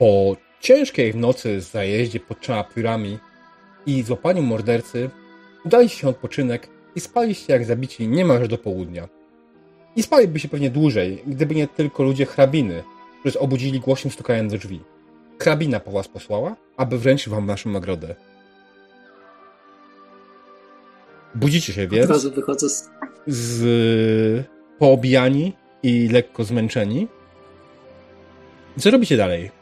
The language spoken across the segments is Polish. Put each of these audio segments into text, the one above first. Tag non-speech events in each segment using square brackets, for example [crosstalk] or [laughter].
Po ciężkiej w nocy zajeździe pod trzema piórami i złapaniu mordercy udaliście się odpoczynek i spaliście jak zabici niemalże do południa. I spaliby się pewnie dłużej, gdyby nie tylko ludzie hrabiny, którzy obudzili głośnym stukaniem do drzwi. Hrabina po was posłała, aby wręczyć wam naszą nagrodę. Budzicie się Od więc razu wychodzę z... z poobijani i lekko zmęczeni. Co robicie dalej?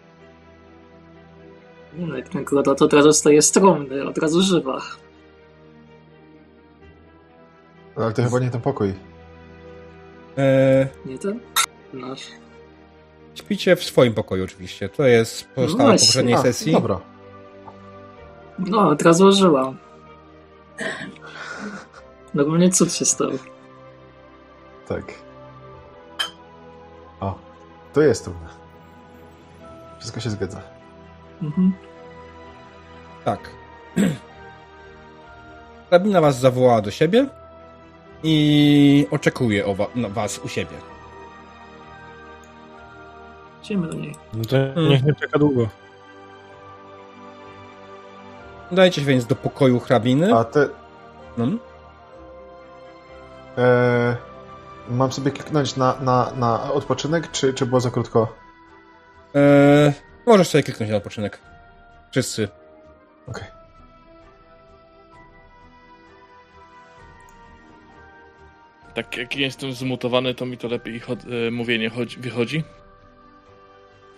Nie no, jak nagroda, to od razu staje stromny, od razu żywa. Ale to chyba nie ten pokój. Eee, Nie ten? Nasz. śpicie w swoim pokoju oczywiście. To jest pozostała No po właśnie. poprzedniej A, sesji. Dobra. No, od razu ożyłam. Normalnie cud się stał. Tak. O, to jest trudne. Wszystko się zgadza. Mhm. Tak. [clears throat] Hrabina was zawołała do siebie i oczekuje o wa- na was u siebie. Idziemy do niej. No to niech nie czeka długo. Dajcie się więc do pokoju hrabiny. A te... Hmm? E, mam sobie kliknąć na, na, na odpoczynek, czy, czy było za krótko? Eee, możesz sobie kliknąć na odpoczynek. Wszyscy. Okej. Tak jak jestem zmutowany, to mi to lepiej chod- e, mówienie chodzi- wychodzi.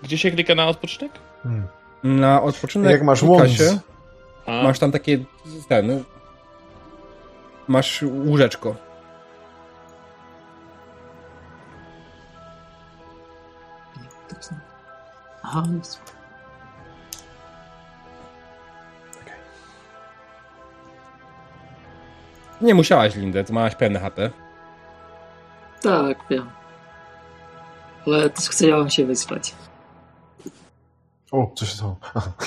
Gdzie się klika na odpoczynek? Hmm. Na odpoczynek Jak masz klika łąc, się, A, masz tam takie ten, masz łóżeczko. Aha, jest. Nie musiałaś, Lindę, to małaś pełne HP. Tak, wiem. Ale też chciałam się wyspać. O, coś się stało. Aha. [laughs]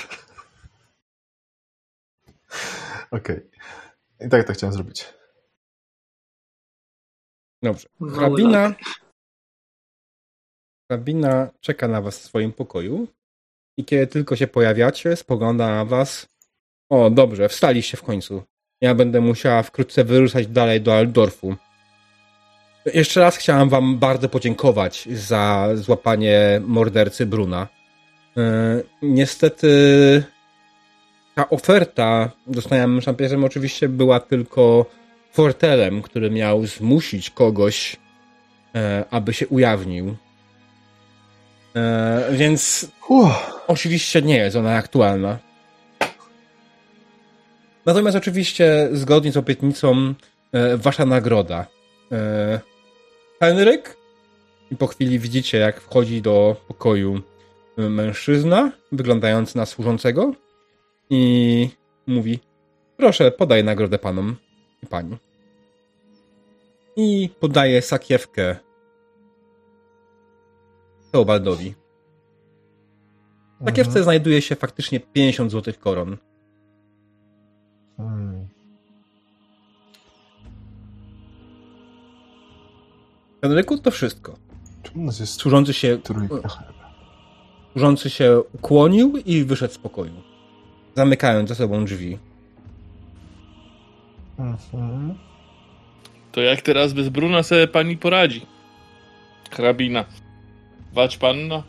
Okej. I tak to chciałem zrobić. Dobrze. Hrabina, lak. hrabina czeka na was w swoim pokoju i kiedy tylko się pojawiacie, spogląda na was. O, dobrze, wstaliście w końcu. Ja będę musiała wkrótce wyruszać dalej do Aldorfu. Jeszcze raz chciałam wam bardzo podziękować za złapanie mordercy Bruna. Yy, niestety ta oferta dostaniemy szampierzem oczywiście była tylko fortelem, który miał zmusić kogoś, e, aby się ujawnił. E, więc Uff. oczywiście nie jest ona aktualna. Natomiast oczywiście zgodnie z obietnicą e, wasza nagroda. E, Henryk i po chwili widzicie jak wchodzi do pokoju e, mężczyzna wyglądający na służącego i mówi proszę podaj nagrodę panom i pani. I podaje sakiewkę Teobaldowi. W sakiewce znajduje się faktycznie 50 złotych koron. Hmm. Henryku, to wszystko. Czemu u nas jest Służący się, trójka? służący się ukłonił i wyszedł z pokoju, zamykając za sobą drzwi. Mhm. to jak teraz bez Bruna sobie pani poradzi? Hrabina. Wać panna?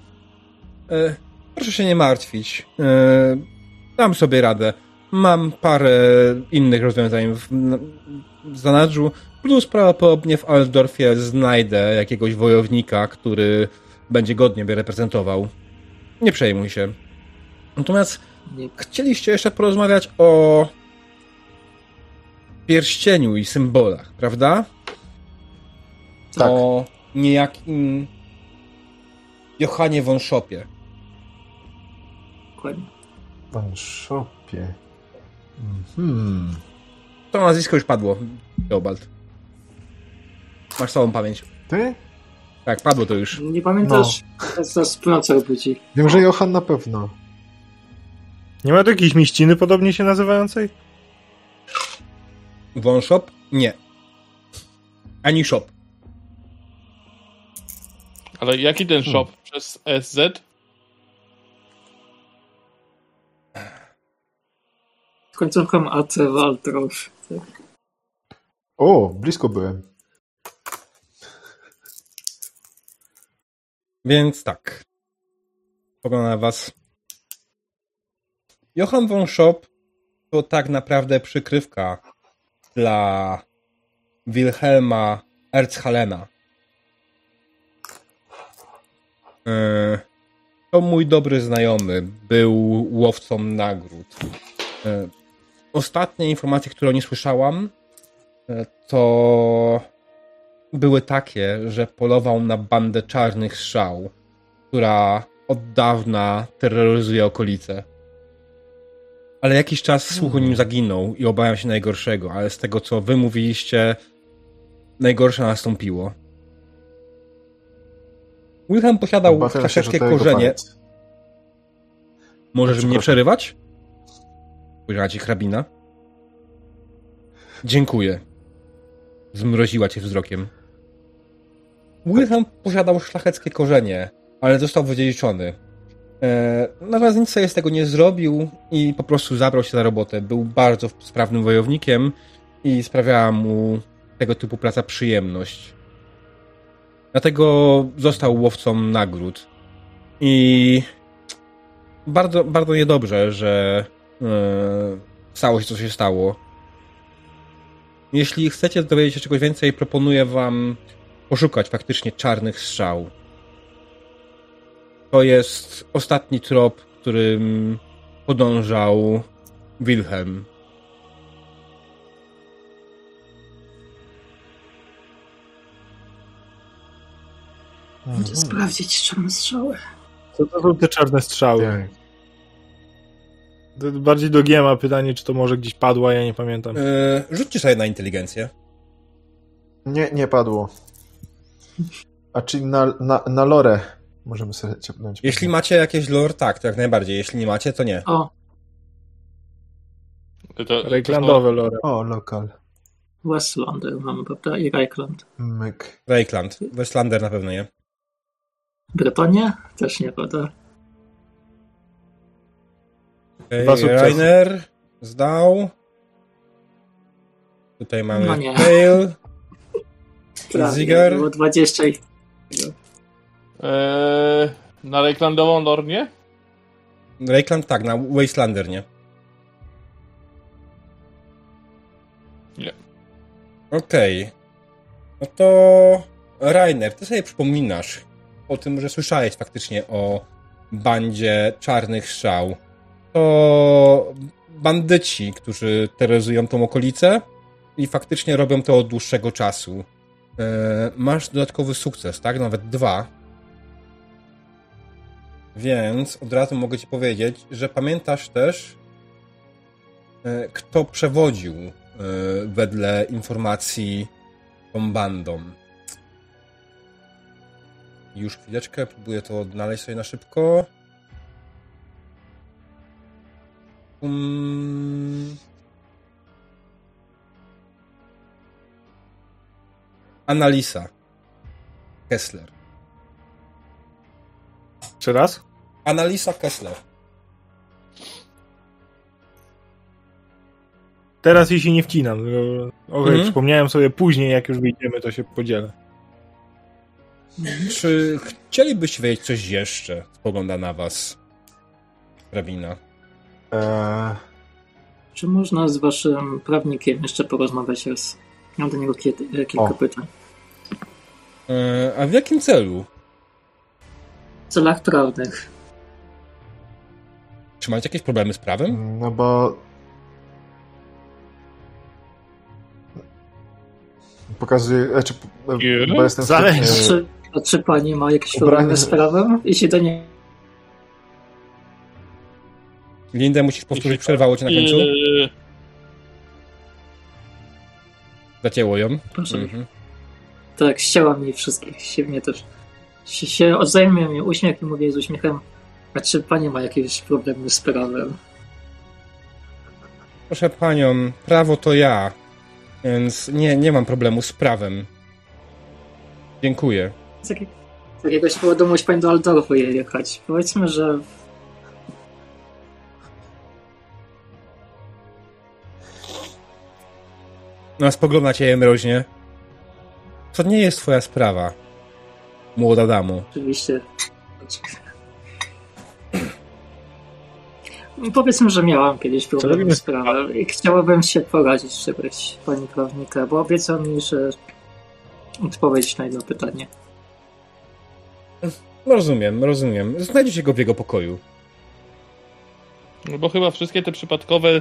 E, proszę się nie martwić. E, dam sobie radę. Mam parę innych rozwiązań w, w zanadrzu, plus prawdopodobnie w Altdorfie znajdę jakiegoś wojownika, który będzie godnie mnie reprezentował. Nie przejmuj się. Natomiast chcieliście jeszcze porozmawiać o pierścieniu i symbolach, prawda? Tak. O niejakim Johanie von Schopie. dokładnie. Pan Szopie. Mhm. To nazwisko już padło, Teobald. Masz całą pamięć. Ty? Tak, padło to już. Nie pamiętasz? No. Teraz praca budzi. Wiem, że Johan na pewno. Nie ma tu jakiejś mieściny podobnie się nazywającej? Von Shop? Nie. Ani Shop. Ale jaki ten shop? przez SZ? Z końcówką AC Waltrosz. O, blisko byłem. Więc tak. Pogląda was. Johann von Schopp to tak naprawdę przykrywka dla Wilhelma Erzhalena. To mój dobry znajomy. Był łowcą nagród. E, Ostatnie informacje, które o nim słyszałam, e, to były takie, że polował na bandę czarnych strzał, która od dawna terroryzuje okolice. Ale jakiś czas słuch o nim zaginął i obawiam się najgorszego, ale z tego co wy mówiliście, najgorsze nastąpiło. Wilhelm posiadał Obawiam korzenie. Możesz mnie przerywać? Spojrzała ci hrabina. Dziękuję. Zmroziła cię wzrokiem. Wilhelm posiadał szlacheckie korzenie, ale został wydziedziczony. E, natomiast nic sobie z tego nie zrobił i po prostu zabrał się za robotę. Był bardzo sprawnym wojownikiem i sprawiała mu tego typu praca przyjemność. Dlatego został łowcą nagród. I bardzo, bardzo niedobrze, że e, stało się, co się stało. Jeśli chcecie dowiedzieć się czegoś więcej, proponuję wam poszukać faktycznie czarnych strzał. To jest ostatni trop, którym podążał Wilhelm. Mhm. Chcę sprawdzić czarne strzały. Co to są te czarne strzały? Tak. To Bardziej do Giema pytanie, czy to może gdzieś padło, ja nie pamiętam. E, rzućcie sobie na inteligencję. Nie, nie padło. A czyli na, na, na lore możemy sobie ciepnąć. Jeśli macie jakieś lore, tak, to jak najbardziej. Jeśli nie macie, to nie. O, To, to, Rejklandowe lore. O, lokal. Westlander mamy, prawda? I Reichland. Myk. Reikland. Westlander na pewno nie. Brytania? Też nie, prawda? Okay. Rainer zdał. Tutaj mamy No nie. Pale. [laughs] Ziger? Było 20 i... Eee, na Rejklandową Nornię? Reikland tak, na Wastelander nie. Nie. Okej. No to Rainer, ty sobie przypominasz o tym, że słyszałeś faktycznie o bandzie czarnych strzał. To bandyci, którzy terroryzują tą okolicę i faktycznie robią to od dłuższego czasu. E, masz dodatkowy sukces, tak? Nawet dwa. Więc od razu mogę ci powiedzieć, że pamiętasz też, e, kto przewodził e, wedle informacji tą bandą. Już chwileczkę, próbuję to odnaleźć sobie na szybko. Um... Analisa. Kessler. Jeszcze raz? Analisa Kessler. Teraz jej się nie wcinam. Okej, Mhm. przypomniałem sobie później, jak już wyjdziemy, to się podzielę. Czy chcielibyście wiedzieć coś jeszcze? Spogląda na was. Hrabina. Eee, Czy można z waszym prawnikiem jeszcze porozmawiać raz? Mam do niego kiedy, e, kilka O. pytań. E, a w jakim celu? W celach prawnych. Czy macie jakieś problemy z prawem? no bo... Pokazuję, znaczy, Nie. bo jestem... Zależy. Czy, a czy pani ma jakieś problemy z prawem? Jeśli do niej Lindę musisz powtórzyć, przerwało cię na końcu. Eee, Zacięło ją. Proszę. Mhm. Tak, ścięła mi wszystkich, się mnie też. Się, się odwzajemnia mi uśmiech i mówię z uśmiechem, a czy pani ma jakieś problemy z prawem? Proszę panią, prawo to ja, więc nie, nie mam problemu z prawem. Dziękuję. Z, jakiego, z jakiegoś powodu musi pani do Aldorfu je jechać. Powiedzmy, że No, spogląda cię mroźnie. To nie jest twoja sprawa, młoda damo. Oczywiście. Powiedzmy, że miałam kiedyś problem z prawem i chciałabym się poradzić czegoś pani prawnika, bo obiecał mi, że odpowiedzieć na jedno pytanie. Rozumiem, rozumiem. Znajdziecie go w jego pokoju. No bo chyba wszystkie te przypadkowe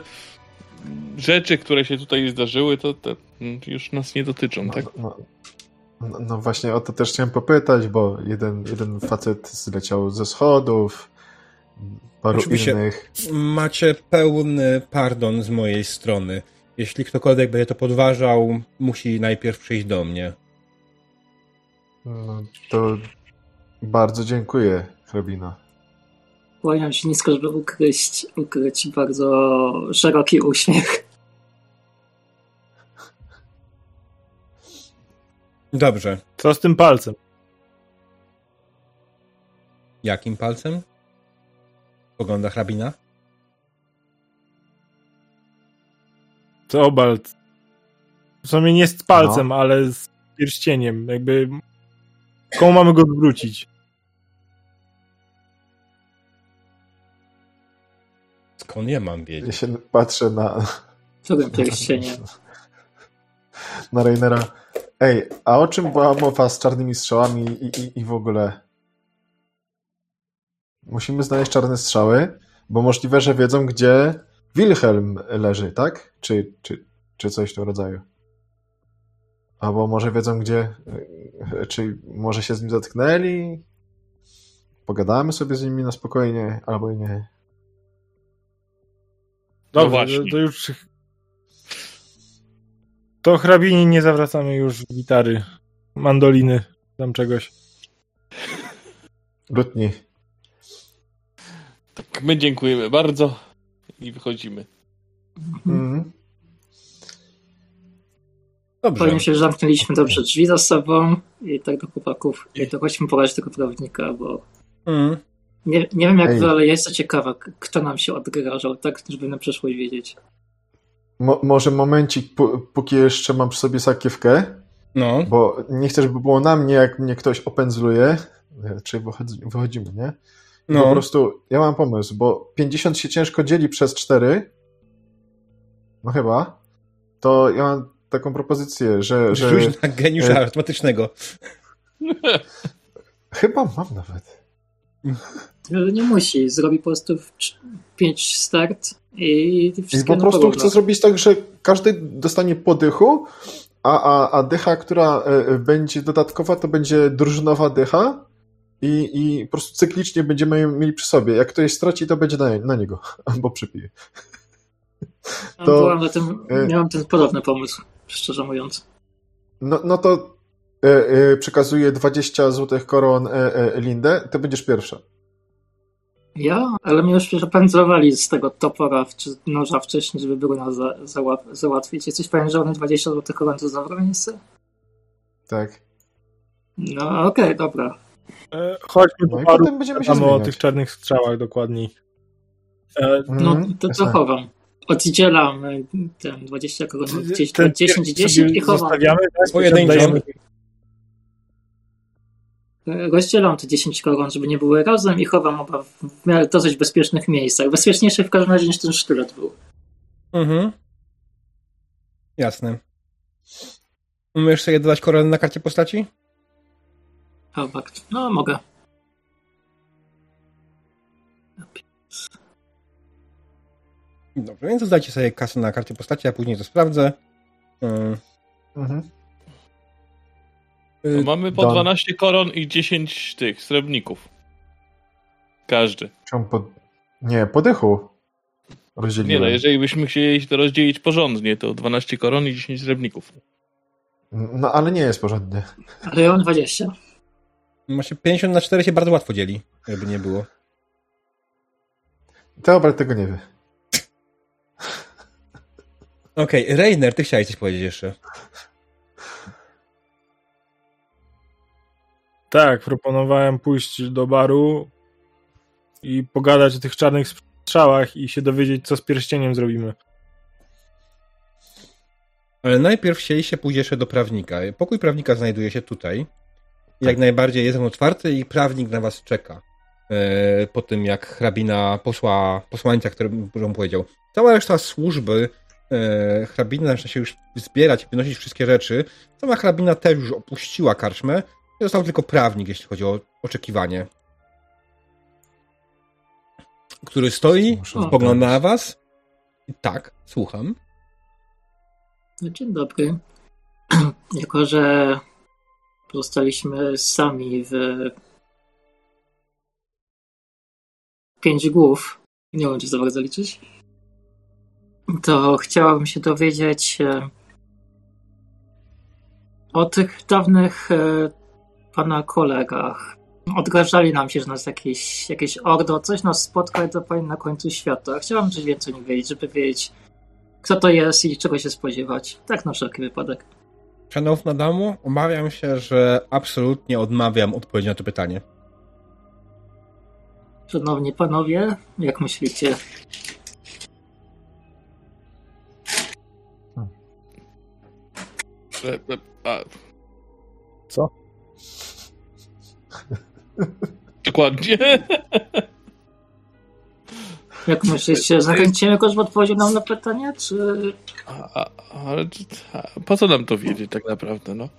rzeczy, które się tutaj zdarzyły, to, to już nas nie dotyczą, tak? No, no, no właśnie o to też chciałem popytać, bo jeden, jeden facet zleciał ze schodów, paru Oczywiście. innych. Macie pełny pardon z mojej strony. Jeśli ktokolwiek będzie to podważał, musi najpierw przyjść do mnie. No, to bardzo dziękuję, hrabina. Kłaniam się nisko, żeby ukryć, ukryć bardzo szeroki uśmiech. Dobrze. Co z tym palcem? Jakim palcem? Pogląda hrabina. Teobald. W sumie nie z palcem, No. ale z pierścieniem. Jakby. Komu mamy go zwrócić? Skąd ja mam Ja wiedzieć? się patrzę na, Którym pierścieniem? na Rainera. Ej, a o czym była mowa z czarnymi strzałami i, i, i w ogóle? Musimy znaleźć czarne strzały, bo możliwe, że wiedzą, gdzie Wilhelm leży, tak? Czy, czy, czy coś w tym rodzaju. Albo może wiedzą, gdzie. Czy może się z nim zatknęli? Pogadamy sobie z nimi na spokojnie, albo i nie. No Dobrze, właśnie. to, to już. To hrabini nie zawracamy już gitary, mandoliny, tam czegoś. Lutni. Tak, my dziękujemy bardzo i wychodzimy. Mhm. Dobrze. Powiem się, że zamknęliśmy dobrze drzwi za sobą i tak do chłopaków. I to chodźmy poradzić tego prawnika, bo Mm. Nie, nie wiem jak Ej. wy, ale ja jestem ciekawa, kto nam się odgrażał, tak, żeby na przyszłość wiedzieć. Mo- może momencik, pó- póki jeszcze mam przy sobie sakiewkę, No. bo nie chcę, żeby było na mnie, jak mnie ktoś opędzluje, czy wychodzi, wychodzimy, nie? Po No. prostu, ja mam pomysł, bo 50 się ciężko dzieli przez 4, no chyba, to ja mam taką propozycję, że, że Rzuć na geniusza e- arytmetycznego. chyba mam nawet. [laughs] Nie musi, zrobi po prostu 5 start i I wszystkie po prostu porówno. chcę zrobić tak, że każdy dostanie po dychu, a, a, a dycha, która e, e, będzie dodatkowa, to będzie drużynowa dycha i, i po prostu cyklicznie będziemy ją mieli przy sobie. Jak ktoś straci, to będzie na, na niego, [laughs] albo przypije. To- byłam na tym, e- miałam ten podobny pomysł, szczerze mówiąc. No, no to przekazuję 20 złotych koron Lindę, to będziesz pierwsza. Ja? Ale mnie już przepędzowali z tego topora czy noża wcześniej, żeby było nas za, załat, załatwić. Jesteś pewien, że one 20 zł to zabrał miejsce? Tak. No okej, dobra. E, chodźmy No do potem będziemy się o tych czarnych strzałach dokładniej. E, No Mhm, to co chowam? Oddzielam y, ten 20 koron, gdzieś ten 10, sobie 10 i chowam. Zostawiamy, tak? Pojedynczo. Rozdzielam te 10 koron, żeby nie były razem i chowam oba w w miarę dosyć bezpiecznych miejscach. Bezpieczniejszy w każdym razie niż ten sztylet był. Mhm. Jasne. Umiesz sobie dodać koronę na karcie postaci? Fakt. No mogę. Dobrze, więc dodajcie sobie kasę na karcie postaci, a później to sprawdzę. Yy, Mhm. To yy, mamy po Don. 12 koron i 10 tych srebrników. Każdy. Czemu po... Nie, po dychu. Rozdzieliłem. Nie no, jeżeli byśmy chcieli to rozdzielić porządnie, to 12 koron i 10 srebrników. No, ale nie jest porządnie. Ale ja mam 20. Macie 50 na 4 się bardzo łatwo dzieli, jakby nie było. Teobald tego nie wie. Okej, Reiner, ty chciałeś coś powiedzieć jeszcze. Tak, proponowałem pójść do baru i pogadać o tych czarnych strzałach. i się dowiedzieć, co z pierścieniem zrobimy. Ale najpierw chcieliście pójść jeszcze do prawnika. Pokój prawnika znajduje się tutaj. Jak najbardziej jest on otwarty i prawnik na was czeka. E, po tym, jak hrabina posła posłańca, który mu powiedział. Cała reszta służby e, hrabina zaczyna się już zbierać, wynosić wszystkie rzeczy. Sama hrabina też już opuściła karczmę. Został tylko prawnik, jeśli chodzi o oczekiwanie. Który stoi, spogląda na was. Tak, słucham. No, dzień dobry. [clears throat] jako, że pozostaliśmy sami w pięć głów, nie wiem, czy za bardzo liczyć, to chciałabym się dowiedzieć e, o tych dawnych e, pana kolegach. Odgrażali nam się, że nas jakieś, jakieś ordo, coś nas spotka i to powinien na końcu świata. Chciałabym coś więcej nie wiedzieć, żeby wiedzieć, kto to jest i czego się spodziewać. Tak na wszelki wypadek. Szanowna damo, obawiam się, że absolutnie odmawiam odpowiedzi na to pytanie. Szanowni panowie, jak myślicie? E, e, a, Co? Dokładnie. [laughs] Jak myślicie, zachęcimy go, żeby odpowiedział nam na pytanie, czy... A, ale czy- a, po co nam to wiedzieć tak naprawdę, no?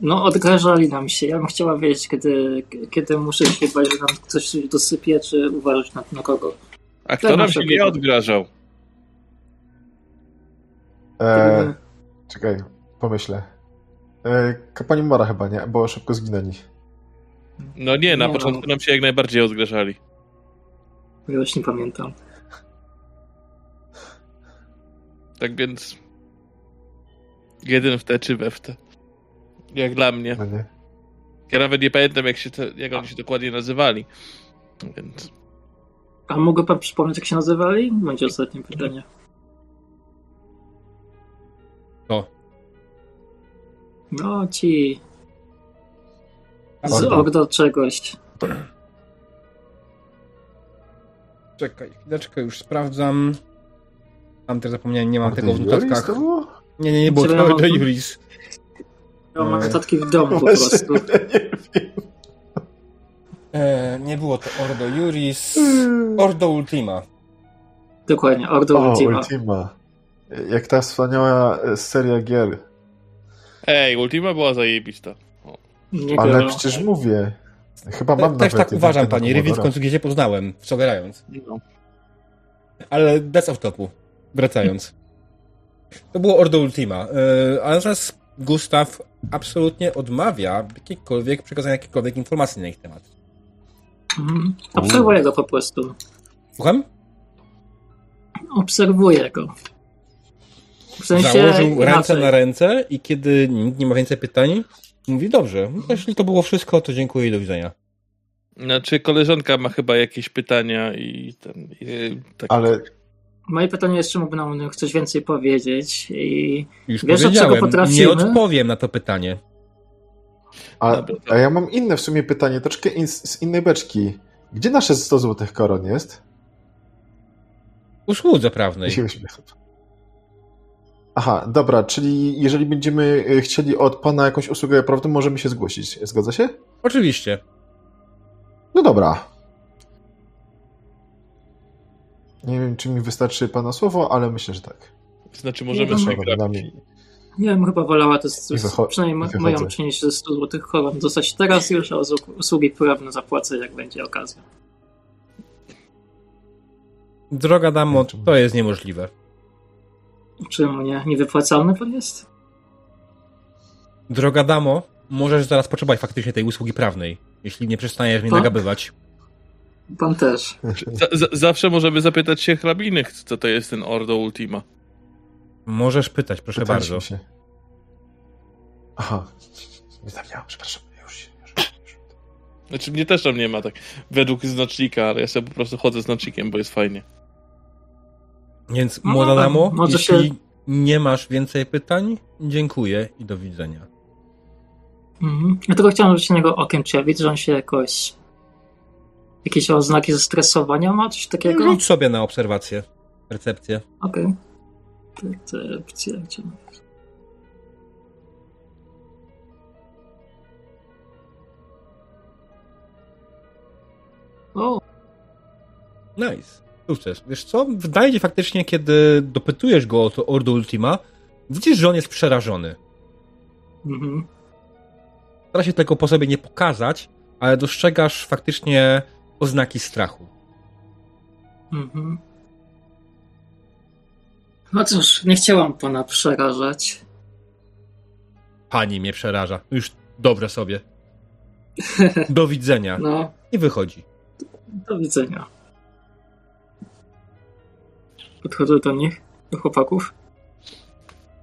No, odgrażali nam się. Ja bym chciała wiedzieć, kiedy, kiedy muszę się bać, że nam ktoś coś dosypie, czy uważać na, na kogo. A kto Tak, nam na się nie odgrażał? E, czekaj, pomyślę. E, kapłani Mora chyba, nie? Bo szybko zginęli. No nie, na Nie, początku no. nam się jak najbardziej odgrażali. Ja już nie pamiętam. Tak więc... Jeden w te czy we w te. Jak dla mnie. No nie? Ja nawet nie pamiętam, jak, się to, jak oni się dokładnie nazywali. Więc... A mógłby pan przypomnieć, jak się nazywali? Będzie ostatnie pytanie. To. No, ci z Ordo. Ordo czegoś. Czekaj, chwileczkę, już sprawdzam. Tam też zapomniałem, nie mam Ordo tego w notatkach. to było? Nie, nie, nie było to ja do mam- Juris. Ja mam notatki w domu po prostu. [laughs] nie wiem. E, nie było to Ordo Juris. Ordo Ultima. Dokładnie, Ordo O, Ultima. Ultima. Jak ta wspaniała seria gier. Ej, Ultima była zajebista. Nie Ale przecież mówię. Chyba mam też tak uważam, panie. Rivit w końcu gdzie poznałem, w co grając. No. Ale that's off topu. Wracając. To było Ordo Ultima. E, a natomiast Gustaw absolutnie odmawia jakiejkolwiek przekazania jakiejkolwiek informacji na ich temat. Mhm. Obserwuję go po prostu. Słucham? Obserwuję go. W sensie Założył ręce inaczej. na ręce i kiedy nikt nie ma więcej pytań, mówi, dobrze, jeśli to było wszystko, to dziękuję i do widzenia. Znaczy, koleżanka ma chyba jakieś pytania i ten. I, tak, Ale Moje pytanie jest, czy mógłby nam coś więcej powiedzieć i Już Wiesz, od czego potrafimy? nie odpowiem na to pytanie. a, a ja mam inne w sumie pytanie, troszkę in, z innej beczki. Gdzie nasze 100 złotych koron jest? Usłudze prawnej. Się uśmiecham. Aha, dobra, czyli jeżeli będziemy y, chcieli od pana jakąś usługę prawdą, możemy się zgłosić. Zgadza się? Oczywiście. No dobra. Nie wiem, czy mi wystarczy pana słowo, ale myślę, że tak. Znaczy, możemy Nie, sobie nami. nie wiem, chyba wolała to z, przynajmniej moją część ze 100 złotych koron dostać teraz już, a usług- usługi prawne zapłacę, jak będzie okazja. Droga damo, to jest niemożliwe. Czemu nie? Niewypłacalny pan jest? Droga damo, możesz zaraz potrzebować faktycznie tej usługi prawnej, jeśli nie przestaniesz mnie Tak? nagabywać. Pan też. Za, zawsze możemy zapytać się hrabiny, co to jest ten Ordo Ultima. Możesz pytać, proszę Pytaliśmy bardzo. Się. Aha. Nie zapomniałem, przepraszam. Już, już, już. Znaczy, mnie też tam nie ma tak według znacznika, ale ja sobie po prostu chodzę znacznikiem, bo jest fajnie. Więc no, młoda damo, no, jeśli się... nie masz więcej pytań, dziękuję i do widzenia. Mhm. Ja tylko chciałem rzucić na niego okiem, czy ja widzę, że on się jakoś... Jakieś oznaki zestresowania ma, coś takiego? Rzuć sobie na obserwację, percepcję. Okej. Okay. Percepcja, gdzie O! Nice. Sukces. Wiesz co? Wydaje ci faktycznie, kiedy dopytujesz go o to Ordo Ultima, widzisz, że on jest przerażony. mhm. Stara się tego po sobie nie pokazać, ale dostrzegasz faktycznie oznaki strachu. Mhm. No cóż, nie chciałam pana przerażać. Pani mnie przeraża. Już dobrze sobie. Do widzenia. No, I wychodzi. do widzenia. Podchodzę do nich, do chłopaków.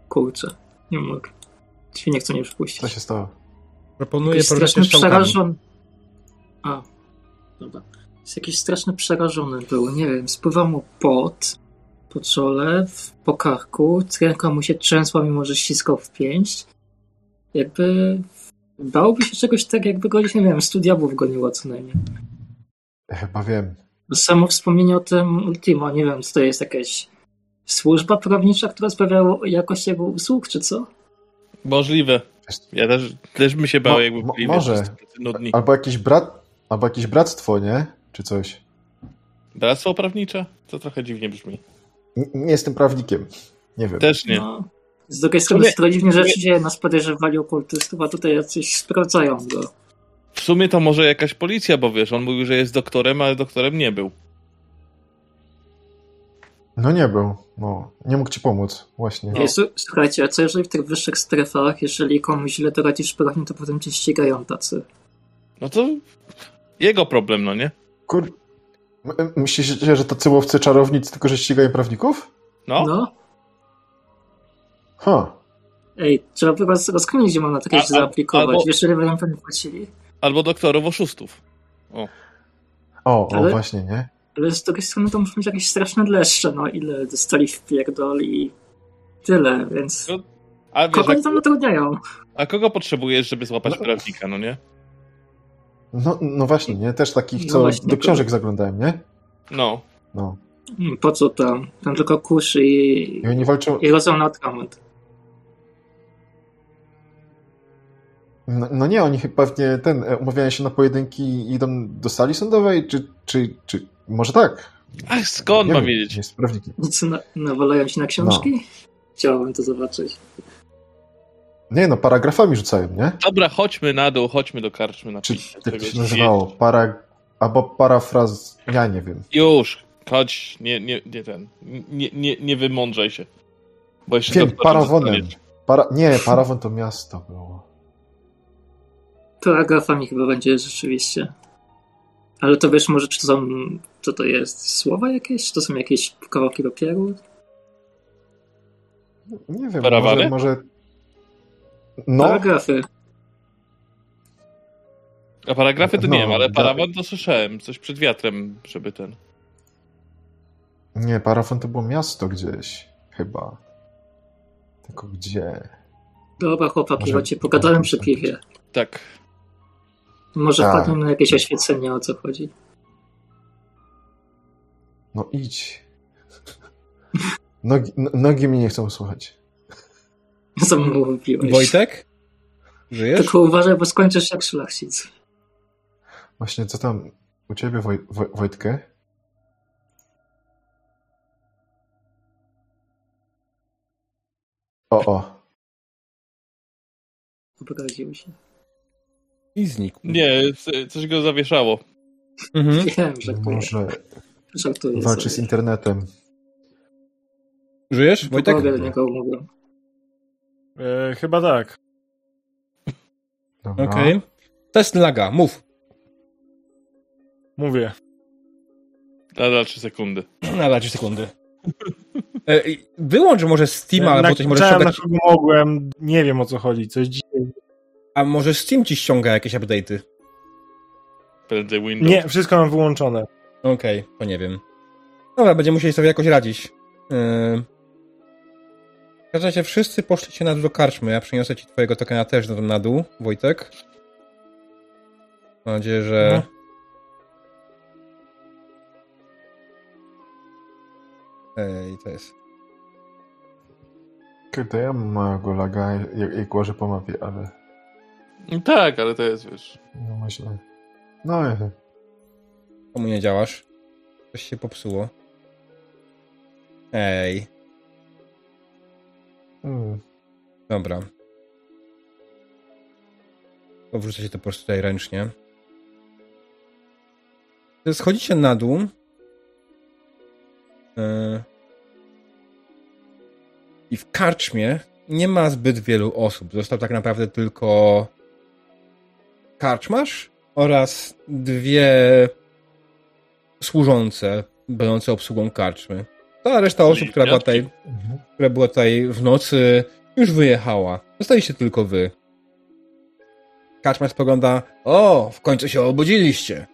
Kurczę, nie mogę. Drzwi nie chcą mnie przypuścić. Co się stało? Proponuję straszny przerażony. A, dobra. Jest jakiś straszny przerażony był. Nie wiem, spływa mu pot po czole, w- po karku. Ręka mu się trzęsła, mimo że ściskał w pięść. Jakby bałby się czegoś tak, jakby go, nie wiem, stu diabłów goniło co najmniej. Chyba wiem. Samo wspomnienie o tym Ultimo, nie wiem, czy to jest jakaś służba prawnicza, która sprawia jakość jego usług, czy co? Możliwe. Ja też, też bym się bał, Mo- jakby byli może. nudni. Albo jakiś brat, albo jakieś bractwo, nie? Czy coś. Bractwo prawnicze? To trochę dziwnie brzmi. N- nie jestem prawnikiem. Nie wiem. Też nie. No. Z drugiej strony to dziwnie rzeczy dzieje, nas podejrzewali okultystów, a tutaj jacyś sprawdzają go. W sumie to może jakaś policja, bo wiesz, on mówił, że jest doktorem, ale doktorem nie był. No nie był. No, nie mógł ci pomóc. Właśnie. No. Słuchajcie, a co jeżeli w tych wyższych strefach, jeżeli komuś źle doradzisz prawnie, to potem cię ścigają tacy? No to jego problem, no nie? Kur... Myślicie, że to cyłowcy czarownic tylko, że ścigają prawników? No, No. Ha. Ej, trzeba by was rozkminić, gdzie można takie rzeczy zaaplikować. albo- Wiesz, ile pewnie płacili? Albo doktorów oszustów. O, o, Ale- właśnie, nie? Ale z drugiej strony to muszą być jakieś straszne deszcze, no ile dostali w pierdol i tyle, więc... No, A wiesz, Kogo oni tam a, zatrudniają? a kogo potrzebujesz, żeby złapać No. prawnika, no nie? No, no właśnie, nie? Też takich, No co właśnie, do to- książek zaglądałem, nie? No. No. Po co tam? Tam tylko kusz i, I oni walczą... i rodzą na atrament. No, no nie, oni chyba pewnie ten, e, umawiają się na pojedynki i idą do sali sądowej, czy, czy, czy... Może tak. Ach, skąd nie mam wiedzieć? Nie jest prawnikiem. Co, na, nawalają ci na książki? No. Chciałbym to zobaczyć. Nie no, paragrafami rzucają, nie? Dobra, chodźmy na dół, chodźmy do karczmy na Czy jak to się nazywało? Para... Albo parafraz... Ja nie wiem. Już, chodź, nie, nie, nie ten, nie, nie, nie wymądrzaj się. Bo jeszcze Wiem, parawonem. Para... Nie, parawon to miasto było. Paragrafami chyba będzie rzeczywiście. Ale to wiesz może, czy to są, co to jest, słowa jakieś? Czy to są jakieś kawałki papieru? Nie wiem, Parawany? może... może... No, Paragrafy. A paragrafy to nie No, wiem, ale parawan to słyszałem, coś przed wiatrem, żeby ten... nie, parafon to było miasto gdzieś. Chyba. Tylko gdzie? Dobra chłopaki, Może- chodźcie, pogadałem przy piwie. Tak. Może Tak. na jakieś oświecenie, o co chodzi. No idź. Nogi, no- nogi mi nie chcą słuchać. [laughs] Co mu mówiłeś? Wojtek? Żyjesz? Tylko uważaj, bo skończysz jak szlachcic. Właśnie, co tam u ciebie, Woj, Woj, Wojtkę? O, o. Obraził się. I znikł. Nie, coś go zawieszało. Mhm. Wiem, żartuję. Może Żartuję walczy z sobie. internetem. Żyjesz, Wojtek? Pomogę do niego mówię. E, chyba tak. Dobra. Okej. Test laga, mów. Mówię. Nadal 3 sekundy. Na 3 sekundy. E, Wyłącz może Steam albo coś może Napisałem, na kogo mogłem. Nie wiem o co chodzi. Coś dzisiaj. A może Steam ci ściąga jakieś update'y? Windows. Nie, wszystko mam wyłączone. Okej, to nie wiem. Dobra, będziemy musieli sobie jakoś radzić. Yy... W każdym razie wszyscy poszliście na dół do karczmy. Ja przyniosę ci twojego tokena też na, na dół, Wojtek. Mam nadzieję, że... No. Ej, to jest... Kiedy ja mam małego laga, jak, jak łażę po mapie, ale Tak, ale to jest, wiesz... no myślę. No, ja- Czemu nie działasz? Coś się popsuło. Ej, Hmm. dobra. Powrócę się to po prostu tutaj ręcznie. Schodzicie na dół. Yy. I w karczmie nie ma zbyt wielu osób. Został tak naprawdę tylko karczmarz oraz dwie służące, będące obsługą karczmy. Cała reszta osób, która była tutaj, która była tutaj w nocy, już wyjechała. Zostaliście tylko wy. Kaczmar spogląda, o, w końcu się obudziliście.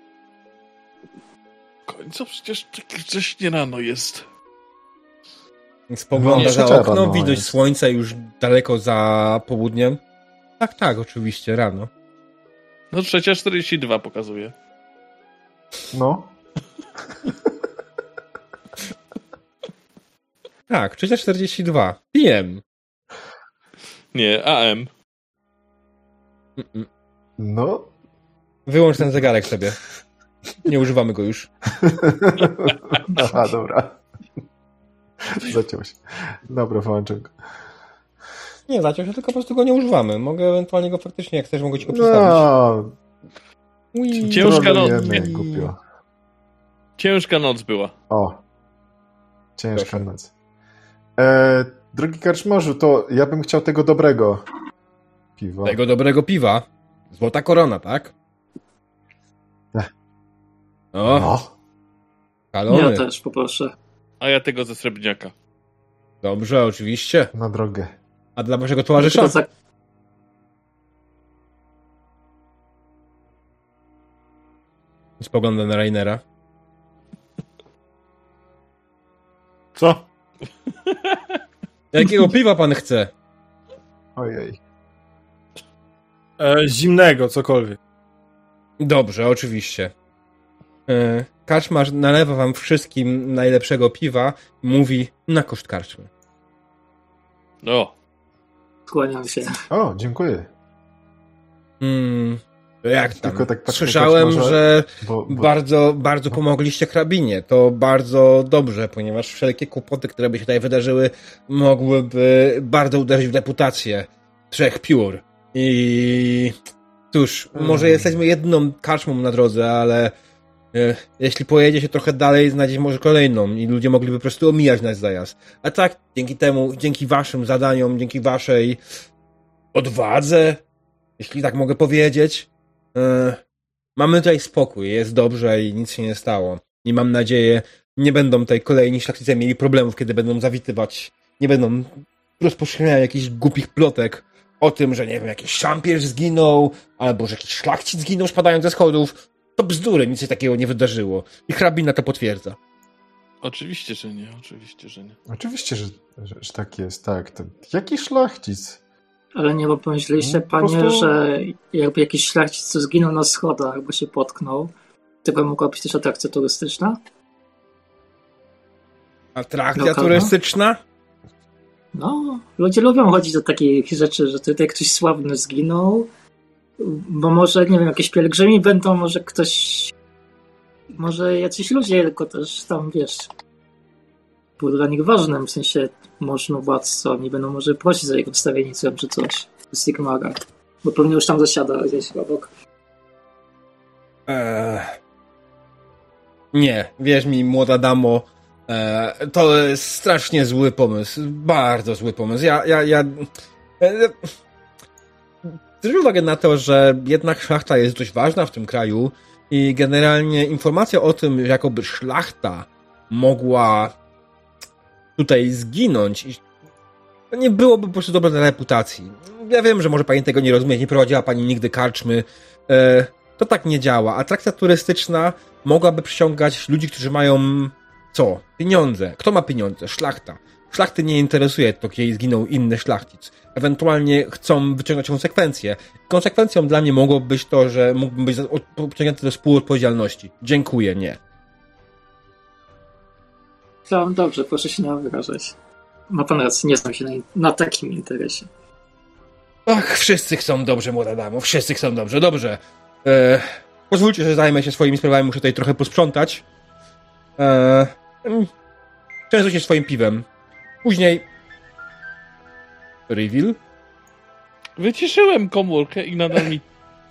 W końcu przecież tak wcześnie rano jest. Spogląda No, za okno, widać jest. słońce już daleko za południem. Tak, tak, oczywiście, rano. No trzecia 42 pokazuje. No. [laughs] Tak, 342. PM. Nie, AM. Mm-mm. No. Wyłącz ten zegarek sobie. Nie używamy go już. [laughs] Aha, dobra. Zaciął się. Dobra, włączę go. Nie, zaciął się, tylko po prostu go nie używamy. Mogę ewentualnie go faktycznie, jak chcesz, mogę ci go przedstawić. No, Ui. Ciężka noc. głupio. Ciężka noc była. O. Ciężka Proszę. noc. E, drogi karczmarzu, to ja bym chciał tego dobrego piwa. Tego dobrego piwa. Złota korona, tak? Ech. O, No. kalony. Ja też poproszę. A ja tego ze srebrniaka. Dobrze, oczywiście. Na drogę. A dla waszego towarzysza? Za- Spogląda na Rainera. Co? [laughs] Jakiego piwa pan chce? Ojej. E, zimnego, cokolwiek. Dobrze, oczywiście. E, Karczmarz nalewa wam wszystkim najlepszego piwa i mówi na koszt karczmy. O, Kłaniam się. O, dziękuję. Mm, jak tam? Tylko tak Słyszałem, Karczmarza, że Bo, bo, bardzo, bardzo pomogliście hrabinie. To bardzo dobrze, ponieważ wszelkie kłopoty, które by się tutaj wydarzyły, mogłyby bardzo uderzyć w reputację trzech piór. I cóż, może Mm. jesteśmy jedną karczmą na drodze, ale jeśli pojedzie się trochę dalej, znajdzie może kolejną i ludzie mogliby po prostu omijać nasz zajazd. A tak, dzięki temu, dzięki waszym zadaniom, dzięki waszej odwadze, jeśli tak mogę powiedzieć, e, mamy tutaj spokój, jest dobrze i nic się nie stało. I mam nadzieję, nie będą tutaj kolejni szlachcice mieli problemów, kiedy będą zawitywać, nie będą rozpowszechniać jakichś głupich plotek o tym, że nie wiem, jakiś szampierz zginął, albo że jakiś szlachcic zginął spadając ze schodów. To bzdury, nic się takiego nie wydarzyło. I hrabina to potwierdza. oczywiście, że nie, oczywiście, że nie. Oczywiście, że, że, że tak jest, tak. To, jaki szlachcic? Ale nie, bo pomyśleliście, No, po panie, prostu- że jakby jakiś szlachcic co zginął na schodach, albo się potknął, to by mogła być też atrakcja turystyczna? Atrakcja Lokalna? turystyczna? No, ludzie lubią chodzić do takich rzeczy, że tutaj ktoś sławny zginął, bo może, nie wiem, jakieś pielgrzymi będą, może ktoś, może jacyś ludzie, tylko też tam, wiesz, był dla nich ważnym, w sensie możną władcą, oni będą może prosić za jego wstawienicę czy coś z Sigmara, bo pewnie już tam zasiada gdzieś obok. Eee. Nie, wierz mi, młoda damo, eee, to jest strasznie zły pomysł. Bardzo zły pomysł. Ja, ja, ja. Eee, Zwróć uwagę na to, że jednak szlachta jest dość ważna w tym kraju i generalnie informacja o tym, jakoby szlachta mogła tutaj zginąć i nie byłoby po prostu dobre dla reputacji. Ja wiem, że może pani tego nie rozumieć, nie prowadziła pani nigdy karczmy. Eee, to tak nie działa. Atrakcja turystyczna mogłaby przyciągać ludzi, którzy mają co? Pieniądze. Kto ma pieniądze? Szlachta. Szlachty nie interesuje to, kiedy zginął inny szlachcic. Ewentualnie chcą wyciągnąć konsekwencje. Konsekwencją dla mnie mogłoby być to, że mógłbym być pociągnięty do współodpowiedzialności. Dziękuję, nie. No, dobrze, proszę się nie wyrażać. Ma pan rację, nie znam się na, na takim interesie. Ach, wszyscy chcą dobrze, młoda damo. Wszyscy chcą dobrze. Dobrze. E, Pozwólcie, że zajmę się swoimi sprawami, muszę tutaj trochę posprzątać. Eee, często się swoim piwem. Później... Reveal? Wyciszyłem komórkę i nadal mi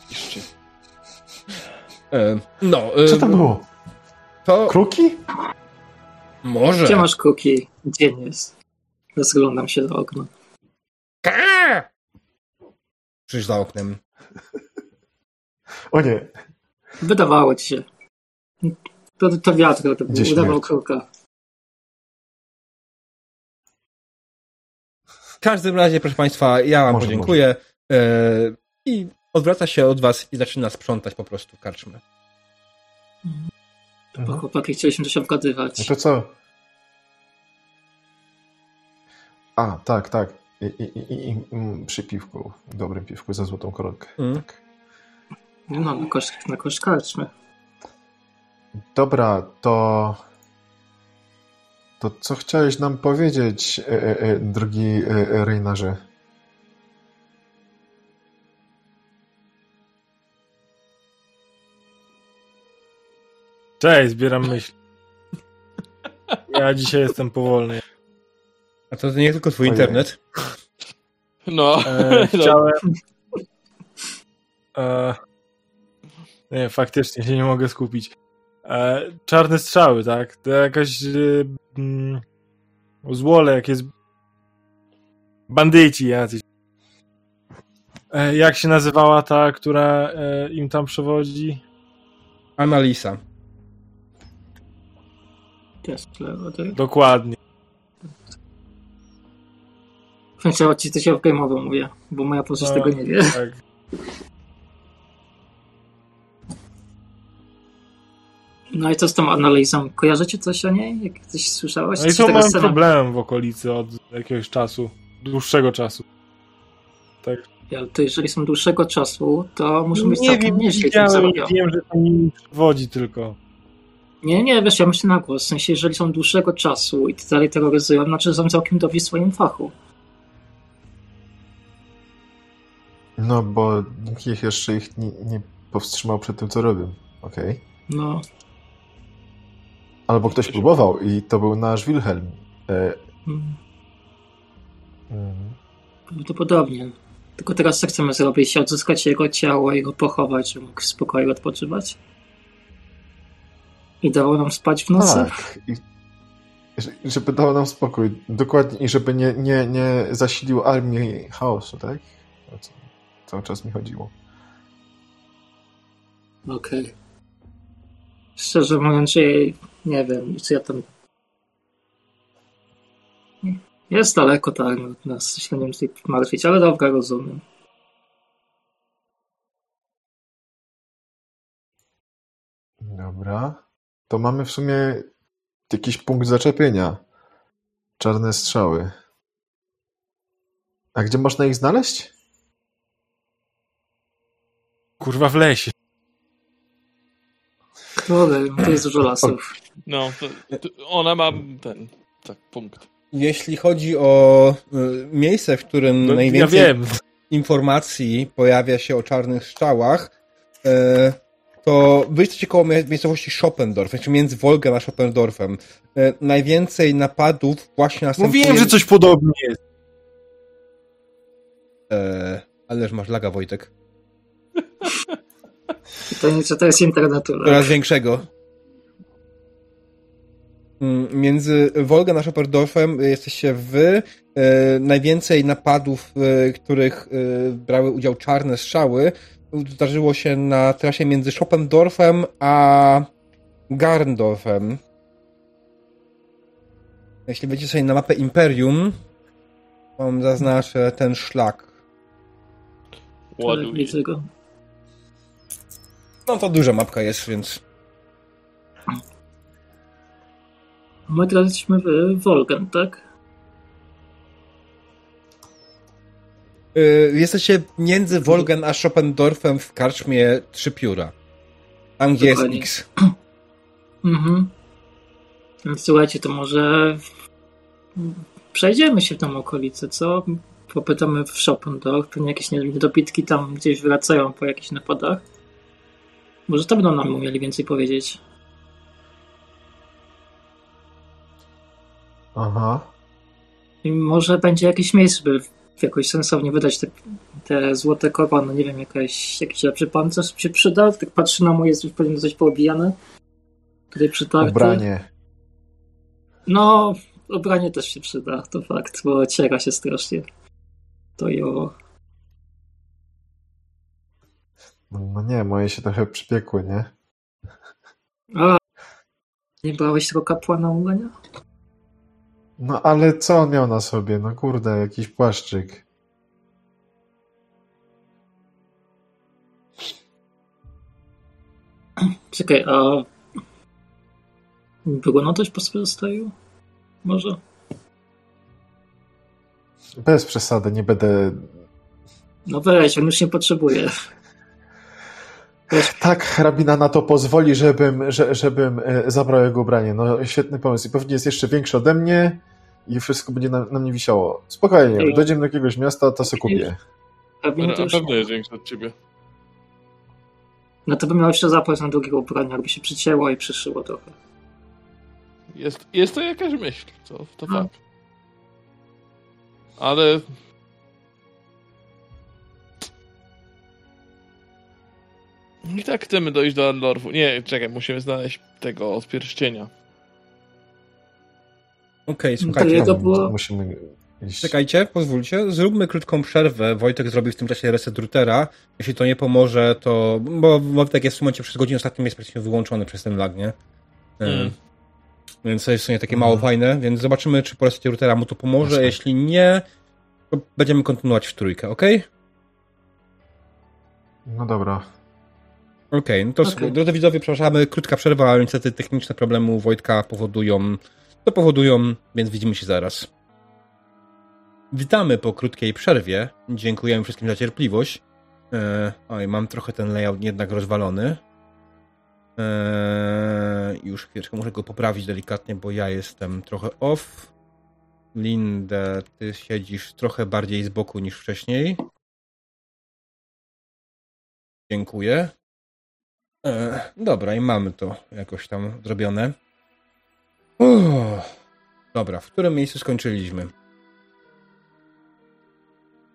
piszczy. Eee, no, e, Co to było? to Kruki? może... Gdzie masz kuki? Dzień jest. Rozglądam się do okna. Przyjść za oknem. O nie. Wydawało ci się. To, to wiatr, to Gdzie udawał śmierć? kruka. W każdym razie, proszę Państwa, ja Wam Może, podziękuję e, i odwraca się od Was i zaczyna sprzątać po prostu karczmę. Bo Mhm. chłopaki chcieliśmy coś No obgadywać. to co? A, tak, tak. I, i, i, i, mm, przy piwku, dobrym piwku za złotą koronkę. Mm. Tak. No, na koszt, na koszt karczmy. Dobra, to. To co chciałeś nam powiedzieć, e, e, e, drogi e, e, Reinarze? Cześć, zbieram myśli. Ja dzisiaj jestem powolny. A to nie tylko Twój internet. No, E, [laughs] chciałem... E, nie, faktycznie się nie mogę skupić. E, czarne strzały, tak? To jakaś... E, mm, złole, jakieś... Bandyci jacyś. E, jak się nazywała ta, która e, im tam przewodzi? Analisa. Lewo, tak? Dokładnie. Chciałem ci coś o game'owym mówię, bo moja postać No. tego nie wie. Tak. No i co z tą analizą? Kojarzycie coś o niej? Jak coś słyszałaś? No i taka małym scena- problemem w okolicy od jakiegoś czasu. Dłuższego czasu. Ale to jeżeli są dłuższego czasu, to muszą być nie całkiem nieźle tym zarobione. wiem, że to mi przewodzi tylko. Nie, nie, wiesz, ja myślę na głos. W sensie, jeżeli są dłuższego czasu i dalej terroryzują, znaczy że są całkiem dobrzy w swoim fachu. No, bo nikt ich jeszcze ich nie, nie powstrzymał przed tym, co robią. Okej. No, Albo ktoś próbował i to był nasz Wilhelm. E, mm, mm. prawdopodobnie. Tylko teraz co chcemy zrobić? Odzyskać jego ciało i go pochować, żeby mógł w spokoju odpoczywać? I dało nam spać w nocy? Tak. I, żeby dał nam spokój. Dokładnie. I żeby nie, nie, nie zasilił armii chaosu, tak? O co cały czas mi chodziło. Okej. Szczerze mówiąc, nie wiem, czy ja tam... Jest daleko, tak, nas się nie tutaj martwić, ale dobra, rozumiem. Dobra. To mamy w sumie jakiś punkt zaczepienia. Czarne strzały. A gdzie można ich znaleźć? Kurwa w lesie. Kurde, to jest dużo lasów. no to, to ona ma ten, tak, punkt. Jeśli chodzi o y, miejsce, w którym No, ja najwięcej wiem. informacji pojawia się o czarnych strzałach, y, to wy jesteście koło mie- miejscowości Schoppendorf, znaczy między Wolgę a Schoppendorfem. Y, najwięcej napadów właśnie następuje... Mówiłem, że coś podobnie jest. E, ależ masz laga, Wojtek. Pytanie, czy to jest internetu. tak? Coraz większego. Mm, Między Wolgą a Schoppendorfem jesteście wy. E, najwięcej napadów, w których e, brały udział czarne strzały, zdarzyło się na trasie między Schoppendorfem a Garndorfem. Jeśli wejdziecie sobie na mapę Imperium, wam zaznaczę ten szlak. Widzę go. No to duża mapka jest, więc My teraz jesteśmy w Wolgen, tak? Y, Jesteście między Wolgen a Schoppendorfem w karczmie Trzy Pióra. Tam, gdzie jest. X. [clears throat] Mhm. Więc słuchajcie, to może przejdziemy się w tą okolicę, co? Popytamy w Schoppendorf, pewnie jakieś nie wiem, dopitki tam gdzieś wracają po jakichś napadach. Może to będą nam umieli więcej powiedzieć. Aha. I może będzie jakieś miejsce, by jakoś sensownie wydać te, te złote korony. Nie wiem, jakaś, jakiś lepszy pancerz się przyda. Tak patrzę na mój, jest już pewnie coś poobijane. Tutaj przytarty. Ubranie. No, ubranie też się przyda, to fakt, bo ciera się strasznie. To i owo. No, nie, moje się trochę przypiekły, nie? A, nie brałeś tego kapłana ubrania? No ale co on miał na sobie? No kurde, jakiś płaszczyk. Czekaj, a na coś po swoim Może? Bez przesady, nie będę... No weź, on już nie potrzebuje. Tak, hrabina na to pozwoli, żebym, że, żebym e, zabrał jego ubranie. No świetny pomysł. I pewnie jest jeszcze większy ode mnie i wszystko będzie na, na mnie wisiało. Spokojnie, Ej. dojdziemy do jakiegoś miasta, to sobie kupię. A Na to już... pewno jest większy od ciebie. No to by miał jeszcze zapłać na drugiego ubrania, jakby się przycięło i przyszyło trochę. Jest, jest to jakaś myśl, to, to No. fakt. Ale... I tak chcemy dojść do Andorfu. Nie, czekaj, musimy znaleźć tego od pierścienia. Okej, To słuchajcie. jego Tam było- Musimy iść. Czekajcie, pozwólcie. Zróbmy krótką przerwę. Wojtek zrobił w tym czasie reset routera. Jeśli to nie pomoże, to. Bo Wojtek jest w momencie przez godzinę ostatnim jest praktycznie wyłączony przez ten lag, nie? E, Mm. Więc to jest w sumie takie mało fajne. Więc zobaczymy, czy po resecie routera mu to pomoże. Jasne. Jeśli nie, to będziemy kontynuować w trójkę, ok? No dobra. Okej, no to okay. drodzy widzowie, przepraszamy, krótka przerwa, ale niestety techniczne problemy u Wojtka powodują, to powodują, więc widzimy się zaraz. Witamy po krótkiej przerwie. Dziękujemy wszystkim za cierpliwość. E, oj, mam trochę ten layout jednak rozwalony. E, już chwileczkę, muszę go poprawić delikatnie, bo ja jestem trochę off. Lindę, ty siedzisz trochę bardziej z boku niż wcześniej. Dziękuję. E, dobra, i mamy to jakoś tam zrobione. Uff. Dobra, w którym miejscu skończyliśmy?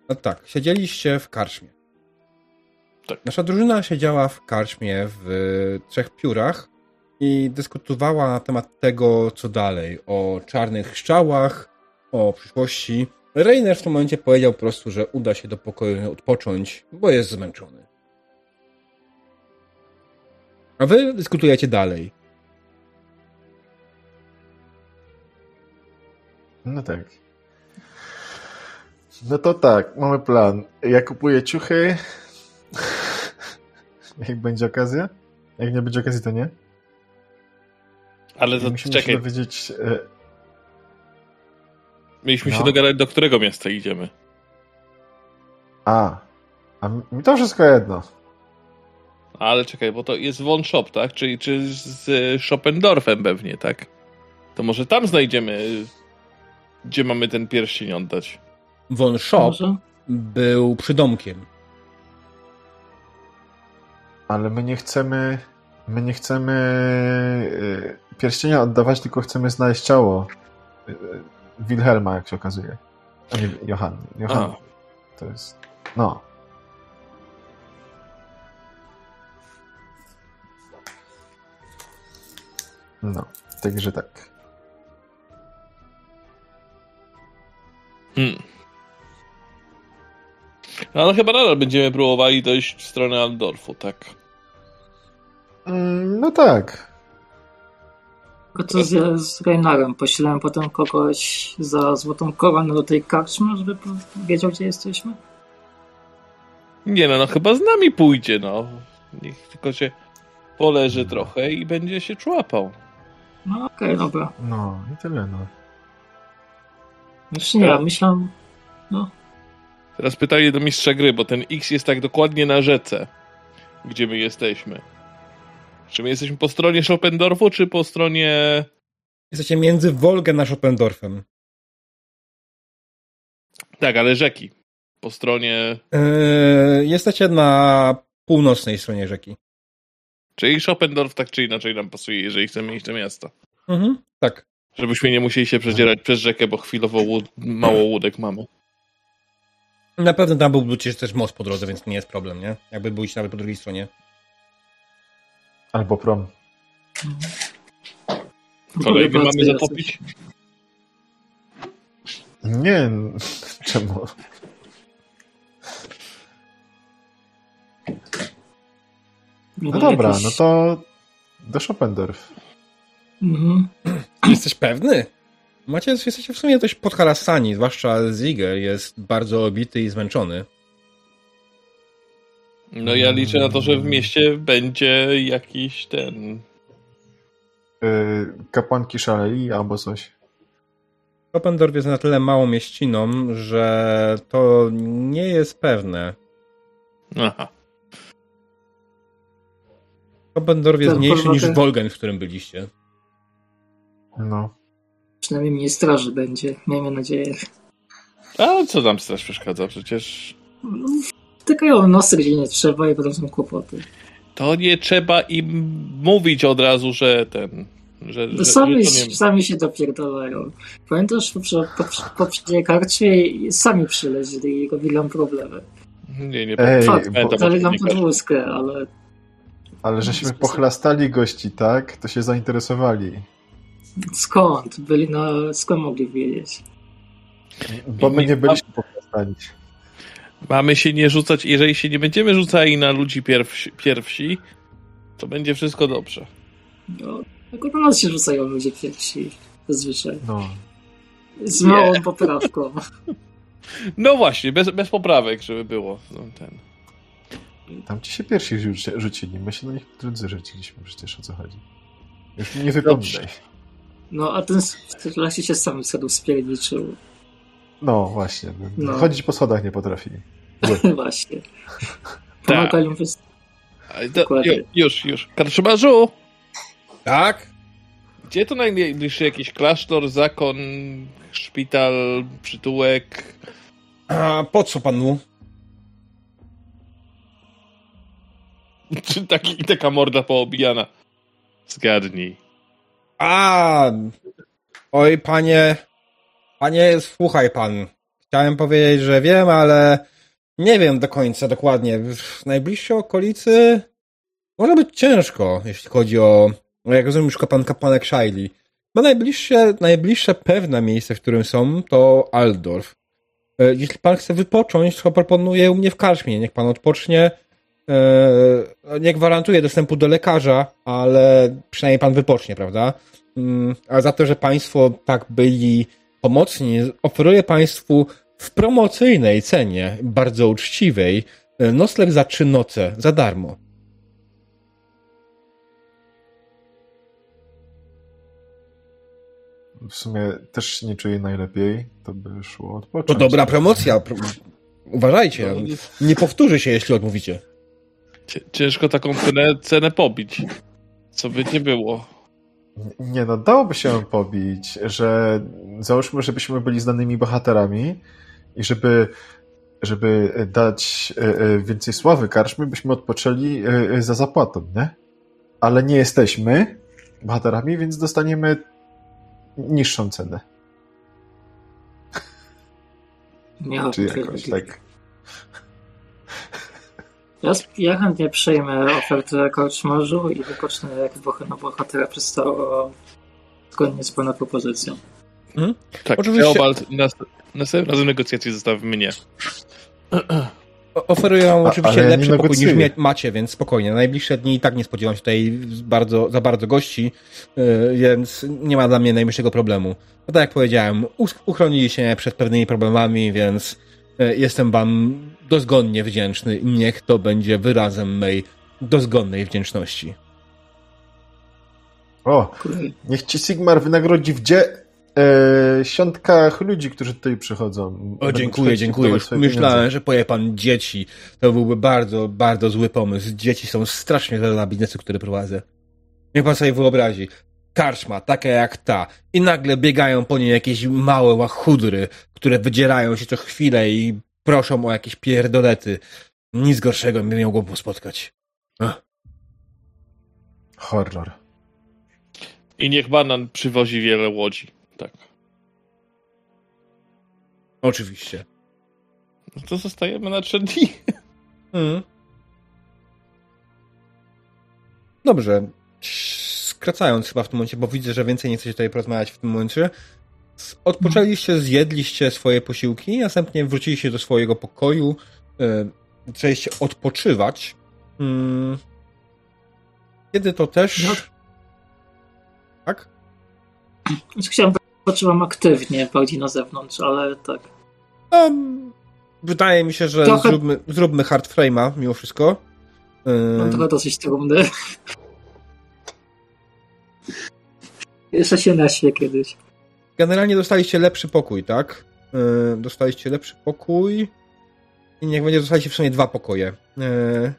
No tak, siedzieliście w karczmie. Tak. Nasza drużyna siedziała w karczmie w trzech piórach i dyskutowała na temat tego, co dalej. O czarnych szczałach, o przyszłości. Reiner w tym momencie powiedział po prostu, że uda się do pokoju odpocząć, bo jest zmęczony. A wy dyskutujecie dalej. No tak. No to tak, mamy plan. Ja kupuję ciuchy. [laughs] Jak będzie okazja? Jak nie będzie okazji, to nie. Ale to musimy czekaj, się dowiedzieć. e, mieliśmy się No. dogadać, do którego miasta idziemy. A. A mi mi to wszystko jedno. Ale czekaj, bo to jest Von Shop, tak? Czyli czy z y, Schopendorfem pewnie, tak? To może tam znajdziemy, y, gdzie mamy ten pierścień oddać. Von Shop Może? był przydomkiem. Ale my nie chcemy. My nie chcemy e, pierścienia oddawać, tylko chcemy znaleźć ciało e, Wilhelma, jak się okazuje. A nie Johanny. Johanny. To jest. No. No, także tak. Hmm. No, ale chyba nadal będziemy próbowali dojść w stronę Aldorfu, tak? Mm, No tak. Tylko co z, z Reinarem? Poślemy potem kogoś za złotą koronę do tej karczmy, żeby wiedział, gdzie jesteśmy? Nie no, no chyba z nami pójdzie, no. Niech tylko się poleży trochę i będzie się człapał. No okej, dobra. No i tyle, no. Znaczy nie, ja myślałem... Teraz pytanie do mistrza gry, bo ten X jest tak dokładnie na rzece, gdzie my jesteśmy. Czy my jesteśmy po stronie Schopendorfu, czy po stronie... Jesteście między Wolgę a Schopendorfem. Tak, ale rzeki. Po stronie... Yy, jesteście na północnej stronie rzeki. Czyli Schopendorf tak czy inaczej nam pasuje, jeżeli chcemy iść do miasta. Mhm, tak. Żebyśmy nie musieli się przedzierać przez rzekę, bo chwilowo łód, mało łódek mamy. Na pewno tam byłby przecież też most po drodze, więc nie jest problem, nie? Jakby był nawet po drugiej stronie. Albo prom. Kolejny mamy zatopić? Nie, czemu? No dobra, jakieś- no to do Schopendorf. Mhm. [clears throat] Jesteś pewny? Macie, jesteście w sumie dość podharasani, zwłaszcza Ziger jest bardzo obity i zmęczony. No ja liczę na to, że w mieście będzie jakiś ten... Yy, kapłanki szaleli albo coś. Kopendorf jest na tyle małą mieściną, że to nie jest pewne. Aha. Kopendorf jest mniejszy niż Wolgen, w którym byliście. No. Przynajmniej mniej straży będzie, miejmy nadzieję. A co tam straż przeszkadza? Przecież Wtykają nosy gdzie nie trzeba i potem są kłopoty. to nie trzeba im mówić od razu, że ten... Że, że, Sami, że to nie... sami się dopierdalają. Pamiętasz, po, po, po poprzedniej karcie sami przyleźli i robili nam problemy. Nie, nie Ej, pamiętam, dali nam podwózkę, ale Ale żeśmy pochlastali gości, tak? To się zainteresowali. skąd? Byli na... skąd mogli wiedzieć? Bo my nie byliśmy pochlastani. Mamy się nie rzucać, jeżeli się nie będziemy rzucali na ludzi pierwsi, pierwsi to będzie wszystko dobrze. No, tylko na nas się rzucają ludzie pierwsi, zazwyczaj. No. Z małą poprawką. [laughs] No właśnie, bez, bez poprawek, żeby było. No, ten. Tam ci się pierwsi rzuci, rzucili. My się na nich drudzy rzuciliśmy przecież o co chodzi. Już nie wypominaj. No, a ten Lasie się sam wtedy spierniczył. No właśnie. No. Chodzić po schodach nie potrafi. [laughs] Właśnie. Tak. Pomagają wys... Już, już. Karczmarzu, Tak? gdzie to najbliższy jakiś klasztor, zakon, szpital, przytułek? A po co panu? [laughs] Czy taki, taka morda poobijana? Zgadnij. A, oj panie, panie, słuchaj pan. Chciałem powiedzieć, że wiem, ale nie wiem do końca dokładnie. W najbliższej okolicy może być ciężko, jeśli chodzi o, no jak rozumiem, już pan kapłanek Shaili. Bo najbliższe, najbliższe pewne miejsce, w którym są, to Aldorf. E, Jeśli pan chce wypocząć, to proponuję u mnie w karczmie. Niech pan odpocznie. E, Nie gwarantuję dostępu do lekarza, ale przynajmniej pan wypocznie, prawda? Mm, A za to, że państwo tak byli pomocni, oferuję państwu w promocyjnej cenie, bardzo uczciwej, e, nocleg za trzy noce, za darmo. W sumie też się nie czuję najlepiej. To by szło To odpocząć. dobra promocja. Pro... Uważajcie, No, nie powtórzy się, jeśli odmówicie. Ciężko taką cenę, cenę pobić. Co by nie było. Nie no, dałoby się pobić, że załóżmy, żebyśmy byli znanymi bohaterami i żeby, żeby dać e, e, więcej sławy karczmy, byśmy odpoczęli e, za zapłatą, nie? Ale nie jesteśmy bohaterami, więc dostaniemy niższą cenę. Nie, Czy jakoś tak. Ja, ja chętnie przejmę ofertę koczmarzu i wypocznę jak boh- na bohatera przystało zgodnie z pana propozycją. Tak, Oczywiście- Teobald, nas, następnym razem negocjacje zostaw mnie. Oferuję wam oczywiście ja lepszy pokój niż macie, więc spokojnie. Najbliższe dni i tak nie spodziewam się tutaj bardzo, za bardzo gości, yy, więc nie ma dla mnie najmniejszego problemu. No tak jak powiedziałem, us- uchronili się przed pewnymi problemami, więc yy, jestem wam dozgonnie wdzięczny i niech to będzie wyrazem mej dozgonnej wdzięczności. O, niech ci Sigmar wynagrodzi w dzie... E, siątkach ludzi, którzy tutaj przychodzą. O, dziękuję, dziękuję. Już myślałem, pieniądze. że poje pan dzieci. To byłby bardzo, bardzo zły pomysł. Dzieci są strasznie dla biznesu, który prowadzę. Niech pan sobie wyobrazi. Karczma, taka jak ta. I nagle biegają po niej jakieś małe łachudry, które wydzierają się co chwilę i proszą o jakieś pierdolety. Nic gorszego mi mogło spotkać. Ach. Horror. I niech banan przywozi wiele łodzi. Tak. Oczywiście. No to zostajemy na trzy dni. Mhm. Dobrze. Skracając chyba w tym momencie, bo widzę, że więcej nie chcecie tutaj porozmawiać w tym momencie. Odpoczęliście, zjedliście swoje posiłki, następnie wróciliście do swojego pokoju, yy, zaczęliście odpoczywać. Mm. Kiedy to też... No. Tak? Chciałem, poczułam aktywnie, bardziej na zewnątrz, ale tak. No, wydaje mi się, że Trochę- zróbmy, zróbmy hard frame'a mimo wszystko. Yy, Mam trochę dosyć trudny. Jeszcze się naśmię kiedyś. Generalnie dostaliście lepszy pokój, tak? Yy, dostaliście lepszy pokój. I niech będzie, dostaliście w sumie dwa pokoje. Yy,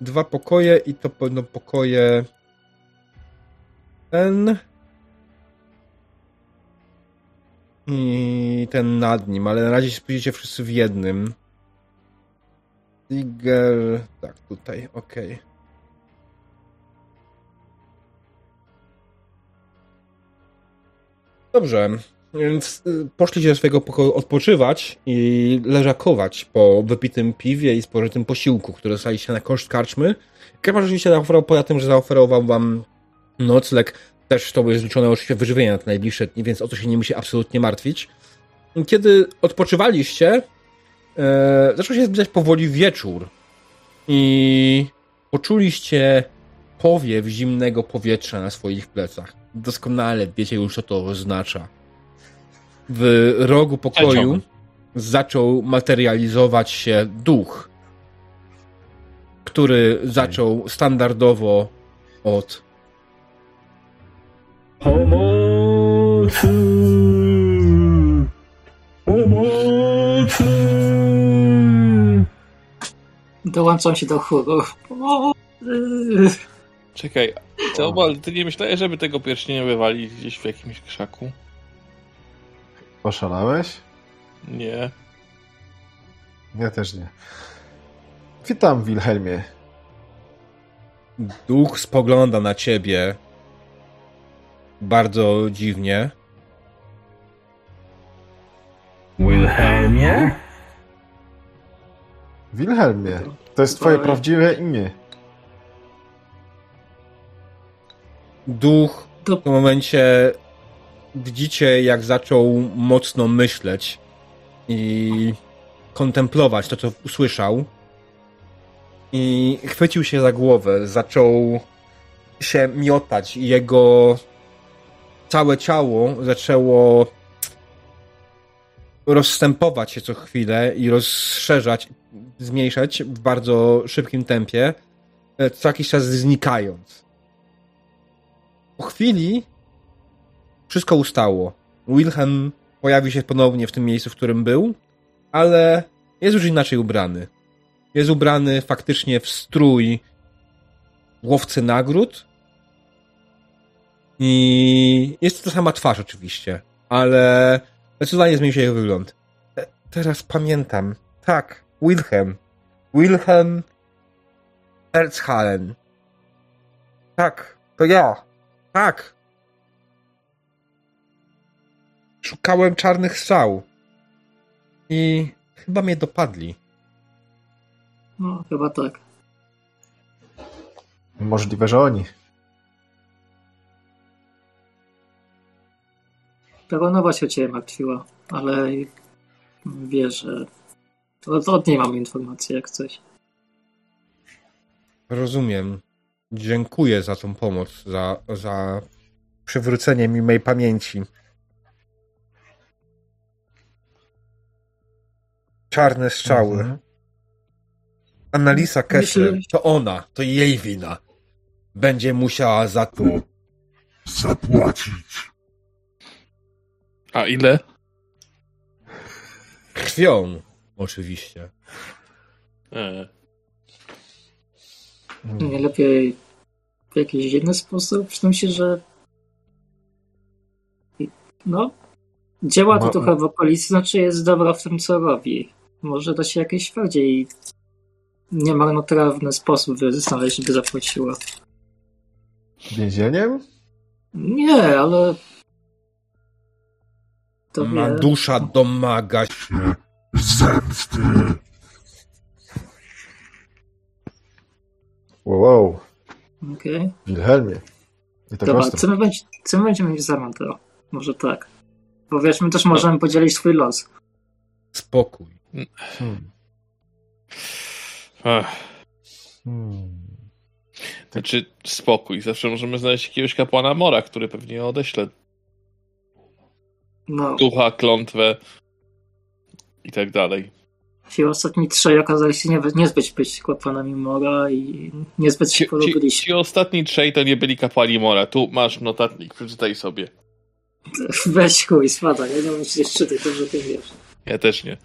dwa pokoje i to będą pokoje. Ten. I ten nad nim, ale na razie się wszyscy w jednym. Tiger. Tak, tutaj, okej. Dobrze, więc y, poszliście do swojego pokoju odpoczywać i leżakować po wypitym piwie i spożytym posiłku, który dostaliście na koszt karczmy. Karma oczywiście zaoferował, poza tym, że zaoferował wam nocleg, też to jest liczone oczywiście wyżywienie na te najbliższe dni, więc o to się nie musi absolutnie martwić. Kiedy odpoczywaliście, e, zaczął się zbliżać powoli wieczór i poczuliście powiew zimnego powietrza na swoich plecach. Doskonale wiecie już, co to oznacza. W rogu pokoju zaczął materializować się duch, który zaczął standardowo od Pomocy! Pomocy! Dołączam się do chóru. Pomocy! Czekaj, Teobald, ty nie myślałeś, żeby tego pierścienia wywalić gdzieś w jakimś krzaku? Poszalałeś? Nie. Ja też nie. Witam, Wilhelmie. duch spogląda na ciebie bardzo dziwnie. Wilhelmie? Wilhelmie, to jest twoje Oj. prawdziwe imię. Duch To- w tym momencie widzicie, jak zaczął mocno myśleć i kontemplować to, co usłyszał. I chwycił się za głowę, zaczął się miotać i jego całe ciało zaczęło rozstępować się co chwilę i rozszerzać, zmniejszać w bardzo szybkim tempie, e, co jakiś czas znikając. Po chwili wszystko ustało. Wilhelm pojawi się ponownie w tym miejscu, w którym był, ale jest już inaczej ubrany. Jest ubrany faktycznie w strój łowcy nagród i jest to sama twarz oczywiście, ale zdecydowanie zmienił się jego wygląd. E, Teraz pamiętam. Tak, Wilhelm. Wilhelm Erzhalen. Tak, to ja. Tak. Szukałem czarnych strzał. I chyba mnie dopadli. No, chyba tak. Możliwe, że oni. Peronowa się o ciebie martwiła, ale wie, że od, od niej mam informację jak coś. Rozumiem. Dziękuję za tą pomoc, za, za przywrócenie mi mej pamięci. Czarne strzały. Mhm. Annalisa Kessler, Myślę- to ona, to jej wina. Będzie musiała za to. Zapłacić. A ile? Krwią, oczywiście. E, Nie lepiej w jakiś inny sposób? W sensie, że no, działa to Ma- trochę w okolicy, znaczy jest dobra w tym, co robi. Może da się jakiś bardziej niemarnotrawny sposób znaleźć, by zapłaciła. Więzieniem? Nie, ale... To Ma wie... dusza domaga się. Zemsty. Wow, wow. Okej. Wilhelmie. I tak Dobra, ostro. co my, będzie, co my będziemy mieć w zamian to? Może tak. Bo wiesz, my też możemy podzielić swój los. Spokój. Hmm. Ach, Hmm. znaczy, spokój. Zawsze możemy znaleźć jakiegoś kapłana Mora, który pewnie odeśle No, ducha, klątwę i tak dalej. Ci ostatni trzej okazali się nie, niezbyt być kapłanami Mora i niezbyt się Ci, ci, polubili. ci ostatni trzej to nie byli kapłani Mora. Tu masz notatnik, przeczytaj sobie. Weź chuj, spada, ja nie umiem się czytać, dobrze ty wiesz. Ja też nie.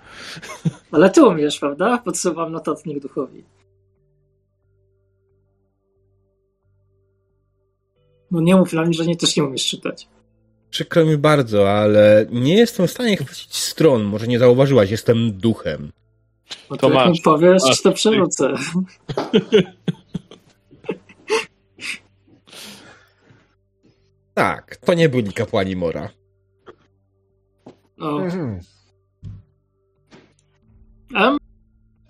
[laughs] Ale ty umiesz, prawda? Podsuwam notatnik duchowi. No nie mów dla mnie, że nie też nie umiesz czytać. Przykro mi bardzo, ale nie jestem w stanie chwycić stron. Może nie zauważyłaś, jestem duchem. No To jak masz. mi powiesz, Masz. to przerzucę. [laughs] Tak, to nie byli kapłani Mora. O, Mhm. a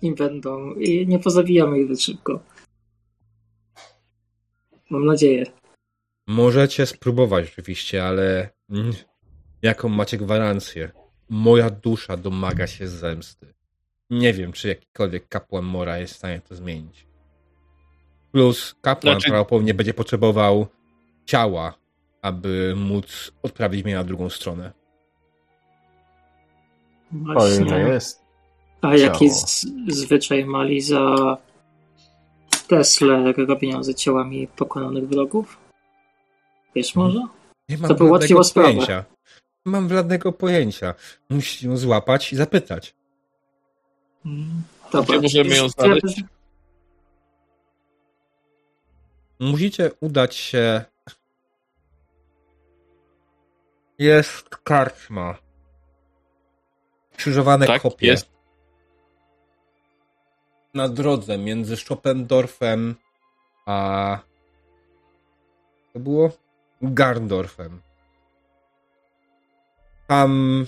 nim będą i nie pozabijamy ich zbyt szybko. Mam nadzieję. Możecie spróbować oczywiście, ale jaką macie gwarancję? Moja dusza domaga się zemsty. Nie wiem, czy jakikolwiek kapłan Mora jest w stanie to zmienić. Plus kapłan Znaczy- prawdopodobnie będzie potrzebował ciała, aby móc odprawić mnie na drugą stronę. Właśnie. jest. A jaki z, zwyczaj mali za Tesla robienia ze ciałami pokonanych wrogów? Wiesz może? Nie mam To by ułatwiło sprawę. pojęcia. Nie mam żadnego pojęcia. Musisz ją złapać i zapytać. Dobra. Gdzie możemy ją znaleźć? Musicie udać się. Jest karczma. Krzyżowane Tak, kopie. jest. Na drodze między Schopendorfem a. To było? Garndorfem. Tam.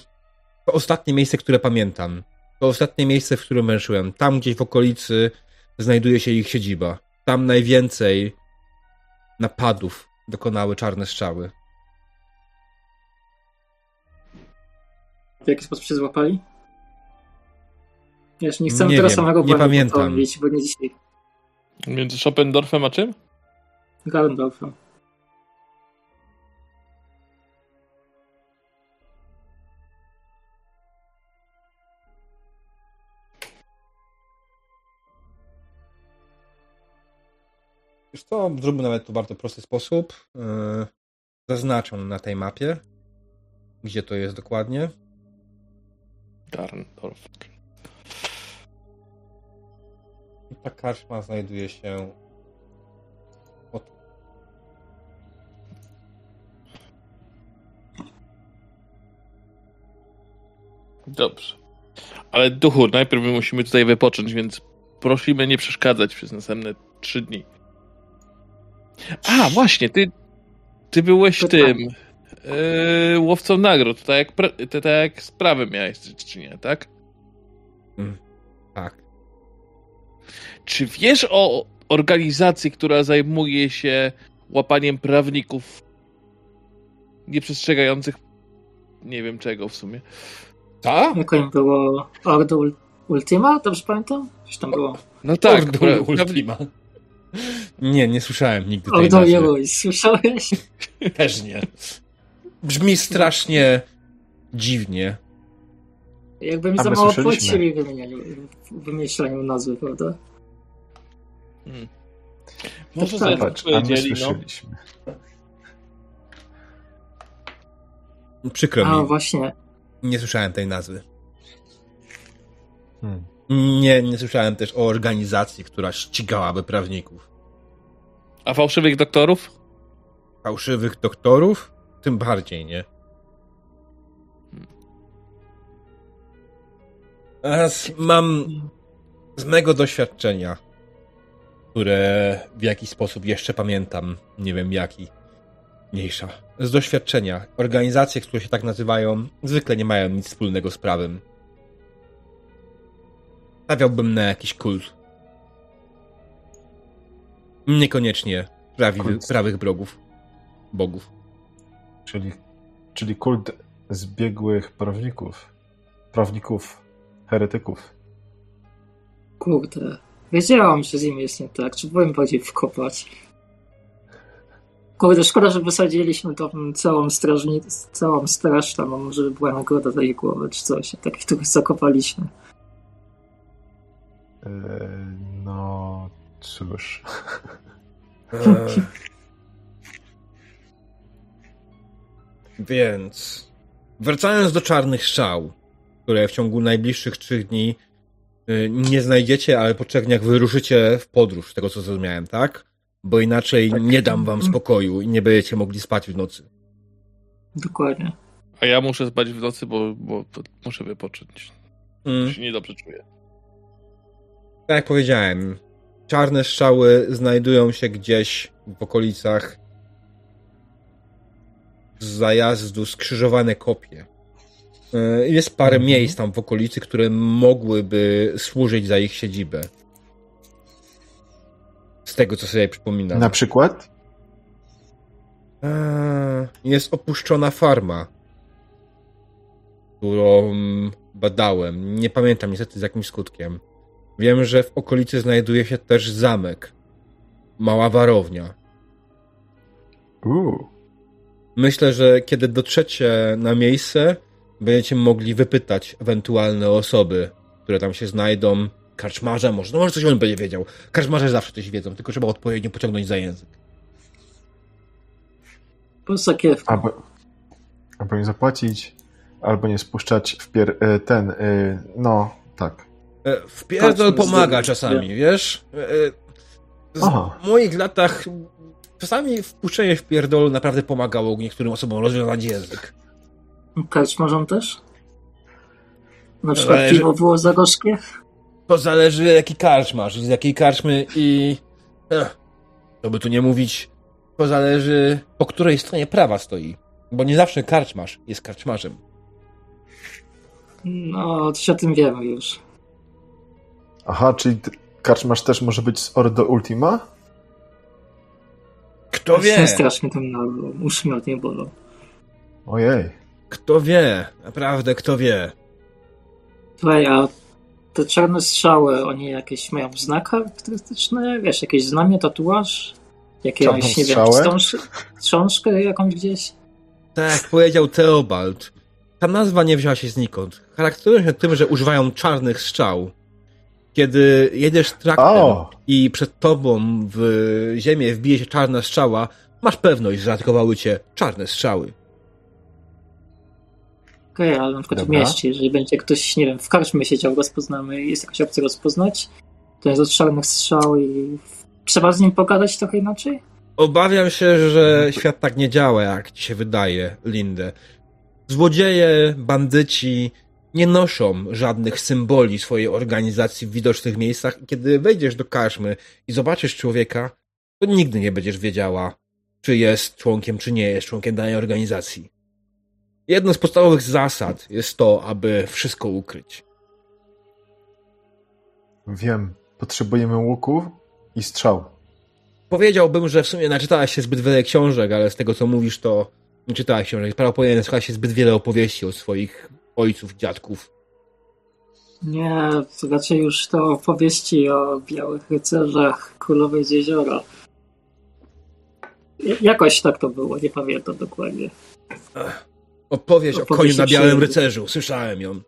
To ostatnie miejsce, które pamiętam. To ostatnie miejsce, w którym węszyłem. Tam gdzieś w okolicy znajduje się ich siedziba. Tam najwięcej napadów dokonały czarne strzały. W jaki sposób się złapali? Wiesz, nie chcemy Nie tego wiem, samego nie pamiętam. popełnić, bo nie dzisiaj. Między Schopendorfem a czym? Garndorfem. Wiesz co, zróbmy nawet to w bardzo prosty sposób. Yy, Zaznaczę na tej mapie, gdzie to jest dokładnie. Garndorf. I ta karczma znajduje się od... Dobrze. Ale duchu, najpierw my musimy tutaj wypocząć, więc prosimy nie przeszkadzać przez następne trzy dni. A, właśnie, ty, ty byłeś Pytanie. tym yy, łowcą nagród, tak jak, ty, tak jak sprawy miałeś, czy nie, tak? Tak. Czy wiesz o organizacji, która zajmuje się łapaniem prawników nieprzestrzegających nie wiem czego w sumie? Tak? Jak im było Ordo Ul- Ultima? Dobrze pamiętam? Coś tam było. No tak, Ordo pra, Ultima. Nie, nie słyszałem nigdy tej Ordo nazwy. Heroes, słyszałeś? [laughs] Też nie. Brzmi strasznie dziwnie. Jakby mi za mało płacili w wymyślaniu nazwy, prawda? Hmm. Może tak. tak a my no. słyszeliśmy. Przykro A mi, właśnie, nie słyszałem tej nazwy. Hmm. Nie, nie słyszałem też o organizacji, która ścigałaby prawników. A fałszywych doktorów? Fałszywych doktorów? Tym bardziej, nie? A z, mam z mego doświadczenia. które w jakiś sposób jeszcze pamiętam. Nie wiem jaki. Mniejsza. Z doświadczenia. Organizacje, które się tak nazywają, zwykle nie mają nic wspólnego z prawem. Stawiałbym na jakiś kult. Niekoniecznie prawi, Kult. prawych brogów. Bogów. Czyli, czyli kult zbiegłych prawników. Prawników, heretyków. Kurde. Wiedziałam, że z nim jest nie tak. Czy byłem bardziej wkopać? Kurde, szkoda, że wysadziliśmy tą całą strażnicę, całą straż tam, a może by była nagroda za jej głowę, czy coś. Tak, których zakopaliśmy. Eee, no, cóż. Eee. Więc wracając do czarnych strzał, które w ciągu najbliższych trzech dni y, nie znajdziecie, ale po trzech dniach wyruszycie w podróż, z tego co zrozumiałem, tak? Bo inaczej nie dam wam spokoju i nie będziecie mogli spać w nocy. Dokładnie. A ja muszę spać w nocy, bo, bo to muszę wypocząć. Mm. Się niedobrze czuję. Tak jak powiedziałem, czarne strzały znajdują się gdzieś w okolicach zajazdu skrzyżowane kopie. Yy, Jest parę Mhm. miejsc tam w okolicy, które mogłyby służyć za ich siedzibę. Z tego, co sobie przypominam. Na przykład? Eee, Jest opuszczona farma, którą badałem. Nie pamiętam niestety z jakim skutkiem. Wiem, że w okolicy znajduje się też zamek. Mała warownia. Uuu. Myślę, że kiedy dotrzecie na miejsce, będziecie mogli wypytać ewentualne osoby, które tam się znajdą. Karczmarza może, no może coś on będzie wiedział. Karczmarze zawsze coś wiedzą, tylko trzeba odpowiednio pociągnąć za język. Po sakiewkę. Albo, albo nie zapłacić, albo nie spuszczać w pier... e, ten, e, no, tak. E, Wpierdol pomaga czasami, wiesz? E, W Aha. moich latach czasami wpuszczenie w pierdolu naprawdę pomagało niektórym osobom rozwiązać język. Karczmarzom też? Na przykład Zależy- piwo było za gorzkie? To zależy jaki karcz masz, z jakiej karczmy i... Ech, to by tu nie mówić, to zależy po której stronie prawa stoi. Bo nie zawsze karczmarz jest karczmarzem. No, coś o tym wiemy już. Aha, czyli karczmarz też może być z Ordo Ultima? Kto wie? [laughs] Strasznie tam na od niej bolą. Ojej. Kto wie? Naprawdę, kto wie? Słuchaj, a te czarne strzały, oni jakieś mają znak charakterystyczny? Wiesz, jakieś znamie, tatuaż? Jakieś, nie wiem, wstąż, jakąś gdzieś? Tak powiedział Theobald, ta nazwa nie wzięła się znikąd. Charakteryzują się tym, że używają czarnych strzał. Kiedy jedziesz traktem O! i przed tobą w ziemię wbije się czarna strzała, masz pewność, że zaatakowały cię czarne strzały. Okej, ale na przykład w Dobra. mieście, jeżeli będzie ktoś, nie wiem, w karczmie siedział, rozpoznamy i jest jakaś opcja rozpoznać, to jest od czarnych strzał i trzeba z nim pogadać trochę inaczej? Obawiam się, że świat tak nie działa, jak ci się wydaje, Lindę. Złodzieje, bandyci nie noszą żadnych symboli swojej organizacji w widocznych miejscach i kiedy wejdziesz do karczmy i zobaczysz człowieka, to nigdy nie będziesz wiedziała, czy jest członkiem, czy nie jest członkiem danej organizacji. Jedną z podstawowych zasad jest to, aby wszystko ukryć. Wiem. Potrzebujemy łuku i strzał. Powiedziałbym, że w sumie naczytałaś się zbyt wiele książek, ale z tego co mówisz, to nie czytałaś książek. Prawdopodobnie słuchałaś się zbyt wiele opowieści od swoich ojców, dziadków. Nie, to raczej już to opowieści o białych rycerzach królowej z jeziora. Jakoś tak to było, nie pamiętam dokładnie. Opowieść o koniu na białym rycerzu. Słyszałem ją.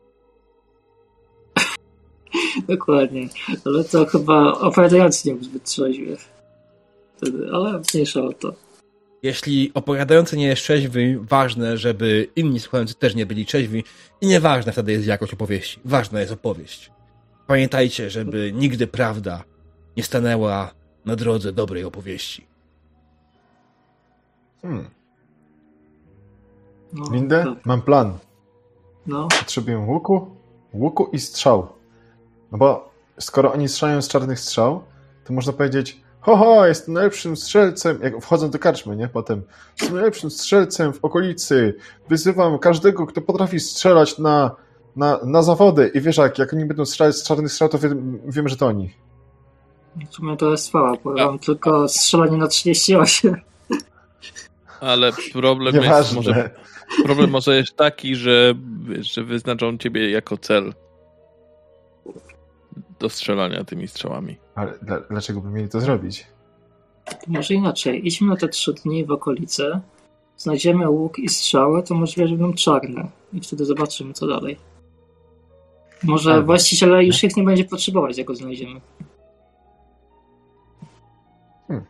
[laughs] Dokładnie, ale to chyba opowiadający nie był zbyt trzeźwy. Ale mniejsza o to. Jeśli opowiadający nie jest trzeźwy, ważne, żeby inni słuchający też nie byli trzeźwi i nieważne wtedy jest jakość opowieści. Ważna jest opowieść. Pamiętajcie, żeby nigdy prawda nie stanęła na drodze dobrej opowieści. Hmm. No, Lindę, tak. mam plan. No, Potrzebuję łuku, łuku i strzał. No bo skoro oni strzelają z czarnych strzał, to można powiedzieć ho, ho, jestem najlepszym strzelcem, jak wchodzą do karczmy, nie? Potem jestem najlepszym strzelcem w okolicy, wyzywam każdego, kto potrafi strzelać na, na, na zawody i wiesz jak, jak oni będą strzelać z czarnych strzał, to wiem, wiem że to oni. W sumie to jest chwała, bo ja mam tylko strzelanie na 38. Ale problem jest Nieważne. może, problem może jest taki, że, że wyznaczą ciebie jako cel do strzelania tymi strzałami. Ale dla, dlaczego by mieli to zrobić? Może inaczej. Idźmy na te trzy dni w okolice, znajdziemy łuk i strzały, to możliwe, że będą czarne. I wtedy zobaczymy, co dalej. Może Albo- właściciel już ich nie będzie potrzebować, jak go znajdziemy. Hmm.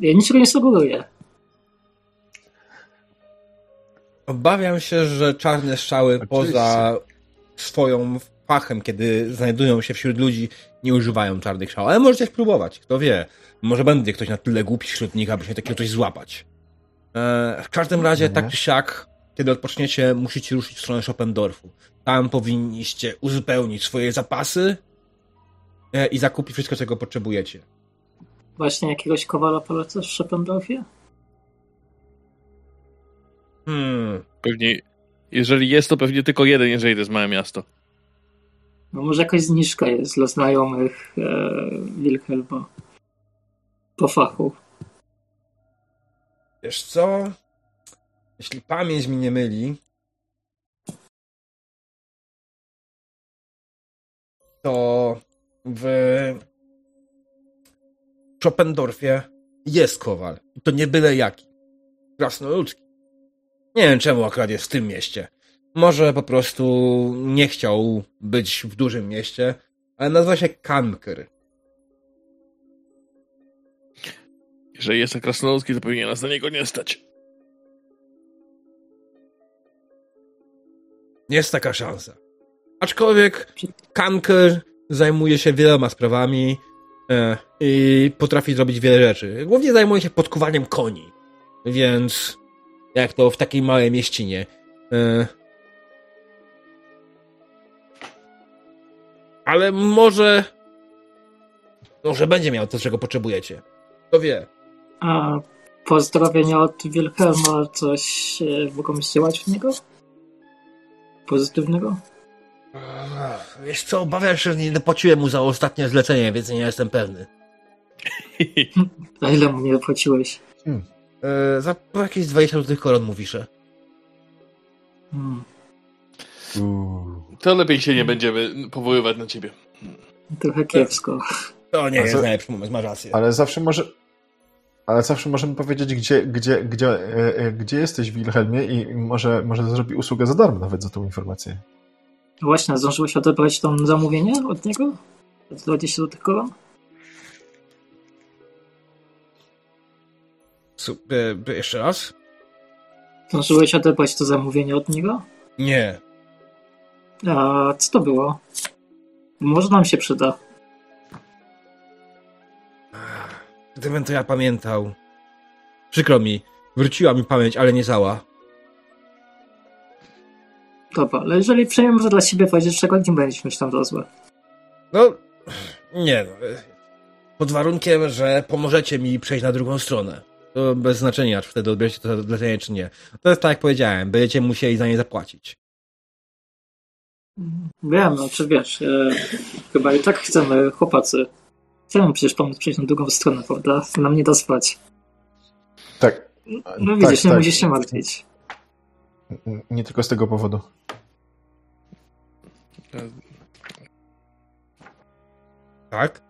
Ja niczego nie sugeruję. Obawiam się, że czarne strzały Oczywiście. poza swoją fachem, kiedy znajdują się wśród ludzi, nie używają czarnych strzał. Ale możecie spróbować, kto wie. Może będzie ktoś na tyle głupi wśród nich, aby się takiego coś złapać. E, w każdym razie, No nie. tak czy siak, kiedy odpoczniecie, musicie ruszyć w stronę Schopendorfu. Tam powinniście uzupełnić swoje zapasy e, i zakupić wszystko, czego potrzebujecie. Właśnie jakiegoś kowala polecasz w Szependorfie? Hmm. Pewnie, jeżeli jest, to pewnie tylko jeden, jeżeli to jest małe miasto. No może jakaś zniżka jest dla znajomych e, Wilhelma po fachu. Wiesz co? Jeśli pamięć mi nie myli, to w Chopendorfie jest kowal. To nie byle jaki. Krasnoludzki. Nie wiem czemu akurat jest w tym mieście. Może po prostu nie chciał być w dużym mieście, ale nazywa się Kanker. Jeżeli jest tak krasnoludzki, to powinien nas na niego nie stać. Jest taka szansa. Aczkolwiek Kanker zajmuje się wieloma sprawami e, i potrafi zrobić wiele rzeczy. Głównie zajmuje się podkuwaniem koni. Więc jak to w takiej małej mieścinie. E, ale może może będzie miał to, czego potrzebujecie. Kto wie. A pozdrowienia od Wilhelma coś e, mogą zdziałać w niego? Pozytywnego? Wiesz co, obawiam się, że nie dopłaciłem mu za ostatnie zlecenie, więc nie jestem pewny. [laughs] A ile mu nie płaciłeś? E, za jakieś 20 złotych koron mówisz. Hmm. To lepiej się nie będziemy powoływać na ciebie. trochę kiepsko. To nie jest najlepszy moment, masz rację. Ale zawsze może. Ale zawsze możemy powiedzieć, gdzie, gdzie, gdzie, e, e, gdzie jesteś, Wilhelmie, i może, może zrobi usługę za darmo nawet za tą informację. Właśnie, zdążyłeś odebrać to zamówienie od niego? Za 20 zł koron? Su- e, jeszcze raz? Zdążyłeś odebrać to zamówienie od niego? Nie. A co to było? Może nam się przyda. Gdybym to ja pamiętał. Przykro mi. Wróciła mi pamięć, ale nie cała. Dobra, ale jeżeli przejmę może dla siebie powiedzieć, czego nie będziesz mieć tam do złe. No, nie no. e, Pod warunkiem, że pomożecie mi przejść na drugą stronę. To bez znaczenia, czy wtedy odbierzecie to zlecenie, czy nie. To jest tak, jak powiedziałem. Będziecie musieli za nie zapłacić. Wiem, no czy wiesz, e, chyba i tak chcemy, chłopacy. Chcemy przecież pomóc przejść na drugą stronę, prawda? Nam nie da spać. Tak. No tak, widzisz, nie tak. musisz się martwić. Nie tylko z tego powodu. Tak?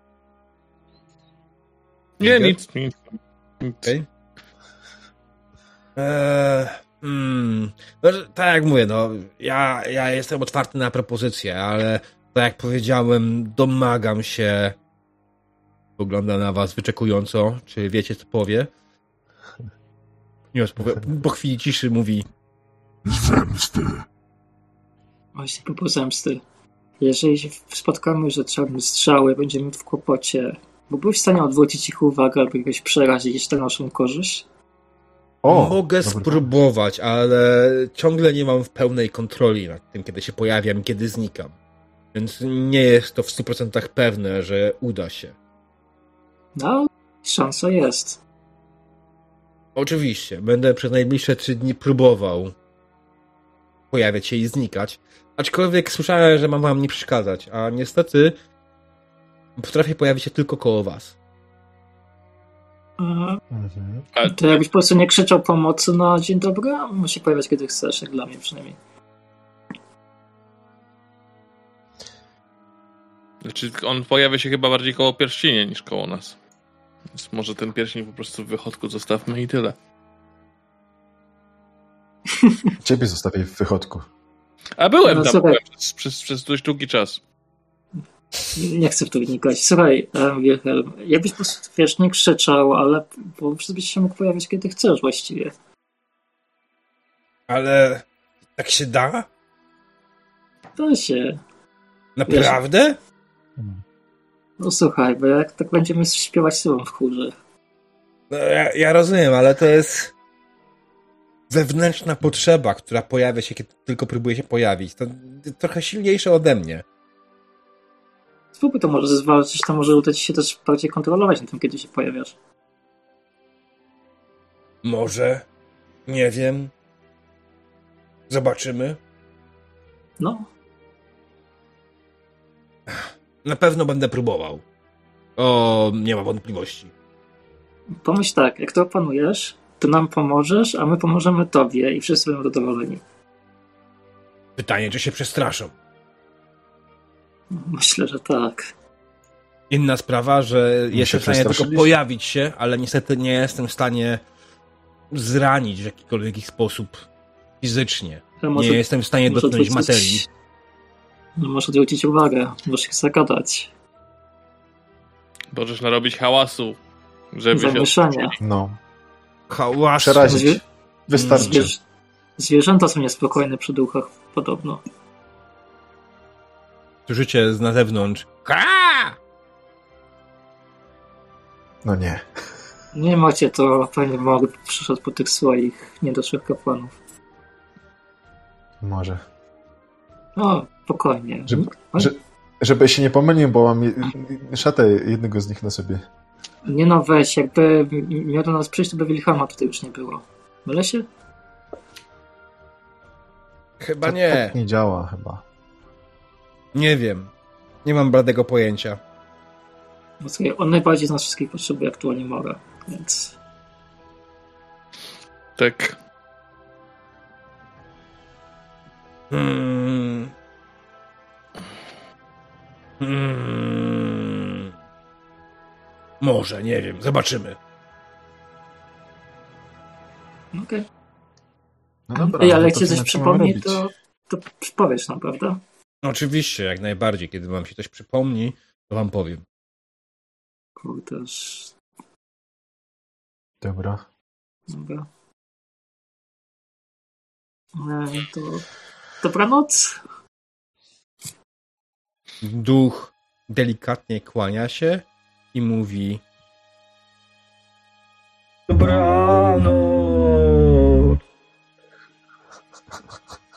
Nie, nic, nic. nic. Okej. Eee, mm, no, tak jak mówię, no, ja, ja jestem otwarty na propozycje, ale tak jak powiedziałem, domagam się. Pogląda na was wyczekująco, czy wiecie, co powie. Nie powie, po chwili ciszy mówi, Zemsty. Właśnie propos zemsty. Jeżeli się spotkamy, że czarne strzały, będziemy w kłopocie, bo byłeś w stanie odwrócić ich uwagę albo jakoś przerazić na naszą korzyść? O! mogę dobry spróbować, ale ciągle nie mam w pełnej kontroli nad tym, kiedy się pojawiam i kiedy znikam. Więc nie jest to w 100% pewne, że uda się. No, szansa jest. Oczywiście, będę przez najbliższe trzy dni próbował pojawiać się i znikać. Aczkolwiek słyszałem, że mam wam nie przeszkadzać, a niestety potrafię pojawić się tylko koło was. Mhm. A, To jakbyś po prostu nie krzyczał pomocy na dzień dobry, a musi pojawiać kiedy chcesz, jak dla mnie przynajmniej. znaczy, on pojawia się chyba bardziej koło pierścienia niż koło nas. Więc może ten pierścień po prostu w wychodku zostawmy i tyle. [laughs] Ciebie zostawię w wychodku. A byłem No, tam byłem przez, przez, przez dość długi czas. Nie chcę w to wnikać. Słuchaj, e, Wilhelm, jakbyś po prostu, wiesz, nie krzyczał, ale po prostu byś się mógł pojawiać kiedy chcesz właściwie. Ale tak się da? To się. Naprawdę? No słuchaj, bo jak tak będziemy śpiewać z tobą w chórze. No, ja, ja rozumiem, ale to jest wewnętrzna potrzeba, która pojawia się, kiedy tylko próbuje się pojawić. To trochę silniejsze ode mnie. Spróbuj to może zwalczyć, to może uda ci się też bardziej kontrolować na tym, kiedy się pojawiasz. Może. Nie wiem. Zobaczymy. No, Na pewno będę próbował. O, nie ma wątpliwości. pomyśl tak, jak to opanujesz, to nam pomożesz, a my pomożemy tobie i wszyscy będą zadowoleni. Pytanie, czy się przestraszą. Myślę, że tak. Inna sprawa, że jestem w stanie tylko pojawić się, ale niestety nie jestem w stanie zranić w jakikolwiek sposób fizycznie. Może, Nie jestem w stanie dotknąć odwrócić- materii. No, może odwrócić uwagę, możesz ich zagadać. Możesz narobić hałasu, żeby się... Zamieszanie. No. Hałas. Przerazić. Zwie- Wystarczy. Zwierz- zwierzęta są niespokojne przy duchach, podobno. Słyszycie z na zewnątrz. Ha! No nie. Nie macie to, panie Mog przyszedł po tych swoich niedoszłych kapłanów. Może. No, spokojnie. Żeby, No, że, żeby się nie pomylił, bo mam je- szatę jednego z nich na sobie. Nie no, weź, jakby miał do nas przyjść, to by Wilhelma tutaj już nie było. Mylę się? Chyba To nie. Tak nie działa chyba. Nie wiem. Nie mam bladego pojęcia. On najbardziej z nas wszystkich potrzebuje aktualnie Mora, więc... Tak. Hmm. Hmm. Może, nie wiem. Zobaczymy. Okej. No dobra. Ej, no ale jak ci co coś przypomni, to, to powiesz nam, prawda? Oczywiście, jak najbardziej. Kiedy wam się coś przypomni, to wam powiem. Kurdeż. Dobra. Dobra. E, to dobranoc. Duch delikatnie kłania się i mówi Dobranoc.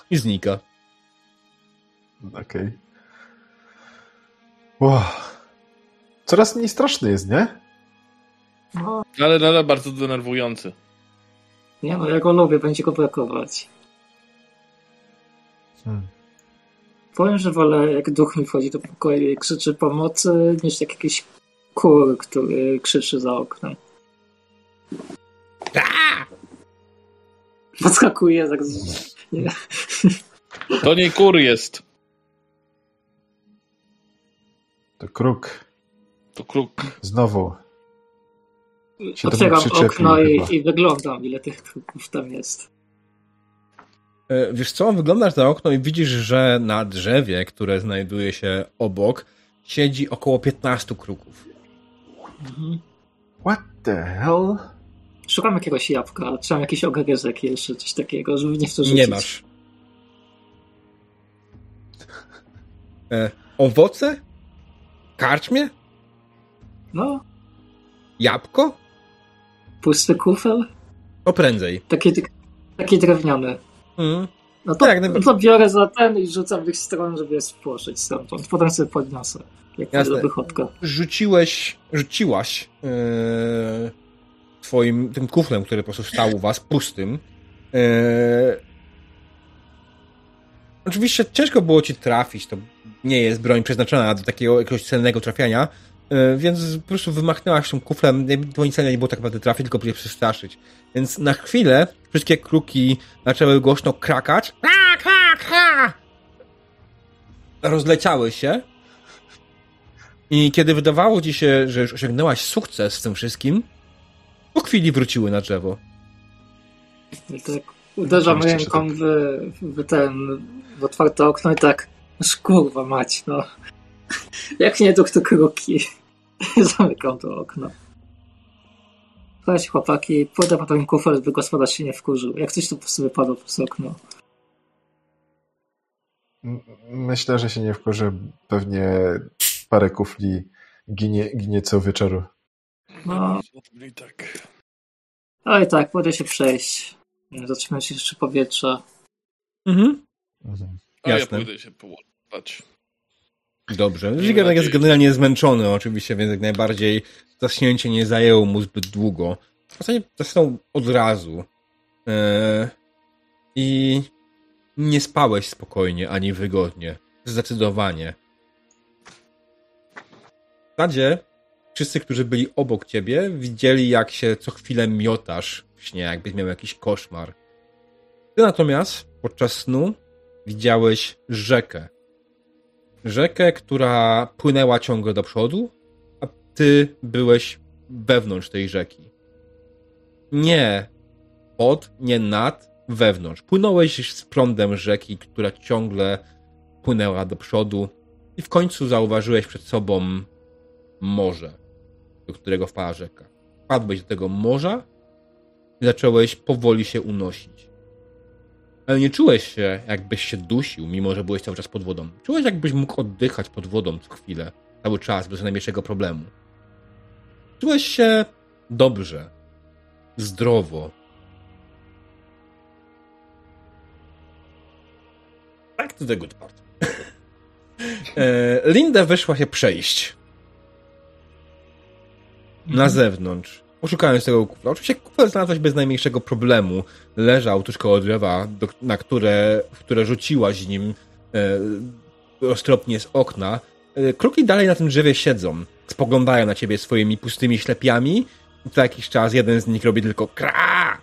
I znika. Okej. Wow. Coraz mniej straszny jest, nie? No, Ale nadal bardzo denerwujący. nie no, ja go lubię, będzie go brakować. Hmm. Powiem, że wolę, jak duch mi wchodzi do pokoju i krzyczy pomocy, niż jak jakiś kur, który krzyczy za oknem. Podskakuje tak z... nie. To nie kur jest. To kruk. To kruk. Znowu. Się Otwieram okno i, chyba. i wyglądam, ile tych kruków tam jest. E, Wiesz co, wyglądasz na okno i widzisz, że na drzewie, które znajduje się obok, siedzi około 15 kruków. Mhm. What the hell? Szukam jakiegoś jabłka, czy mam jakiś ogryzek jeszcze, coś takiego, żeby nie w to rzucić. Nie masz. E, owoce? Karczmie? No, Jabłko? pusty kufel, To prędzej. taki, taki drewniany. Mm. No to, Tak, no to biorę za ten i rzucam w ich stronę, żeby je spłoszyć stamtąd. Potem sobie podniosę. Jak Jasne. wychodka. Rzuciłeś, rzuciłaś yy, twoim, tym kuflem, który po prostu stał u was, pustym. Yy, oczywiście ciężko było ci trafić, to nie jest broń przeznaczona do takiego jakiegoś celnego trafiania, yy, więc po prostu wymachnęłaś tym kuflem, twoim celem nie było tak naprawdę trafić, tylko je przestraszyć. Więc na chwilę wszystkie kruki zaczęły głośno krakać. Kra, kra, kra! Rozleciały się. I kiedy wydawało ci się, że już osiągnęłaś sukces z tym wszystkim, po chwili wróciły na drzewo. I tak uderzam ręką w, w ten, w otwarte okno i tak, aż kurwa mać, no. Jak nie duch, to kroki. [laughs] Zamykam to okno. Chodź chłopaki, pójdę po ten kufel, by gospodarz się nie wkurzył. Jak coś to po prostu wypadło przez okno. Myślę, że się nie wkurzy. Pewnie parę kufli ginie, ginie co wieczoru. No, I tak. ale i tak, pójdę się przejść. Zatrzymać się jeszcze powietrza. Mhm. Mhm. A ja Jasne. pójdę się połapać. Dobrze. Zigarek jest generalnie zmęczony oczywiście, więc jak najbardziej zaśnięcie nie zajęło mu zbyt długo. W zasadzie zasnął od razu. Eee, I nie spałeś spokojnie ani wygodnie. Zdecydowanie. W zasadzie wszyscy, którzy byli obok ciebie, widzieli jak się co chwilę miotasz w śnie, jakbyś miał jakiś koszmar. Ty natomiast podczas snu widziałeś rzekę. Rzekę, która płynęła ciągle do przodu, a ty byłeś wewnątrz tej rzeki. Nie pod, nie nad, wewnątrz. Płynąłeś z prądem rzeki, która ciągle płynęła do przodu i w końcu zauważyłeś przed sobą morze, do którego wpadła rzeka. Wpadłeś do tego morza i zacząłeś powoli się unosić. Ale nie czułeś się, jakbyś się dusił, mimo że byłeś cały czas pod wodą. Czułeś, jakbyś mógł oddychać pod wodą co chwilę, cały czas, bez najmniejszego problemu. Czułeś się dobrze, zdrowo. Back to the good part. [laughs] E, Linda wyszła się przejść na zewnątrz, poszukając tego kufla. Oczywiście kufel znalazłeś bez najmniejszego problemu. Leżał tuż koło drzewa, do, na które, w które rzuciłaś nim e, roztropnie z okna. E, kruki dalej na tym drzewie siedzą. Spoglądają na ciebie swoimi pustymi ślepiami. I co jakiś czas jeden z nich robi tylko kra.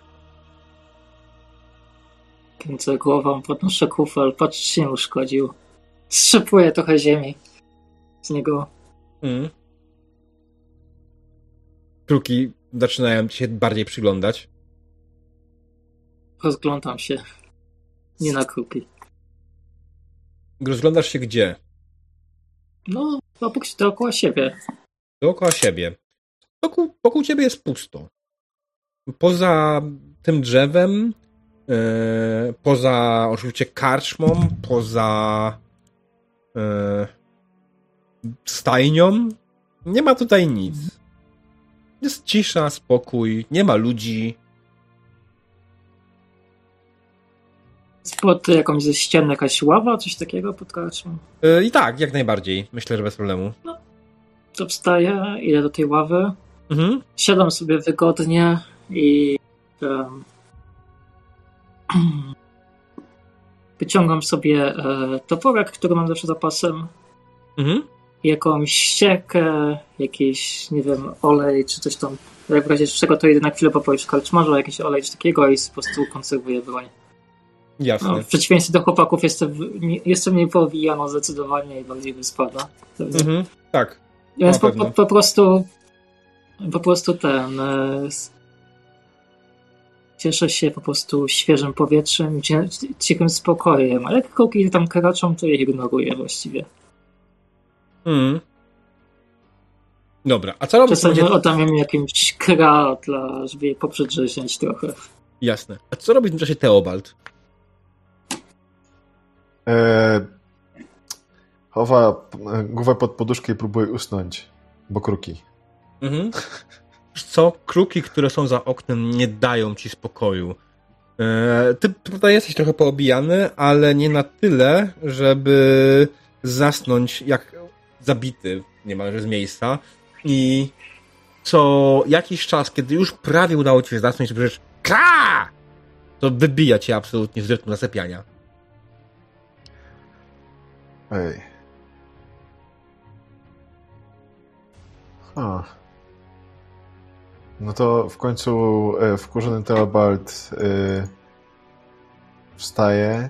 Kręcę głową, podnoszę kufel, patrz, czy się uszkodził. Strzepuję trochę ziemi z niego. Mm. Kruki zaczynają się bardziej przyglądać. Rozglądam się. Nie na kruki. Rozglądasz się gdzie? No, obok dookoła siebie. Dookoła siebie. Wokół, wokół ciebie jest pusto. Poza tym drzewem, e, poza oczywiście karczmą, poza e, stajnią, nie ma tutaj nic. Jest cisza, spokój, nie ma ludzi. Spod jakąś ze ścian jakaś ława, coś takiego pod karczmą. E, I tak, jak najbardziej. Myślę, że bez problemu. To wstaję, idę do tej ławy, Mhm. siadam sobie wygodnie i em, [clears throat] wyciągam sobie e, toporek, który mam zawsze zapasem, Mhm. Jakąś ściekę, jakiś, nie wiem, olej czy coś tam. Jak w razie czego to idę na chwilę popoić w karczmarzu, jakiś olej czy takiego i po prostu konserwuję broń. Jasne. No, w przeciwieństwie do chłopaków jestem, jestem mniej powijano zdecydowanie i bardziej wyspada. Mhm. Tak. Więc po, po, po prostu po prostu ten e, cieszę się po prostu świeżym powietrzem, cichym spokojem, ale jak kroki tam kraczą, to je ignoruję właściwie. Mhm. Dobra, a co robisz? w Czasami momencie- oddam jakimś kra, dla, żeby je poprzedrzeźniać trochę. Jasne. A co robisz w tym czasie Teobald? E, chowa e, głowę pod poduszkę i próbuje usnąć, bo kruki. Mhm. Co? Kruki, które są za oknem, nie dają ci spokoju. E, ty tutaj jesteś trochę poobijany, ale nie na tyle, żeby zasnąć jak zabity niemalże z miejsca. I co jakiś czas, kiedy już prawie udało ci się zasnąć, to przecież ka! To wybija cię absolutnie z rytmu zasypiania. Ej. Ha. No to w końcu e, wkurzony Theobald e, wstaje,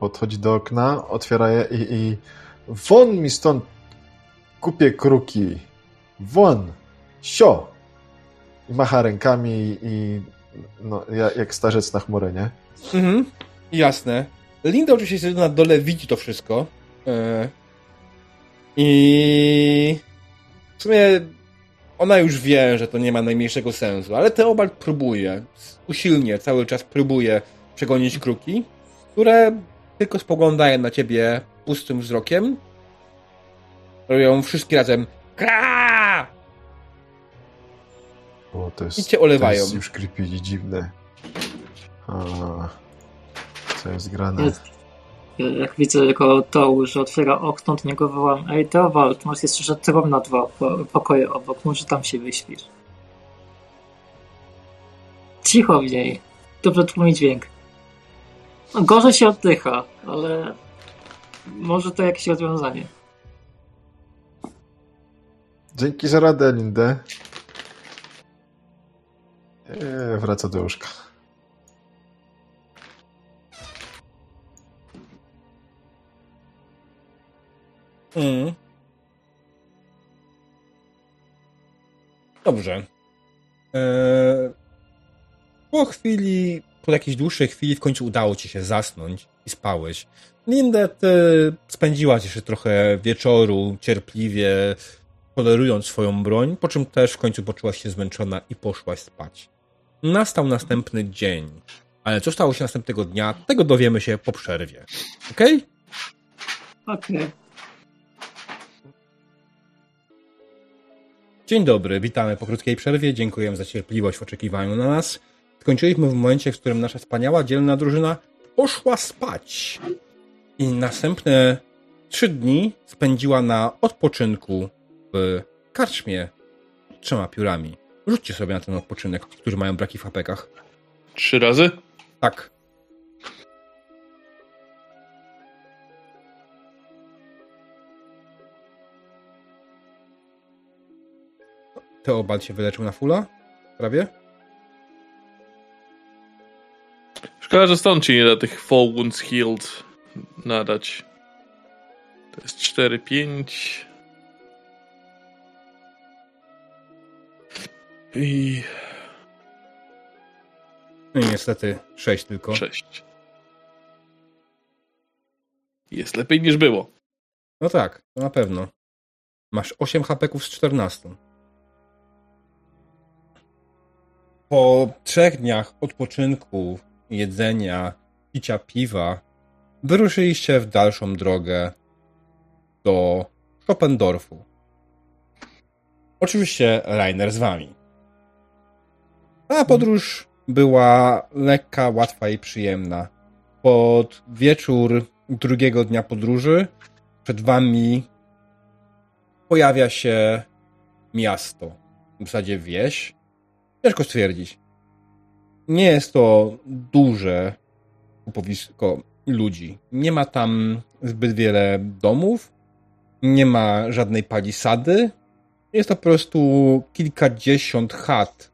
podchodzi do okna, otwiera je i, i won mi stąd kupię kruki. Won! Sio! I macha rękami i no, ja- jak starzec na chmurę, nie? Mhm, jasne. Linda oczywiście jest na dole, widzi to wszystko. E, I w sumie ona już wie, że to nie ma najmniejszego sensu, ale Teobald próbuje, usilnie cały czas próbuje przegonić kruki, które tylko spoglądają na ciebie pustym wzrokiem. Robią wszystkie razem kra! Bo to jest, I cię to olewają. jest już creepy i dziwne. A, co jest grane? Jest. Jak widzę jego to, że otwiera okno, to niego wołam Ej, Teobald, masz jeszcze tron na dwa po- pokoje obok, może tam się wyśpisz. Cicho w niej. Dobrze tłumi dźwięk. Gorzej się oddycha, ale może to jakieś rozwiązanie. Dzięki za radę, Lindę. Eee, wraca do łóżka. Mm. Dobrze. Eee, po chwili, po jakiejś dłuższej chwili w końcu udało ci się zasnąć i spałeś. Linda, ty spędziłaś jeszcze trochę wieczoru cierpliwie, tolerując swoją broń, po czym też w końcu poczułaś się zmęczona i poszłaś spać. Nastał następny dzień. Ale co stało się następnego dnia, tego dowiemy się po przerwie. Okej? Okej. Dzień dobry, witamy po krótkiej przerwie. Dziękujemy za cierpliwość w oczekiwaniu na nas. Skończyliśmy w momencie, w którym nasza wspaniała, dzielna drużyna poszła spać. I następne trzy dni spędziła na odpoczynku w karczmie trzema piórami. Rzućcie sobie na ten odpoczynek, którzy mają braki w hapekach. Trzy razy? Tak. Teobald się wyleczył na fula? Prawie? Szkoda, że stąd ci nie da tych Fall Wounds Healed nadać. To jest 4, 5. I No i niestety sześć tylko. 6. Jest lepiej niż było. No tak, to na pewno. Masz 8 hapeków z 14. Po trzech dniach odpoczynku, jedzenia, picia piwa, wyruszyliście w dalszą drogę do Schopendorfu. Oczywiście Rainer z wami. A podróż była lekka, łatwa i przyjemna. Pod wieczór drugiego dnia podróży przed wami pojawia się miasto. W zasadzie wieś. Ciężko stwierdzić. Nie jest to duże kupowisko ludzi. Nie ma tam zbyt wiele domów. Nie ma żadnej palisady. Jest to po prostu kilkadziesiąt chat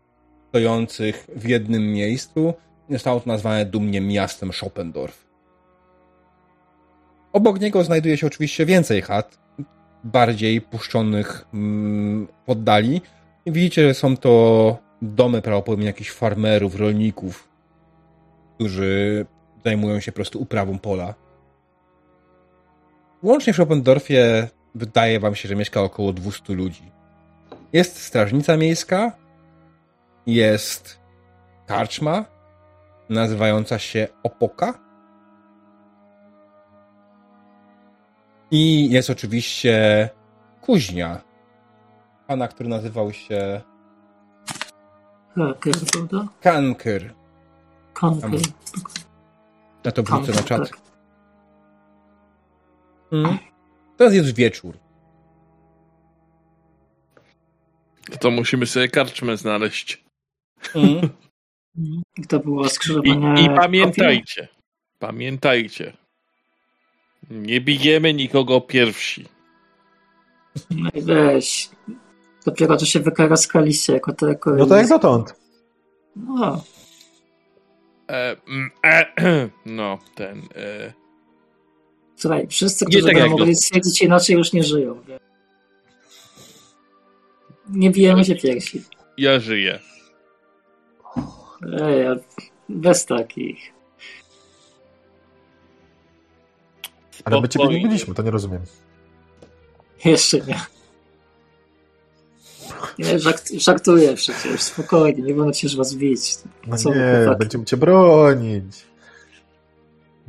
stojących w jednym miejscu. Zostało to nazwane dumnie miastem Schopendorf. Obok niego znajduje się oczywiście więcej chat, bardziej puszczonych mm, w oddali. I widzicie, że są to domy prawdopodobnie jakichś farmerów, rolników, którzy zajmują się po prostu uprawą pola. Łącznie w Schopendorfie wydaje wam się, że mieszka około 200 ludzi. Jest strażnica miejska, jest karczma nazywająca się Opoka, I jest oczywiście kuźnia pana, który nazywał się Haker, prawda? Kanker. Okej. Na to wrzucę na czat. Tak. Mm. Teraz jest wieczór. To, to musimy sobie karczmę znaleźć. Mm. [laughs] I to było I, skrzyżowanie. I pamiętajcie, pamiętajcie. Nie bijemy nikogo pierwsi. No i weź. Dopiero to się wykaraskaliście jako tylko. No to jak dotąd. No, E, mm, e, [clears throat] no, ten. E, słuchaj, wszyscy, którzy tak mogli do- stwierdzić inaczej, już nie żyją. Nie bijemy się pierwsi. ja żyję. Ej, a bez takich. Ale my ciebie nie byliśmy, to nie rozumiem. Jeszcze nie. Nie, żart, żartuję przecież, spokojnie, nie będę się was bić. No Co nie, chłopaki? będziemy cię bronić.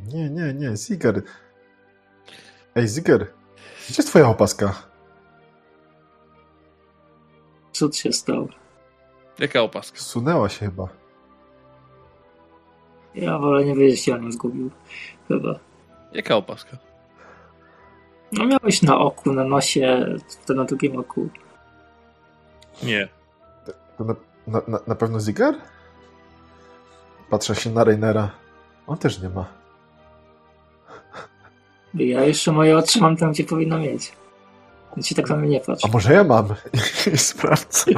Nie, nie, nie, Ziger. Ej, Ziger, gdzie jest twoja opaska? Cud się stał. Jaka opaska? Sunęła się chyba. Ja wolę nie wiedzieć, ja ją zgubił. Chyba. Jaka opaska? No miałeś na oku, na nosie, to na drugim oku. Nie. To na, na, na, pewno Ziger? Patrzę się na Rainera. On też nie ma. Ja jeszcze moje oczy mam tam, gdzie powinno mieć. Więc się tak na mnie nie patrz. A może ja mam? I [laughs] sprawdzę.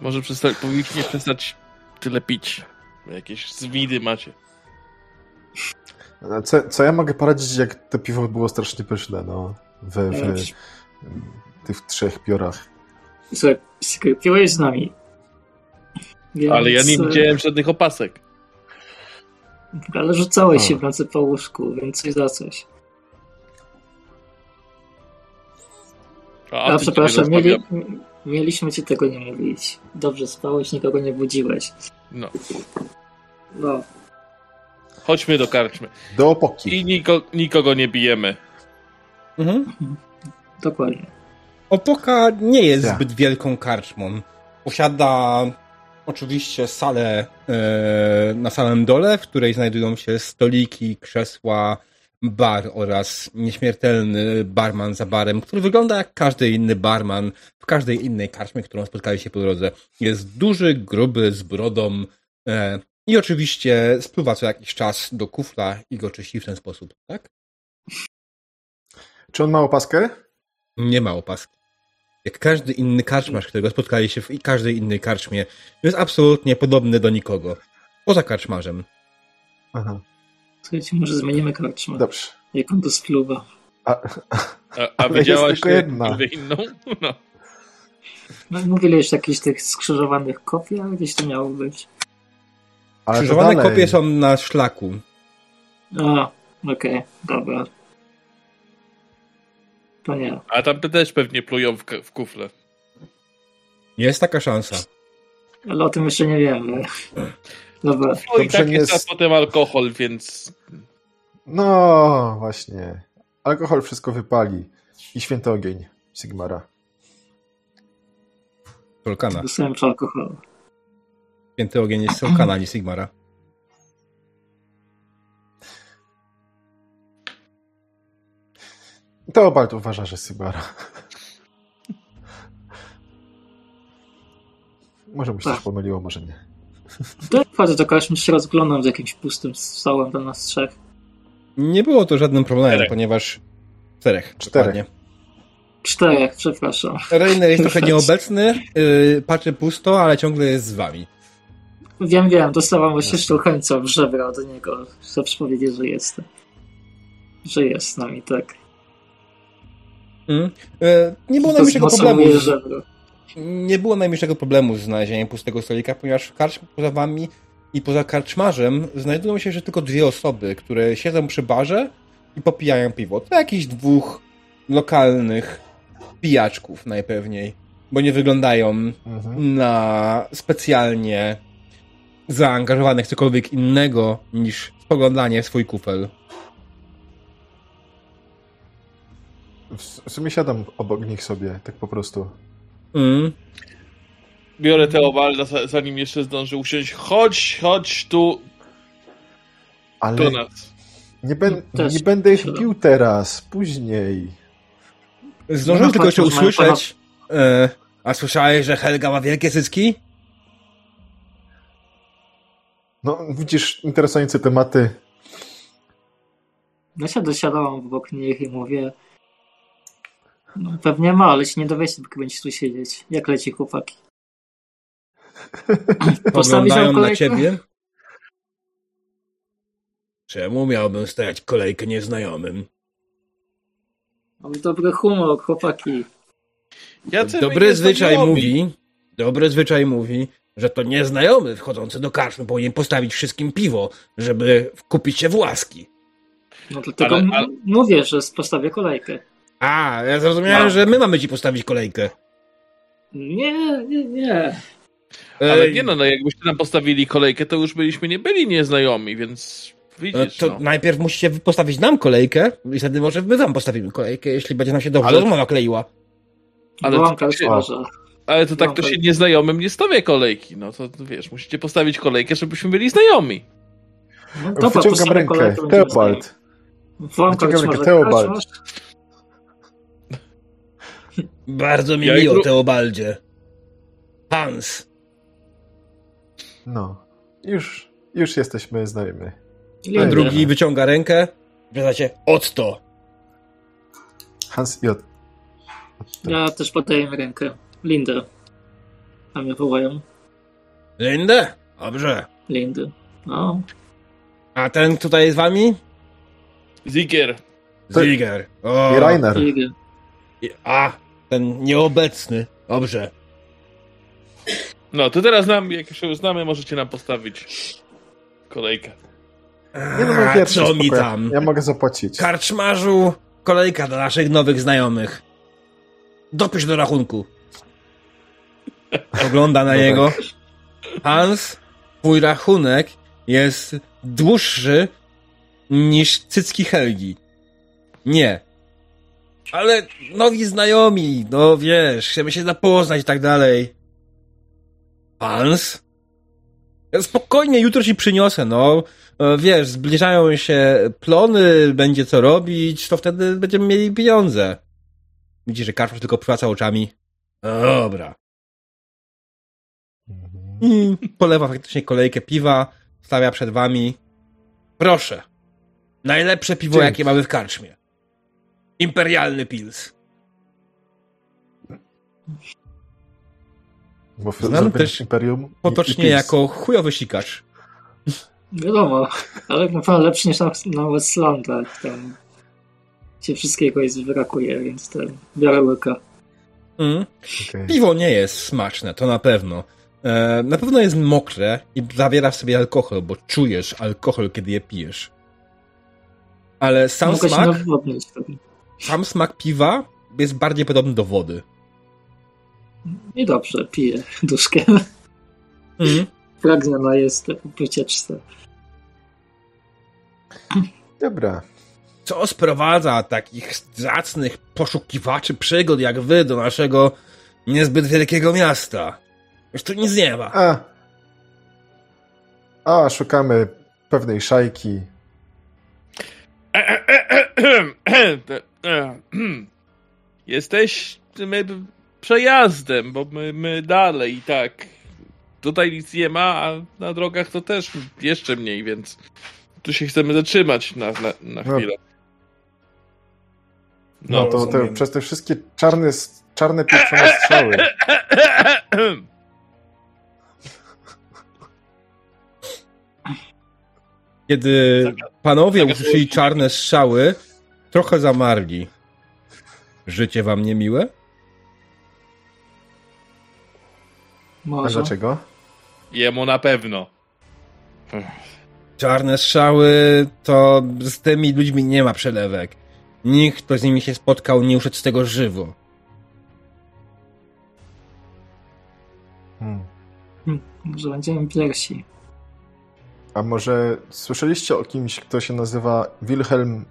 Może przesta- powinniście przestać tyle pić. Jakieś zwidy macie. Co, co ja mogę poradzić, jak to piwo było strasznie pyszne, no. W, w, Ej, tych trzech piorach. Słuchaj, piłeś z nami. Więc, Ale ja nie e, widziałem żadnych opasek. Ale rzucałeś A. się w nocy po łóżku, więc coś za coś. A, A, przepraszam, mieli, mieliśmy ci tego nie mówić. Dobrze spałeś, nikogo nie budziłeś. No. No, Chodźmy do karczmy. Do opoki. I niko- nikogo nie bijemy. Mhm. dokładnie. Opoka nie jest Tak. zbyt wielką karczmą. Posiada oczywiście salę e, na samym dole, w której znajdują się stoliki, krzesła, bar oraz nieśmiertelny barman za barem, który wygląda jak każdy inny barman w każdej innej karczmie, którą spotkali się po drodze. Jest duży, gruby, z brodą e, i oczywiście spływa co jakiś czas do kufla i go czyści w ten sposób, tak? Czy on ma opaskę? Nie ma opaski. Jak każdy inny karczmarz, którego spotkali się w każdej innej karczmie, jest absolutnie podobny do nikogo. Poza karczmarzem. Aha, Słuchajcie, może zmienimy karczmę. dobrze. Jak on to spluwa. A, A, a [laughs] Ale widziałaś tylko inną? [laughs] No. No, mówiłeś o jakichś tych skrzyżowanych kopiach, gdzieś to miało być. ale to Krzyżowane dalej. kopie są na szlaku. A, okej, dobra. To nie. A tam też pewnie plują w, w kufle. Jest taka szansa. Ale o tym jeszcze nie wiemy. Dobra. No i tak jest jest- a potem alkohol, więc No, właśnie. Alkohol wszystko wypali. I święty ogień Sigmara. Solkana. Dostałem czy alkoholu. Święty ogień jest Solkana, nie Sigmara. To Balt uważa, że Sigmara. Może mu się coś Tak. pomyliło, może nie. [laughs] Wchodzę do karczmy, się rozglądam z jakimś pustym stołem dla nas trzech. Nie było to żadnym problemem, Czterech. ponieważ... Czterech. Czterech. dokładnie. Czterech, przepraszam. Reiner jest trochę [laughs] nieobecny, yy, patrzy pusto, ale ciągle jest z wami. Wiem, wiem, dostałam właśnie sztucheńca w żebra do niego. Chcę powiedzieć, że jest. Że jest z nami, tak. Mm. Yy, nie było najmniejszego problemu. żebro. Nie było najmniejszego problemu z znalezieniem pustego stolika, ponieważ poza wami i poza karczmarzem znajdują się jeszcze tylko dwie osoby, które siedzą przy barze i popijają piwo. To jakichś dwóch lokalnych pijaczków najpewniej, bo nie wyglądają Mhm. na specjalnie zaangażowanych w cokolwiek innego niż spoglądanie w swój kufel. W sumie siadam obok nich sobie, tak po prostu. Mm. biorę Teobalda, za- zanim jeszcze zdąży usiąść. Chodź, chodź tu Ale do nas. nie, ben, Też nie będę ich bił teraz, później. Zdążyłem No, tylko jeszcze może usłyszeć. E, a słyszałeś, że Helga ma wielkie cycki? No, widzisz, interesujące tematy. Ja się dosiadałam obok nich i mówię. No, pewnie ma, ale się nie dowiecie, dopóki będziecie tu siedzieć. Jak leci chłopaki? [laughs] Wam na kolejkę? ciebie. Czemu miałbym stać kolejkę nieznajomym? Mam dobry humor, chłopaki. My Dobry zwyczaj mówi, dobry zwyczaj mówi, że to nieznajomy wchodzący do karczmy powinien postawić wszystkim piwo, żeby kupić się w łaski. No dlatego Ale- ale- mówię, że postawię kolejkę. A, ja zrozumiałem, No. że my mamy ci postawić kolejkę. Nie, nie, nie. Ale Ej, nie no, no jakbyście nam postawili kolejkę, to już byliśmy nie byli nieznajomi, więc no widzisz, to no. najpierw musicie postawić nam kolejkę i wtedy może my wam postawimy kolejkę, jeśli będzie nam się dobrze Ale- rozmowa kleiła. Ale Ale to tak się-. Ale to tak No, to to- się nieznajomym nie stawia kolejki, no to wiesz, musicie postawić kolejkę, żebyśmy byli znajomi. No, dobra, Wyciągam rękę. Teobald. Wyciągam rękę. Teobald. Bardzo mi Ja miło, jutro- Teobaldzie. Hans. No, już, już jesteśmy znajomi. A Lindę. drugi wyciąga rękę. Wiązacie, Otto. Hans i Ot. Ja też podaję rękę. Lindę. A mnie wołają. Lindę? Dobrze. Lindy. No, A ten tutaj z wami? Zigier. To- Ziger. O, I Rainer. I- A, ten nieobecny. Dobrze. No, to teraz nam, jak już ją znamy, możecie nam postawić kolejkę. Nie no, A, pierwszy co mi tam? Ja mogę zapłacić. Karczmarzu, kolejka dla naszych nowych znajomych. Dopisz do rachunku. Ogląda na No niego. Hans, twój rachunek jest dłuższy niż cycki Helgi. Nie. Ale nowi znajomi, no wiesz, chcemy się zapoznać i tak dalej. Hans? Ja Spokojnie, jutro ci przyniosę, no. E, Wiesz, zbliżają się plony, będzie co robić, to wtedy będziemy mieli pieniądze. Widzisz, że Karpów tylko przywraca oczami. No Dobra. I polewa faktycznie kolejkę piwa, stawia przed wami. Proszę. Najlepsze piwo, Dzięki. jakie mamy w karczmie. Imperialny Pils. Bo zrobię też Imperium. i- Potocznie i Pils. jako chujowy sikacz. Wiadomo, ale na pewno lepszy niż na, na Westlandach. Tam się wszystkiego jest brakuje, więc ten biorę łyka. Mm. Okej. Piwo nie jest smaczne, to na pewno. E, na pewno jest mokre i zawiera w sobie alkohol, bo czujesz alkohol, kiedy je pijesz. Ale sam Mogę się smak, nawodnić. wtedy. Sam smak piwa jest bardziej podobny do wody. I dobrze, piję [laughs] duszkę. Mm. Pragniona jest wycieczce. Dobra. Co sprowadza takich zacnych poszukiwaczy przygód jak wy do naszego niezbyt wielkiego miasta? Już tu nic nie ma. A. A, szukamy pewnej szajki. [clears throat] [clears throat] [clears throat] Jesteśmy przejazdem, bo my, my dalej i tak. Tutaj nic nie ma, a na drogach to też jeszcze mniej, więc tu się chcemy zatrzymać na, na, na No. chwilę. No, No, to te, przez te wszystkie czarne, czarne pieprzone strzały. [coughs] Kiedy panowie Taka usłyszeli czarne strzały, trochę zamarli. Życie wam niemiłe? A Może. dlaczego? Jemu na pewno. Czarne strzały to z tymi ludźmi nie ma przelewek. Nikt, kto z nimi się spotkał, nie uszedł z tego żywo. Hmm. Może będziemy pierwsi. A może słyszeliście o kimś, kto się nazywa Wilhelm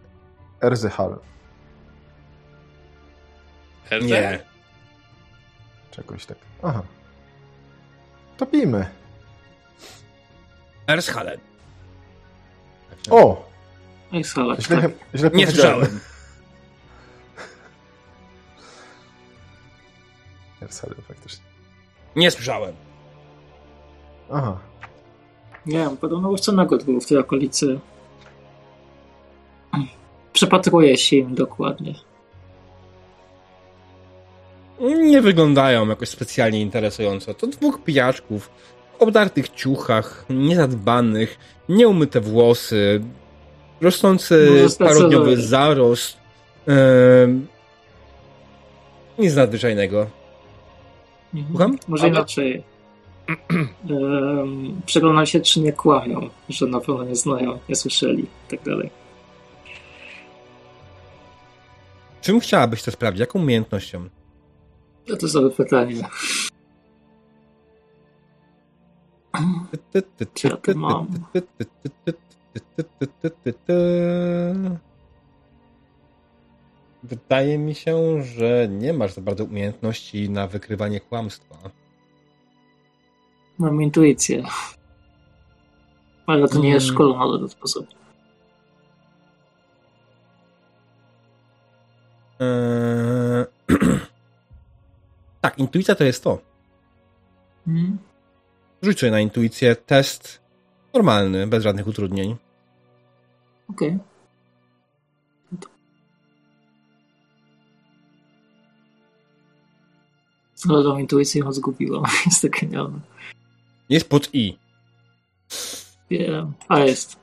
Erzehal? Herce? Nie. Czegoś tak. Aha. Topimy. Ershalen. O! Ej, salak, Źle, tak. źle Nie słyszałem. [laughs] Ersalem, faktycznie. Nie słyszałem. Aha. Nie wiem, podobno już cennego było w tej okolicy. Przepatruję się im dokładnie. Nie wyglądają jakoś specjalnie interesująco. To dwóch pijaczków w obdartych ciuchach, niezadbanych, nieumyte włosy, rosnący parodniowy zarost. Em, nic nadzwyczajnego. Mhm. Słucham? Może Ale- inaczej. Um, przeglądam się, czy nie kłamią, że na pewno nie znają, nie słyszeli i tak dalej. Czym chciałabyś to sprawdzić? Jaką umiejętnością? To to sobie pytanie. Czy ja to mam? Wydaje mi się, że nie masz za bardzo umiejętności na wykrywanie kłamstwa. Mam intuicję. Ale to nie jest Mm. szkolona w ten sposób. Eee, [clears throat] tak, intuicja to jest to. Mhm. Rzuć sobie na intuicję test normalny, bez żadnych utrudnień. Okej. Ale tą intuicję ją zgubiłam. [laughs] Jest to genialne. Jest pod i. Wiem. A jest.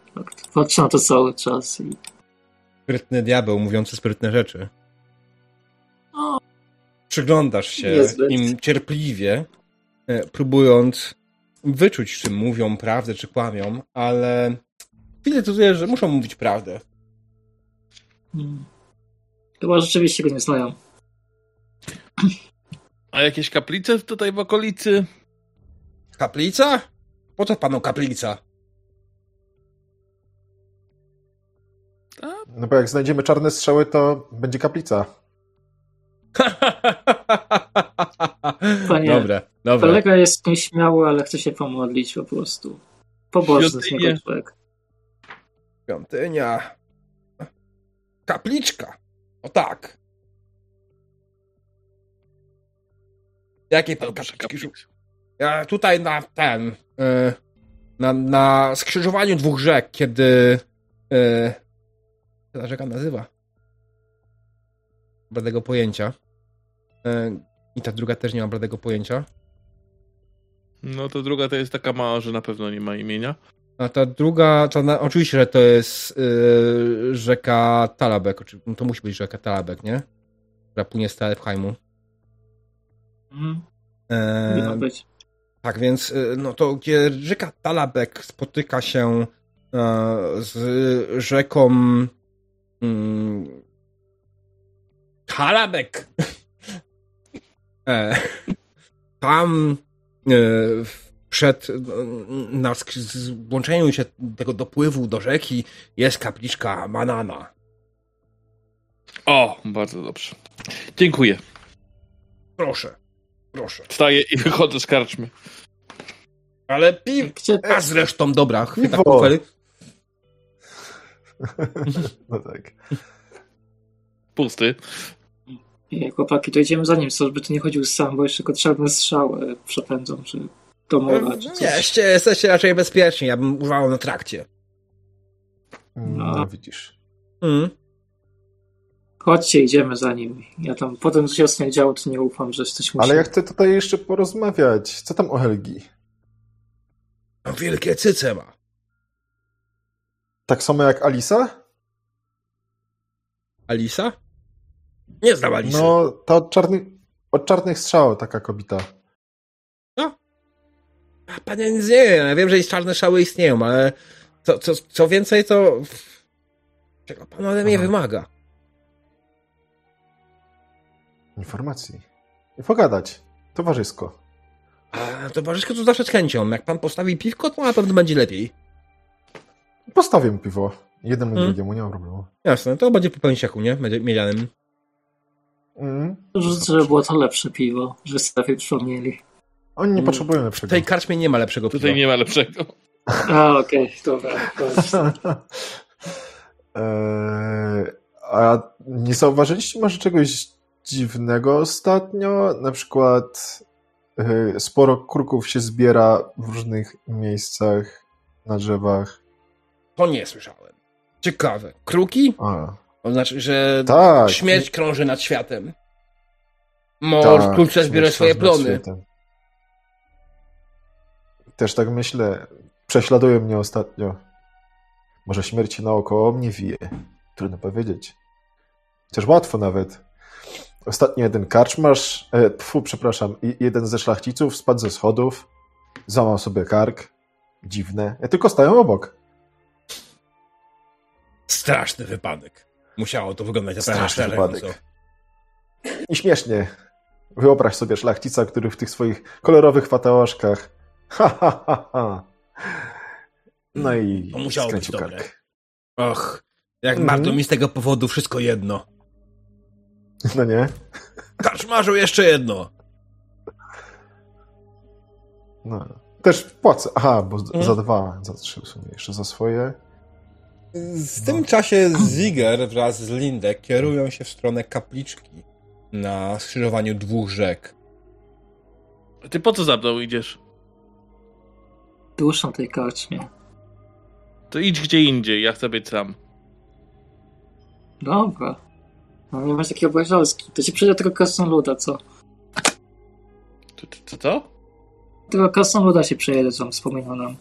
Patrzę na to cały czas i Sprytny diabeł mówiący sprytne rzeczy. Przyglądasz się Niezbyt. im cierpliwie, e, próbując wyczuć, czy mówią prawdę, czy kłamią, ale widzę tutaj, że muszą mówić prawdę. Hmm. Chyba rzeczywiście go nie znają. A jakieś kaplice tutaj w okolicy? Kaplica? Po co panu kaplica? No bo jak znajdziemy czarne strzały, to będzie kaplica. Panie, Dobre, dobre. Kolega jest nieśmiały, ale chce się pomodlić po prostu. Pobożny z niego człowiek. Świątynia. Kapliczka. O tak. Jakiej pan kapliczki? Ja tutaj na ten. y, na, na skrzyżowaniu dwóch rzek, kiedy. y, co ta rzeka nazywa? Bladego pojęcia. Y, I ta druga też nie ma bladego pojęcia. No to druga to jest taka mała, że na pewno nie ma imienia. A ta druga, to na, oczywiście, że to jest y, rzeka Talabek. no To musi być rzeka Talabek, nie? Która płynie z Talebheimu. Mhm. E, Nie ma być. tak więc, y, no to gdzie rzeka Talabek spotyka się e, z rzeką mm, Talabek. e, tam e, przed na złączeniu się tego dopływu do rzeki jest kapliczka Manana. O, bardzo dobrze. Dziękuję. Proszę, proszę. Wstaję i wychodzę z karczmy. Ale piw... Gdzie A zresztą, dobra, chwyta Piwo. kufely. [laughs] No tak. Pusty. Nie, chłopaki, to idziemy za nim, co, żeby tu nie chodził sam, bo jeszcze go czarne strzały przepędzą, czy domowe, czy coś. Nie, jesteście, jesteście raczej bezpieczni, ja bym używał na trakcie. No, No. widzisz. Mm. Chodźcie, idziemy za nim. Ja tam, potem co się ostatnio działo, to nie ufam, że coś musi... Ale ja chcę tutaj jeszcze porozmawiać. Co tam o Helgi? No, Wielkie cyce ma. Tak samo jak Alisa? Alisa? Nie znam Alisy. No, ta od czarnych, od czarnych strzał taka kobieta. A, Panie nic nie wiem, ja wiem, że czarne szały istnieją, ale co, co, co więcej, to czego pan ode mnie Aha. wymaga? Informacji. I pogadać. Towarzysko. A towarzysko to zawsze z chęcią. Jak pan postawi piwko, to na pewno będzie lepiej. Postawię mu piwo. Jednemu Hmm. drugiemu, nie ma problemu. Jasne, to będzie po pęsiaku, nie? Będzie miedzianym. Mm. Życzę, żeby było to lepsze piwo, że sobie przypomnieli. Oni nie Mm, potrzebują W lepszego. tej karczmie nie ma lepszego Tutaj piwa. nie ma lepszego. A, okej, dobra. dobra. [laughs] Eee, a nie zauważyliście może czegoś dziwnego ostatnio? Na przykład e, sporo kruków się zbiera w różnych miejscach, na drzewach. To nie słyszałem. Ciekawe. Kruki? A, To znaczy, że tak. śmierć krąży nad światem. Może tak, wkrótce śmierć swoje plony. Też tak myślę. Prześladuje mnie ostatnio. Może śmierć naokoło mnie wije. Trudno powiedzieć. Chociaż łatwo nawet. Ostatnio jeden karczmarz, e, tfu, przepraszam, jeden ze szlachciców spadł ze schodów, złamał sobie kark. Dziwne. Ja tylko stają obok. Straszny wypadek. Musiało to wyglądać naprawdę Straszny przerażająco. wypadek. I śmiesznie. Wyobraź sobie szlachcica, który w tych swoich kolorowych fatałaszkach. [laughs] Ha, ha, ha, ha. No i To musiało być dobre. kark. Och, jak bardzo mi z tego powodu wszystko jedno. [laughs] No nie? Karczmarzu, jeszcze jedno. No. Też płacę. Aha, bo Mhm. za dwa, za trzy w sumie. Jeszcze za swoje. W tym czasie Ziger wraz z Lindek kierują się w stronę kapliczki na skrzyżowaniu dwóch rzek. Ty po co za mną idziesz? Duszą tej karczmie. To idź gdzie indziej, ja chcę być sam. Dobra. No nie masz takiej obrażalski. To ci przyjdzie tylko krasnoluda, co? To, to, to co? Tylko krasnoluda się przejedzie, co wspominał nam.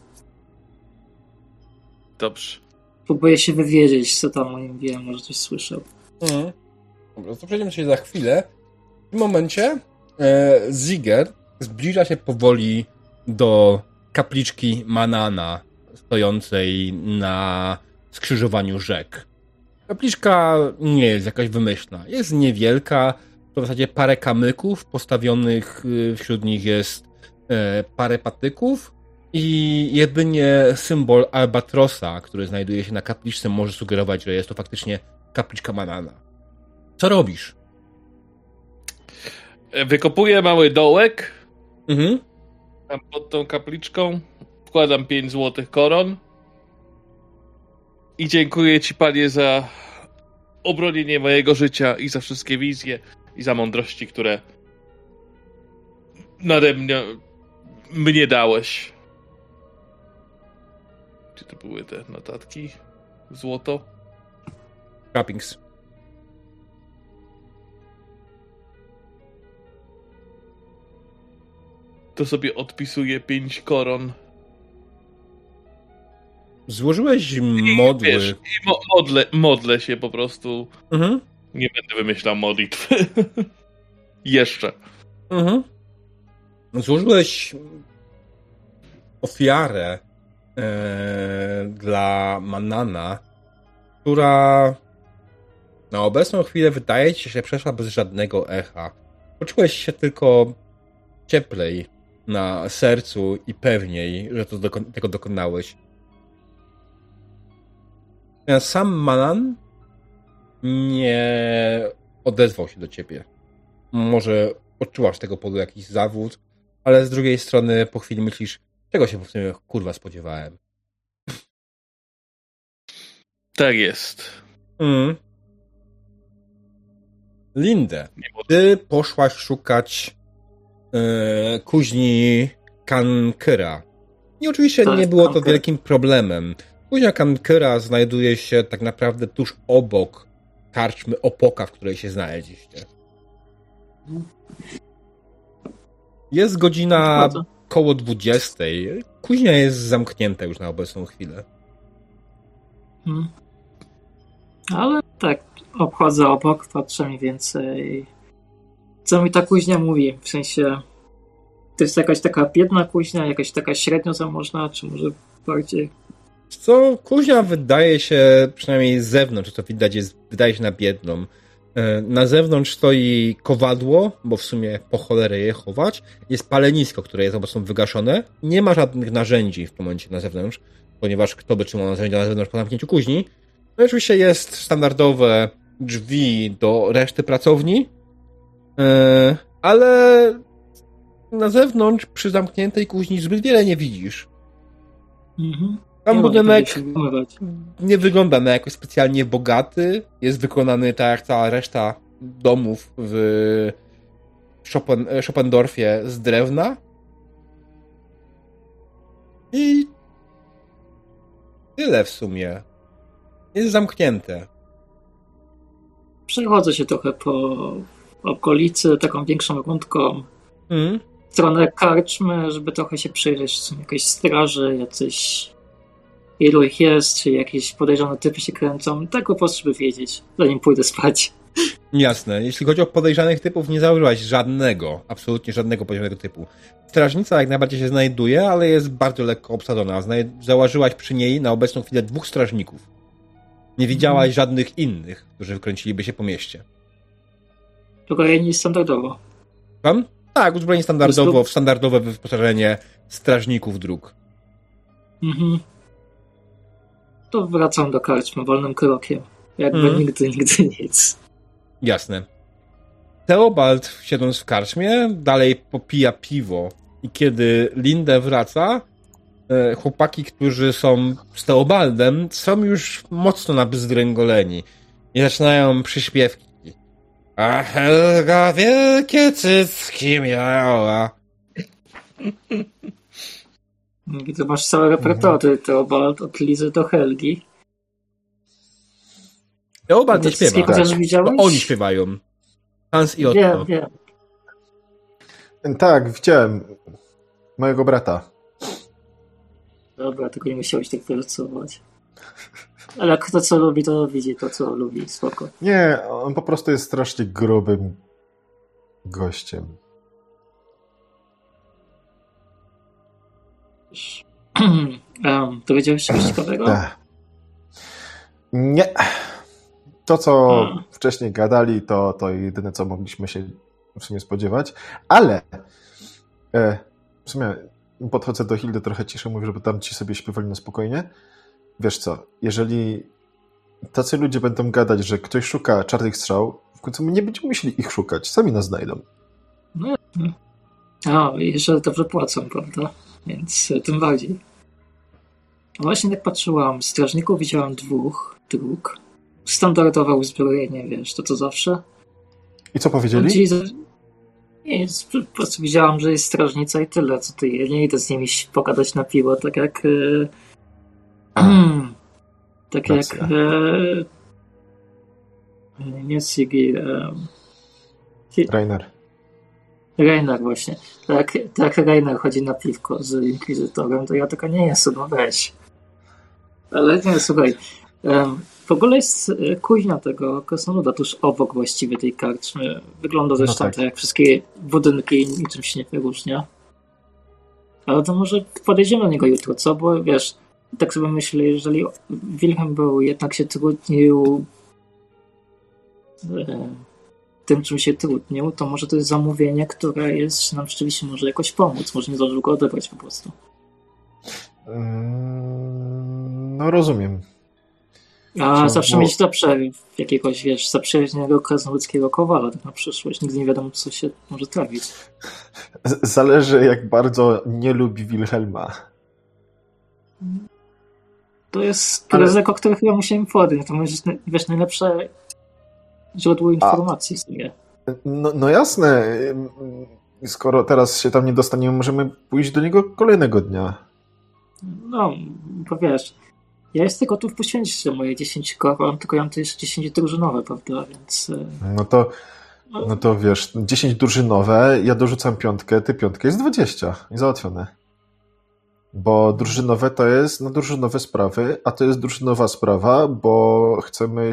Dobrze. Próbuję się wywiedzieć, co tam o nim wiem, może coś słyszał. Mhm. Dobra, to przejdziemy się za chwilę. W tym momencie e, Ziger zbliża się powoli do kapliczki Manana, stojącej na skrzyżowaniu rzek. Kapliczka nie jest jakaś wymyślna. Jest niewielka, w zasadzie parę kamyków, postawionych y, wśród nich jest e, parę patyków i jedynie symbol albatrosa, który znajduje się na kapliczce, może sugerować, że jest to faktycznie kapliczka Manana. Co robisz? E, Wykopuję mały dołek Mhm. tam pod tą kapliczką. Wkładam 5 złotych koron. I dziękuję ci, panie, za obronienie mojego życia i za wszystkie wizje i za mądrości, które nade mnie mnie dałeś. Gdzie to były te notatki? Złoto? Trappings. To sobie odpisuję 5 koron. Złożyłeś modły. Wiesz, i mo- modlę, modlę się po prostu. Mhm. Nie będę wymyślał modlitwy. [laughs] Jeszcze. Mhm. Złożyłeś ofiarę dla Manana, która na obecną chwilę wydaje ci się, przeszła bez żadnego echa. Poczułeś się tylko cieplej na sercu i pewniej, że to doko- tego dokonałeś. Sam Manan nie odezwał się do ciebie. Może odczuwasz tego powodu jakiś zawód, ale z drugiej strony po chwili myślisz, czego się w sumie kurwa spodziewałem. Tak jest. Mm. Lindę, ty poszłaś szukać e, kuźni Kankyra. I oczywiście nie było to wielkim problemem. Kuźnia Kankyra znajduje się tak naprawdę tuż obok karczmy Opoka, w której się znaleźliście. Jest godzina. Koło 20. Kuźnia jest zamknięta już na obecną chwilę. Hmm. Ale tak, obchodzę obok, patrzę mniej więcej. Co mi ta kuźnia mówi? W sensie, to jest jakaś taka biedna kuźnia, jakaś taka średnio zamożna, czy może bardziej. Co kuźnia wydaje się, przynajmniej z zewnątrz, to widać, jest, wydaje się na biedną. E, Na zewnątrz stoi kowadło, bo w sumie po cholerę je chować. Jest palenisko, które jest obecnie wygaszone. Nie ma żadnych narzędzi w tym momencie na zewnątrz, ponieważ kto by trzymał narzędzia na zewnątrz po zamknięciu kuźni. No i oczywiście jest standardowe drzwi do reszty pracowni, E, ale na zewnątrz przy zamkniętej kuźni zbyt wiele nie widzisz. Mhm. Tam Nie budynek nie wygląda na jakoś specjalnie bogaty. Jest wykonany tak jak cała reszta domów w Schopen, Schopendorfie z drewna. I tyle w sumie. Jest zamknięte. Przechodzę się trochę po okolicy, taką większą rundką. Mm. w stronę karczmy, żeby trochę się przyjrzeć, są jakieś straże, jacyś ilu ich jest, czy jakieś podejrzane typy się kręcą. Tak po prostu, żeby wiedzieć, zanim pójdę spać. Jasne. Jeśli chodzi o podejrzanych typów, nie zauważyłaś żadnego, absolutnie żadnego podejrzanego typu. Strażnica jak najbardziej się znajduje, ale jest bardzo lekko obsadzona. Zauważyłaś przy niej na obecną chwilę dwóch strażników. Nie widziałaś żadnych innych, którzy wykręciliby się po mieście. Uzbrojeni standardowo. Pan? Tak, uzbrojeni standardowo, w standardowe wyposażenie strażników dróg. Mhm. To wracam do karczmy wolnym krokiem. Jakby Mhm. nigdy, nigdy [laughs] nic. Jasne. Theobald, siedząc w karczmie, dalej popija piwo. I kiedy Lindę wraca, e, chłopaki, którzy są z Theobaldem, są już mocno nabzdręgoleni. I zaczynają przyśpiewki. A Helga wielkie cycki miała. Widzę, masz całe repertuary Teobald od Lizy do Helgi. Theobald nie śpiewa. Tak. oni śpiewają. Hans i Otto. Wiem, wiem. Tak, widziałem mojego brata. Dobra, tylko nie musiałeś tak wyrysować. Ale kto co lubi, to widzi to, co lubi. Spoko. Nie, on po prostu jest strasznie grubym gościem. Um, dowiedziałeś się czegoś ciekawego? Nie. To, co Hmm. wcześniej gadali, to, to jedyne, co mogliśmy się w sumie spodziewać. Ale e, w sumie podchodzę do Hildy trochę ciszej, mówię, żeby tam ci sobie śpiewali na spokojnie. Wiesz co, jeżeli tacy ludzie będą gadać, że ktoś szuka czarnych strzał, w końcu my nie będziemy musieli ich szukać, sami nas znajdą. A, i jeszcze dobrze płacą, prawda? Więc tym bardziej. Właśnie tak patrzyłam, strażników widziałam dwóch, dróg. Standardowe uzbrojenie, wiesz, to co zawsze. I co powiedzieli? Nic, po prostu widziałam, że jest strażnica i tyle, co ty, nie idę z nimi pogadać na piwo, tak jak... E, [clears throat] tak jak... Racja. E, nie Sigil, e, Rainer. Reiner właśnie. Tak, tak Reiner chodzi na piwko z Inkwizytorem, to ja taka nie jestem, no weź. Ale nie, słuchaj. em, w ogóle jest e, kuźnia tego krasnoluda tuż obok właściwie tej karczmy. Wygląda zresztą tak. tak jak wszystkie budynki, niczym się nie wyróżnia. Ale to może podejdziemy do niego jutro, co? Bo wiesz, tak sobie myślę, jeżeli Wilhelm był jednak się trudnił e, tym, czym się trudnił, to może to jest zamówienie, które jest, nam rzeczywiście może jakoś pomóc. Może nie zdążył go odebrać po prostu. Mm, No rozumiem. A Co, zawsze bo- mieć dobrze jakiegoś, wiesz, zaprzyjaźnionego krasnoludzkiego kowala tak na przyszłość. Nigdy nie wiadomo, co się może trafić. [laughs] Zależy, jak bardzo nie lubi Wilhelma. To jest Ale- ryzyko, które chyba musimy podjąć. To może być, wiesz, najlepsze źródło informacji sobie. No, no jasne. Skoro teraz się tam nie dostaniemy, możemy pójść do niego kolejnego dnia. No, bo wiesz, ja jestem gotów poświęcić te moje 10 koron, tylko ja mam tu jeszcze 10 drużynowe, prawda, więc... e, No to, no to wiesz, 10 drużynowe, ja dorzucam piątkę, ty piątkę, jest 20 i załatwione. Bo drużynowe to jest na drużynowe sprawy, a to jest drużynowa sprawa, bo chcemy,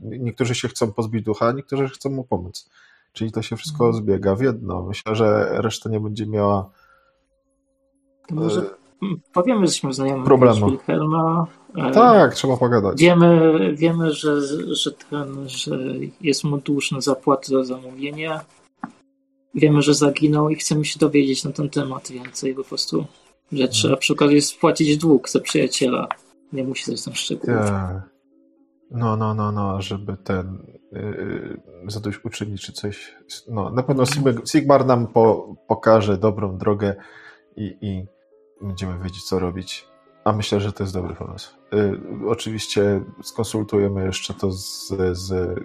niektórzy się chcą pozbić ducha, niektórzy chcą mu pomóc. Czyli to się wszystko zbiega w jedno. Myślę, że reszta nie będzie miała To może e, powiemy, że jesteśmy znajomi problemu. Wilhelma. e, Tak, trzeba pogadać. Wiemy, wiemy że, że, ten, że jest mu dłużny zapłaty za zamówienie. Wiemy, że zaginął i chcemy się dowiedzieć na ten temat więcej po prostu. Że trzeba przy okazji spłacić dług za przyjaciela. Nie musi coś tam szczegółów. Tak. No, no, no, no, żeby ten yy, zadośćuczynić czy coś. No, na pewno Sigmar, nam po, pokaże dobrą drogę i, i będziemy wiedzieć, co robić. A myślę, że to jest dobry pomysł. Yy, oczywiście skonsultujemy jeszcze to z, z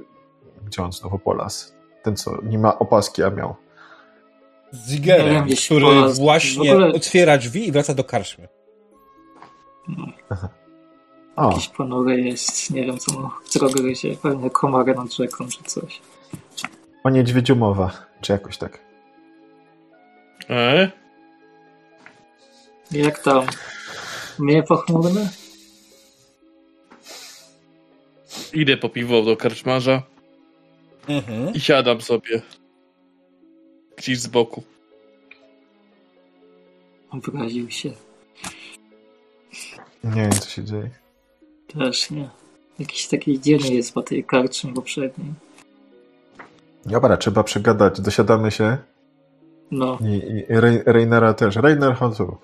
gdzie on znowu Polas. Ten, co nie ma opaski, a miał. Z Zigerem, wiem, gdzieś który po- właśnie ogóle- otwiera drzwi i wraca do karczmy. O, Jakiś ponury jest, nie wiem co mu co gryzie, pewnie komara nad rzeką czy coś. o niedźwiedziu mowa, czy jakoś tak. E? Jak tam? Mnie pochmurny? Idę po piwo do karczmarza Mhm. i siadam sobie. Gdzieś z boku. Obraził się. Nie wiem, co się dzieje. Też nie. Jakiś taki dziwny jest po tej karczmie poprzedniej. Dobra, trzeba przegadać. Dosiadamy się No, i, i Rei- Reinera też. Reiner, chodź tu.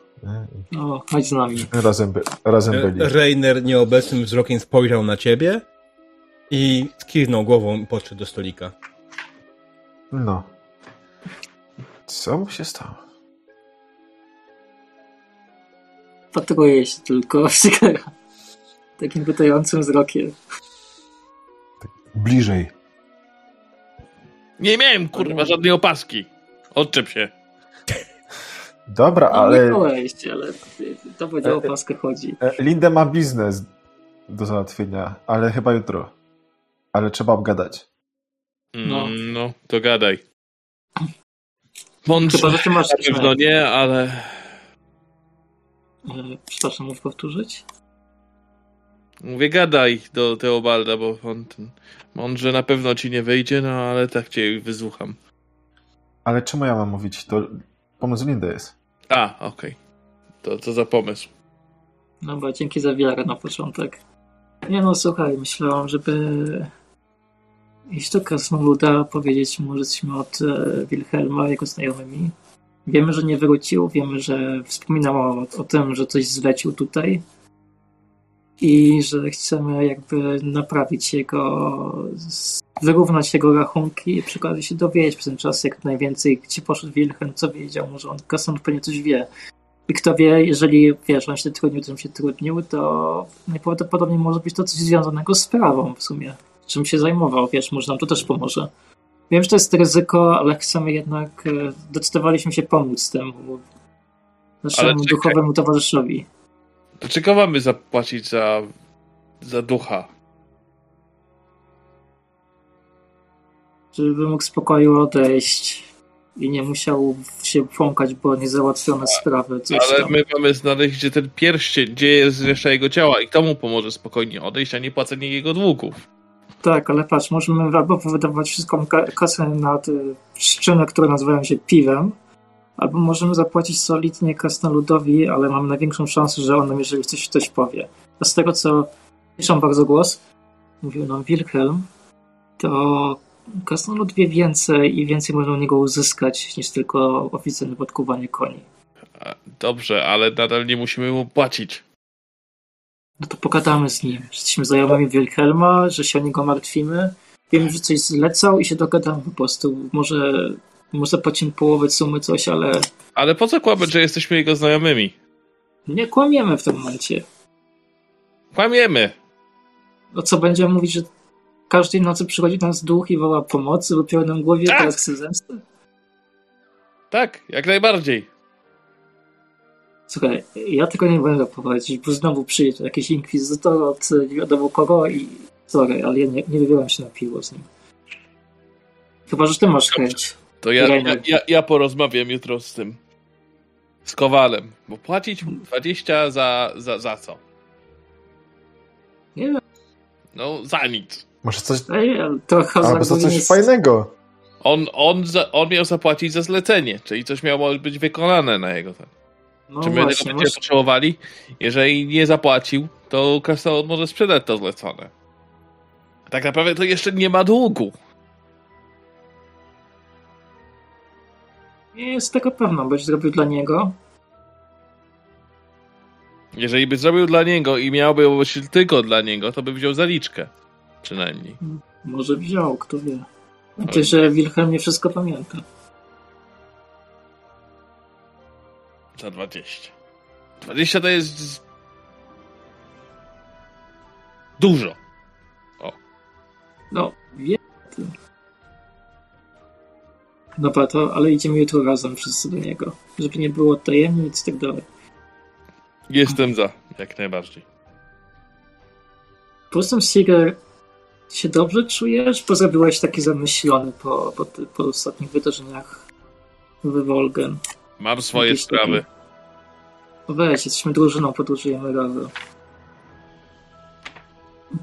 No, chodź z nami. Razem, by, razem byli. Reiner nieobecnym wzrokiem spojrzał na ciebie i skiwnął głową i podszedł do stolika. No. Co mu się stało? Patruje się tylko. [laughs] Takim pytającym wzrokiem. Bliżej. Nie miałem kurwa żadnej opaski. Odczep się. Dobra, No, nie ale koleś, ale to będzie o e. paskę chodzi. e, Linda ma biznes do załatwienia, ale chyba jutro. Ale trzeba obgadać. No. Mm, no, to gadaj. Mądrze. Chyba, że ty masz Na pewno nie, ale E, Przepraszam, mów powtórzyć? mówię gadaj do Teobalda, bo on ten mądrze na pewno ci nie wyjdzie, no ale tak cię wysłucham. Ale czemu ja mam mówić? To pomysł Lindy jest. A, okej. To co za pomysł? No bo dzięki za wiarę na początek. Nie no, słuchaj, myślałam, żeby iść do Krasnoluda, powiedzieć jesteśmy od e, Wilhelma, jego znajomymi. Wiemy, że nie wrócił, wiemy, że wspominał o, o tym, że coś zlecił tutaj i że chcemy jakby naprawić jego, wyrównać jego rachunki i przy okazji się dowiedzieć przez ten czas jak najwięcej, gdzie poszedł Wilhelm, co wiedział, może on Krasnolud pewnie coś wie. I kto wie, jeżeli wiesz, on się trudnił, tym się trudnił, to najprawdopodobniej może być to coś związanego z sprawą w sumie. Czym się zajmował, wiesz, może nam to też pomoże. Wiem, że to jest ryzyko, ale chcemy jednak, e, decydowaliśmy się pomóc temu naszemu duchowemu towarzyszowi. To czego mamy zapłacić za, za ducha? Żeby mógł spokoju odejść i nie musiał się błąkać, bo niezałatwione sprawy, Ale tam. my mamy znaleźć, gdzie ten pierścień, gdzie jest reszta jego ciała i to mu pomoże spokojnie odejść, a nie płacenie jego długów. Tak, ale patrz, możemy albo wydawać wszystką ka- kasę na te szczyny, które nazywają się piwem, albo możemy zapłacić solidnie krasnoludowi, ale mam największą szansę, że on nam jeżeli coś, coś powie. A z tego, co piszą bardzo głos, mówił nam Wilhelm, to krasnolud wie więcej i więcej można u niego uzyskać niż tylko oficjalne podkuwanie koni. Dobrze, ale nadal nie musimy mu płacić. No to pogadamy z nim. że Jesteśmy znajomymi Wilhelma, że się o niego martwimy. Wiem, że coś zlecał i się dogadamy po prostu. Może, może płacimy połowę sumy, coś, ale Ale po co kłamać, że jesteśmy jego znajomymi? nie kłamiemy w tym momencie. Kłamiemy. No co będziemy mówić, że każdej nocy przychodzi do nas duch i woła pomocy, bo pełnym głowie Tak. teraz chce zemsty? Tak, jak najbardziej. Słuchaj, ja tego nie będę prowadzić, bo znowu przyjdzie jakiś inkwizytor od nie wiadomo kogo i sorry, ale ja nie, nie wybieram się na piwo z nim. Chyba, że ty masz chęć. To ja, ja, ja, ja porozmawiam jutro z tym. Z Kowalem. Bo płacić mu 20 za, za, za co? Nie wiem, No, za nic. Może coś, ej, trochę albo za coś jest- fajnego. On, on, za, on miał zapłacić za zlecenie, czyli coś miało być wykonane na jego ten. No Czy my tego właśnie, będziemy masz, potrzebowali? Jeżeli nie zapłacił, to Krasnolud może sprzedać to zlecone. Tak naprawdę to jeszcze nie ma długu. nie jest tego pewna, byś zrobił dla niego. Jeżeli by zrobił dla niego i miałby tylko dla niego, to by wziął zaliczkę. Przynajmniej. Może wziął, kto wie. Ty, że Wilhelm nie wszystko pamięta. Za 20. 20 to jest. Dużo. No, o tym. Dobra, to, ale idziemy jutro razem wszyscy do niego. Żeby nie było tajemnic i tak dalej. Jestem za, jak najbardziej. Po prostu, Siger, się dobrze czujesz? Bo byłeś taki zamyślony po, po, po ostatnich wydarzeniach w Wolgen. Mam swoje Jakieś takie- sprawy. No Weź, jesteśmy drużyną, podróżujemy razem.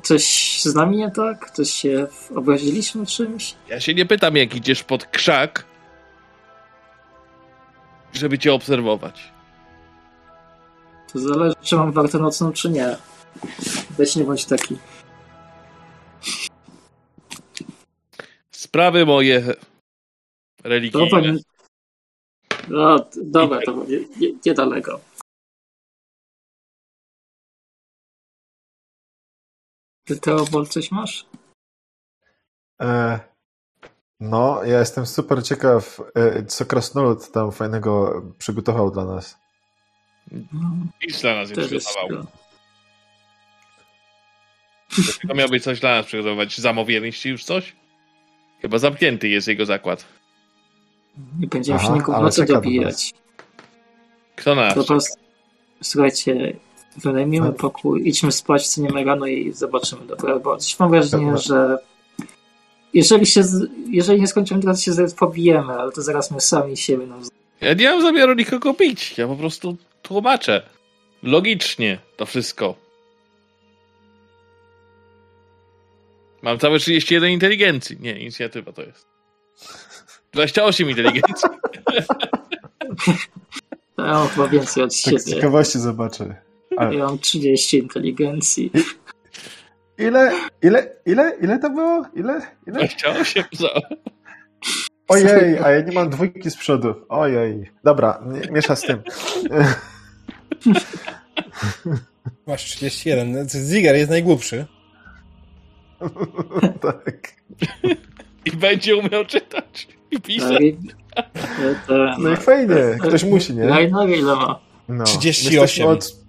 Coś z nami nie tak? Coś się obraziliśmy czymś? Ja się nie pytam, jak idziesz pod krzak, żeby cię obserwować. To zależy, czy mam wartę nocną, czy nie. Weź nie bądź taki. Sprawy moje religijne. nie... No, dobra, to nie, nie, niedaleko. Ty, Teobol, coś masz? E, no, ja jestem super ciekaw, e, co Krasnolud tam fajnego przygotował dla nas. No, Nic dla nas nie przygotował. To miał być coś dla nas przygotować. Zamówiliście już coś? Chyba zamknięty jest jego zakład. Nie będziemy Aha, się nikogo w nocy dobijać. Kto nas? Po prostu, słuchajcie, wynajmiemy No. pokój, idźmy spać, co nie rano i zobaczymy, dobra? Bo coś mam wrażenie, Dobra. że jeżeli się, jeżeli nie skończymy, to się zaraz pobijemy, ale to zaraz my sami siebie nam Ja nie mam zamiaru nikogo bić. Ja po prostu tłumaczę. Logicznie to wszystko. Mam całe 31 inteligencji. Nie, inicjatywa to jest. 28 inteligencji. [laughs] Ja mam chyba więcej od Tak z siebie. ciekawości zobaczę. Ale Ja mam 30 inteligencji. ile, ile, ile, ile to było? Ile? Ile? 28 za. Ojej, a ja nie mam dwójki z przodu. Ojej. Dobra, miesza z tym. [laughs] Masz 31. Ziger jest najgłupszy. [laughs] tak. I będzie umiał czytać. [laughs] I pisać. Tak, i- te- No i fajnie, ktoś musi, nie? Rainer ile ma? No. 38. Jesteśmy Od... [laughs]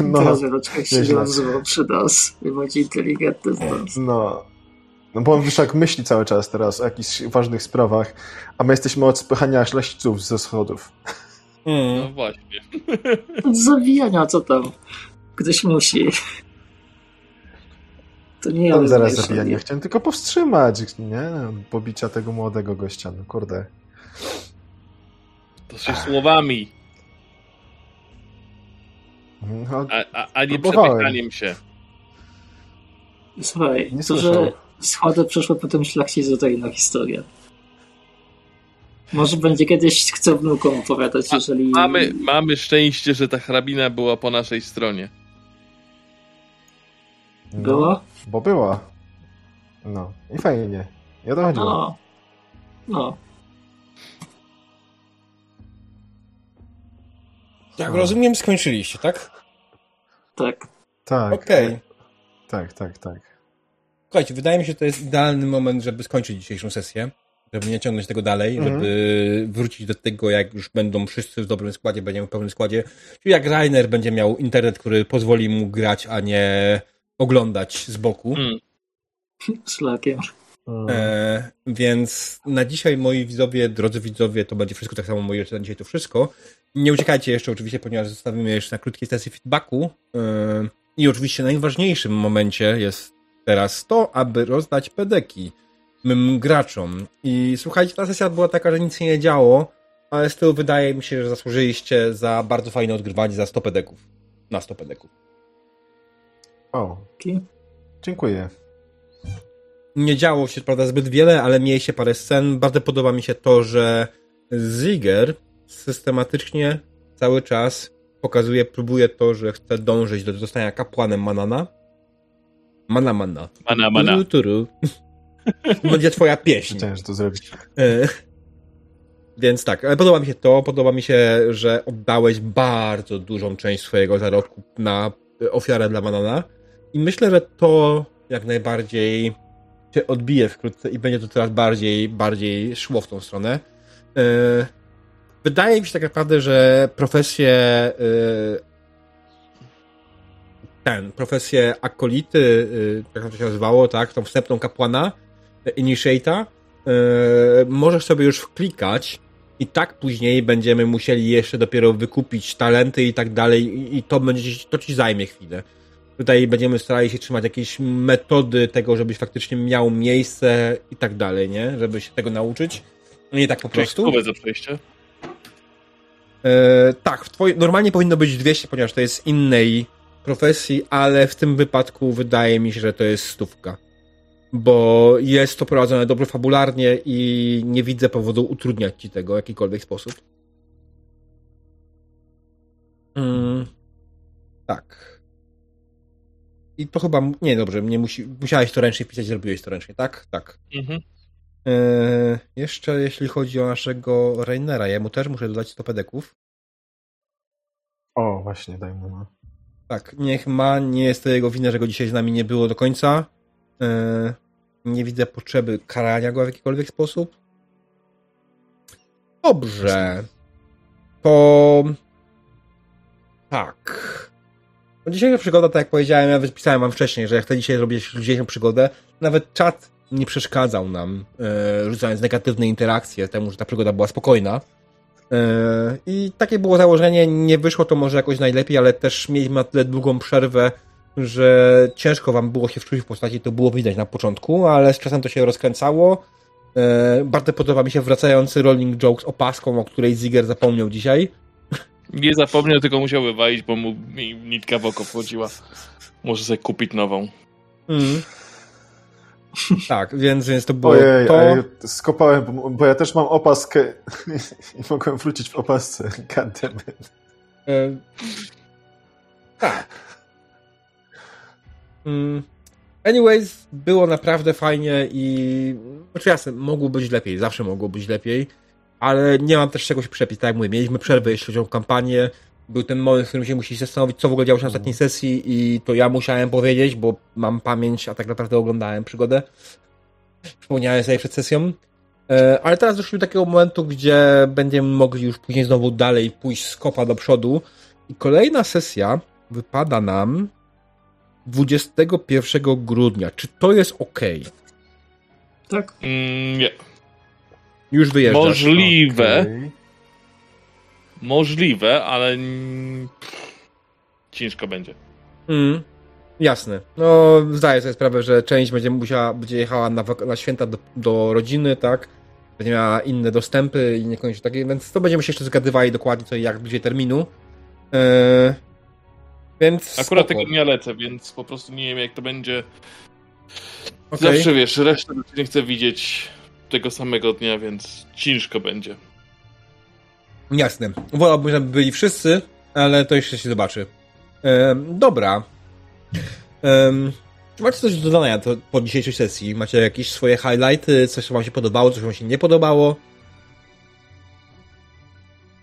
No. No, Zero, się nazywał przy nas. Najbardziej inteligentny z nas. no. No bo on Wyszak myśli cały czas teraz o jakichś ważnych sprawach, a my jesteśmy od spychania szlachciców ze schodów. No Mm. właśnie. [laughs] Od zawijania, co tam? Ktoś musi. To nie ja Tam zaraz zabijanie. najszybciej. Chciałem tylko powstrzymać, nie? Pobicia tego młodego gościa, no kurde. To się słowami, No, a, a, a nie przepychaniem się. Słuchaj, Nie to, że schody przeszły potem szlachcic to inna historia. Może będzie kiedyś chcę wnukom opowiadać, jeżeli... Mamy, mamy szczęście, że ta hrabina była po naszej stronie. No, Było? Bo była. No. I fajnie. I o to chodziło. No. No. Jak No. rozumiem, skończyliście, tak? Tak. Tak. Okej. Tak, tak, tak. Słuchajcie, wydaje mi się, że to jest idealny moment, żeby skończyć dzisiejszą sesję. Żeby nie ciągnąć tego dalej, Mhm. żeby wrócić do tego, jak już będą wszyscy w dobrym składzie, będziemy w pełnym składzie. Czyli jak Rainer będzie miał internet, który pozwoli mu grać, a nie oglądać z boku. Mm. [laughs] Szlakiem. Mm. E, więc na dzisiaj, moi widzowie, drodzy widzowie, to będzie wszystko tak samo, moi na dzisiaj to wszystko. Nie uciekajcie jeszcze oczywiście, ponieważ zostawimy jeszcze na krótkiej sesji feedbacku. E, I oczywiście najważniejszym momencie jest teraz to, aby rozdać pedeki mym graczom. I słuchajcie, ta sesja była taka, że nic się nie działo, ale z tyłu wydaje mi się, że zasłużyliście za bardzo fajne odgrywanie za 100 pedeków. Na 100 pedeków. O, Taki. dziękuję. nie działo się, prawda, zbyt wiele, ale mieliście parę scen. Bardzo podoba mi się to, że Ziger systematycznie cały czas pokazuje, próbuje to, że chce dążyć do zostania kapłanem Manana. Mana Mana. Mana, mana. Turu, turu. Będzie twoja pieśń. Chciałem, że to zrobić. E, Więc tak, ale podoba mi się to, podoba mi się, że oddałeś bardzo dużą część swojego zarobku na ofiarę dla banana. I myślę, że to jak najbardziej się odbije wkrótce i będzie to coraz bardziej, bardziej szło w tą stronę. Y, wydaje mi się tak naprawdę, że profesję y, ten, profesję akolity, jak to się nazywało, tak, tą wstępną kapłana, initiata, możesz sobie już wklikać i tak później będziemy musieli jeszcze dopiero wykupić talenty i tak dalej i- to będzie, to ci zajmie chwilę. Tutaj będziemy starali się trzymać jakieś metody tego, żebyś faktycznie miał miejsce i tak dalej, nie? Żeby się tego nauczyć. Nie tak po prostu. Za przejście. E, tak, w twoi- normalnie powinno być 200, ponieważ to jest innej profesji, ale w tym wypadku wydaje mi się, że to jest stówka. Bo jest to prowadzone dobrze fabularnie i nie widzę powodu utrudniać ci tego w jakikolwiek sposób. Mm, tak. I to chyba. Nie, dobrze, nie musi, musiałeś to ręcznie pisać, zrobiłeś to ręcznie, tak? Tak. Mhm. Eee, jeszcze jeśli chodzi o naszego Rainera, ja mu też muszę dodać 100 pedeków. O, właśnie, daj mu. No. Tak, niech ma, nie jest to jego wina, że go dzisiaj z nami nie było do końca. Eee, nie widzę potrzeby karania go w jakikolwiek sposób. Dobrze. To... Tak. No Dzisiejsza przygoda, tak jak powiedziałem, ja pisałem wam wcześniej, że jak chcę dzisiaj zrobić dzisiejszą przygodę, nawet czat nie przeszkadzał nam, e, rzucając negatywne interakcje temu, że ta przygoda była spokojna. E, I takie było założenie, nie wyszło to może jakoś najlepiej, ale też mieliśmy na tyle długą przerwę, że ciężko wam było się wczuć w postaci, to było widać na początku, ale z czasem to się rozkręcało. E, Bardzo podoba mi się wracający rolling joke z opaską, o której Ziger zapomniał dzisiaj. Nie zapomniał, tylko musiał wywalić, bo mu mi nitka w oko wchodziła. Może sobie kupić nową. Mm. [laughs] Tak, więc, więc to było Ojej, to. ej, skopałem, bo, bo ja też mam opaskę [laughs] i mogłem wrócić w opasce. [laughs] Goddammit. E, tak. Mm. Anyways, było naprawdę fajnie i znaczy jasne, mogło być lepiej, zawsze mogło być lepiej, ale nie mam też czego się przepić, tak jak mówię, mieliśmy przerwę jeśli chodzi o kampanię, był ten moment, w którym się musieliście zastanowić, co w ogóle działo się na ostatniej sesji i to ja musiałem powiedzieć, bo mam pamięć, a tak naprawdę oglądałem przygodę. Przypomniałem sobie przed sesją. E, Ale teraz doszliśmy do takiego momentu, gdzie będziemy mogli już później znowu dalej pójść z kopa do przodu. I kolejna sesja wypada nam 21 grudnia. Czy to jest ok? Tak? Mm, nie. Już wyjeżdżasz. Możliwe. Okej. Możliwe, ale ciężko będzie. Mm, jasne. No, zdaję sobie sprawę, że część będzie musiała, będzie jechała na, na święta do, do rodziny, tak? Będzie miała inne dostępy i niekoniecznie takie, więc to będziemy się jeszcze zgadywali dokładnie co i jak bliżej terminu. Eee, więc. Akurat spoko. tego dnia lecę, więc po prostu nie wiem jak to będzie. Okej. Zawsze wiesz, resztę nie chcę widzieć tego samego dnia, więc ciężko będzie. Jasne. Wolałbym, żeby byli wszyscy, ale to jeszcze się zobaczy. Ehm, dobra. Ehm, czy macie coś do dodania to, po dzisiejszej sesji? Macie jakieś swoje highlighty? Coś, co wam się podobało, coś, co wam się nie podobało?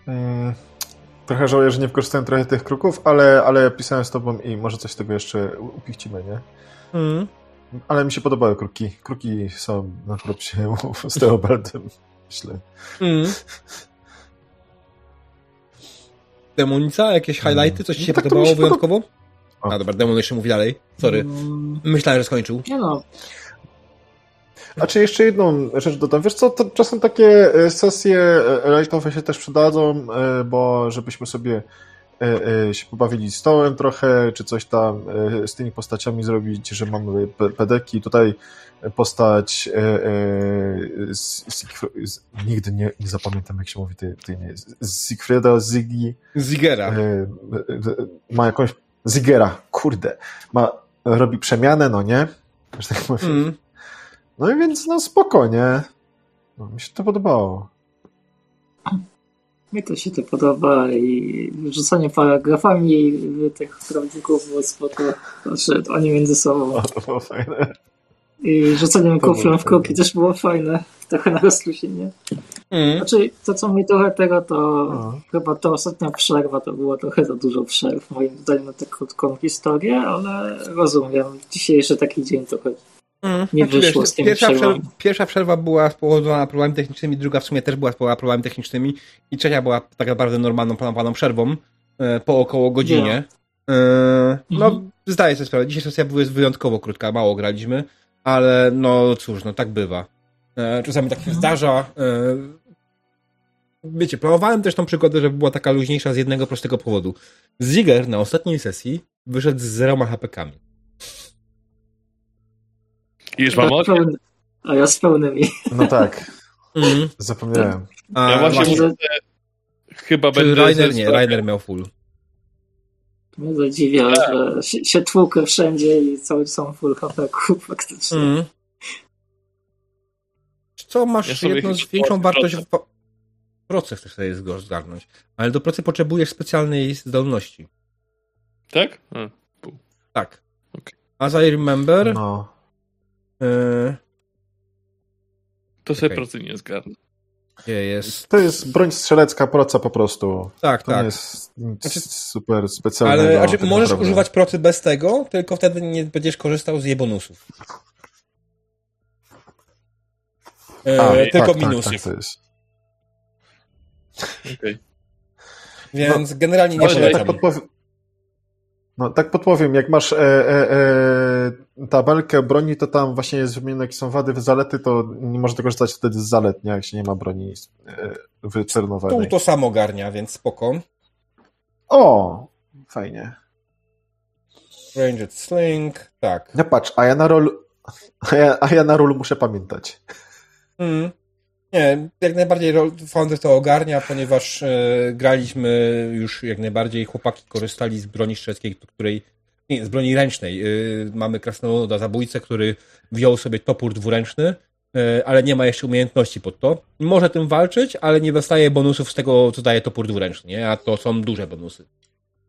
Mm, Trochę żałuję, że nie wykorzystałem trochę tych kruków, ale, ale pisałem z tobą i może coś z tego jeszcze upichcimy, nie? Mm. Ale mi się podobały kruki. Kruki są na propsie z Teobaldem, myślę. Mm. Demonica? Jakieś highlighty? Coś ci się Tak, podobało się podoba- wyjątkowo? O. A dobra, Demon jeszcze mówi dalej. Sorry. Mm, Myślałem, że skończył. Nie no, A czy jeszcze jedną rzecz dodam? Wiesz co, to czasem takie e, sesje e, lightowe się też przydadzą, e, bo żebyśmy sobie e, e, się pobawili stołem trochę, czy coś tam e, z tymi postaciami zrobić, że mamy pe- pedeki. Tutaj postać e, e, z, z, nigdy nie, nie zapamiętam jak się mówi tej, tej. Z Siegfrieda Ziggy Zigera. e, e, ma jakąś Zigera, kurde, ma, robi przemianę, no nie? Że tak powiem. Mm. No i więc no spokojnie. No, mi się to podobało. Mi to się to podoba i rzucanie paragrafami tych prawników było spoko. Znaczy, oni między sobą. O, to było fajne. I rzuceniem To kuflem w fajne. też było fajne. [laughs] Trochę na rozluźnienie. Mm. Znaczy, to co mi trochę tego, to No. chyba ta ostatnia przerwa to było trochę za dużo przerw, moim zdaniem, na tę krótką historię, ale rozumiem. Dzisiejszy taki dzień trochę Mm. Nie Znaczy, wyszło wiesz, z pierwsza, przerwa, pierwsza przerwa była spowodowana problemami technicznymi, druga w sumie też była spowodowana problemami technicznymi i trzecia była tak naprawdę normalną, planowaną przerwą e, po około godzinie. E, no, Mhm. zdaję sobie sprawę. Dzisiaj sesja była wyjątkowo krótka, mało graliśmy, ale no cóż, no tak bywa. E, czasami tak się zdarza. E, wiecie, planowałem też tą przygodę, żeby była taka luźniejsza z jednego prostego powodu. Ziger na ostatniej sesji wyszedł z zeroma HP-kami. I już mam Tak, pełny, a ja z pełnymi. No tak, [laughs] Mm. zapomniałem. A Ja właśnie właśnie- muszę... Chyba Czy będę... Rainer nie, Rainer miał full. Mnie zadziwia, Tak. że się, się tłukę wszędzie i cały są full HP faktycznie. Mm. Co Ja masz sobie jedną większą wartość proce. w proces chcesz sobie zgarnąć, ale do procy potrzebujesz specjalnej zdolności. Tak? A. Tak. Okej. As I remember, No. E, To sobie Okej. procy nie zgarnę. gdzie jest? To jest broń strzelecka proca po prostu. Tak, To nie tak. jest nic Znaczy- super specjalnego. Ale znaczy, możesz naprawdę. używać procy bez tego, tylko wtedy nie będziesz korzystał z jej bonusów. E, A, tylko tak, minusów. Tak, tak, to jest. Okej. Więc generalnie nie tak polecam. podpowiem. No, tak podpowiem, jak masz e, e, e, tabelkę broni, to tam właśnie jest wymienione, jakie są wady, zalety, to nie można korzystać wtedy z zalet, nie? Jak się nie ma broni e, Tu wycernowanej. to samo ogarnia, więc spoko. O! Fajnie. Ranged Sling, tak. No patrz, a ja na rol, a ja, a ja na rol muszę pamiętać. Mm. Nie, jak najbardziej Founder to ogarnia, ponieważ e, graliśmy już jak najbardziej, chłopaki korzystali z broni strzeleckiej, której, nie, z broni ręcznej. E, mamy krasnoluda zabójcę, który wziął sobie topór dwuręczny, e, ale nie ma jeszcze umiejętności pod to. Może tym walczyć, ale nie dostaje bonusów z tego, co daje topór dwuręczny, nie? a to są duże bonusy.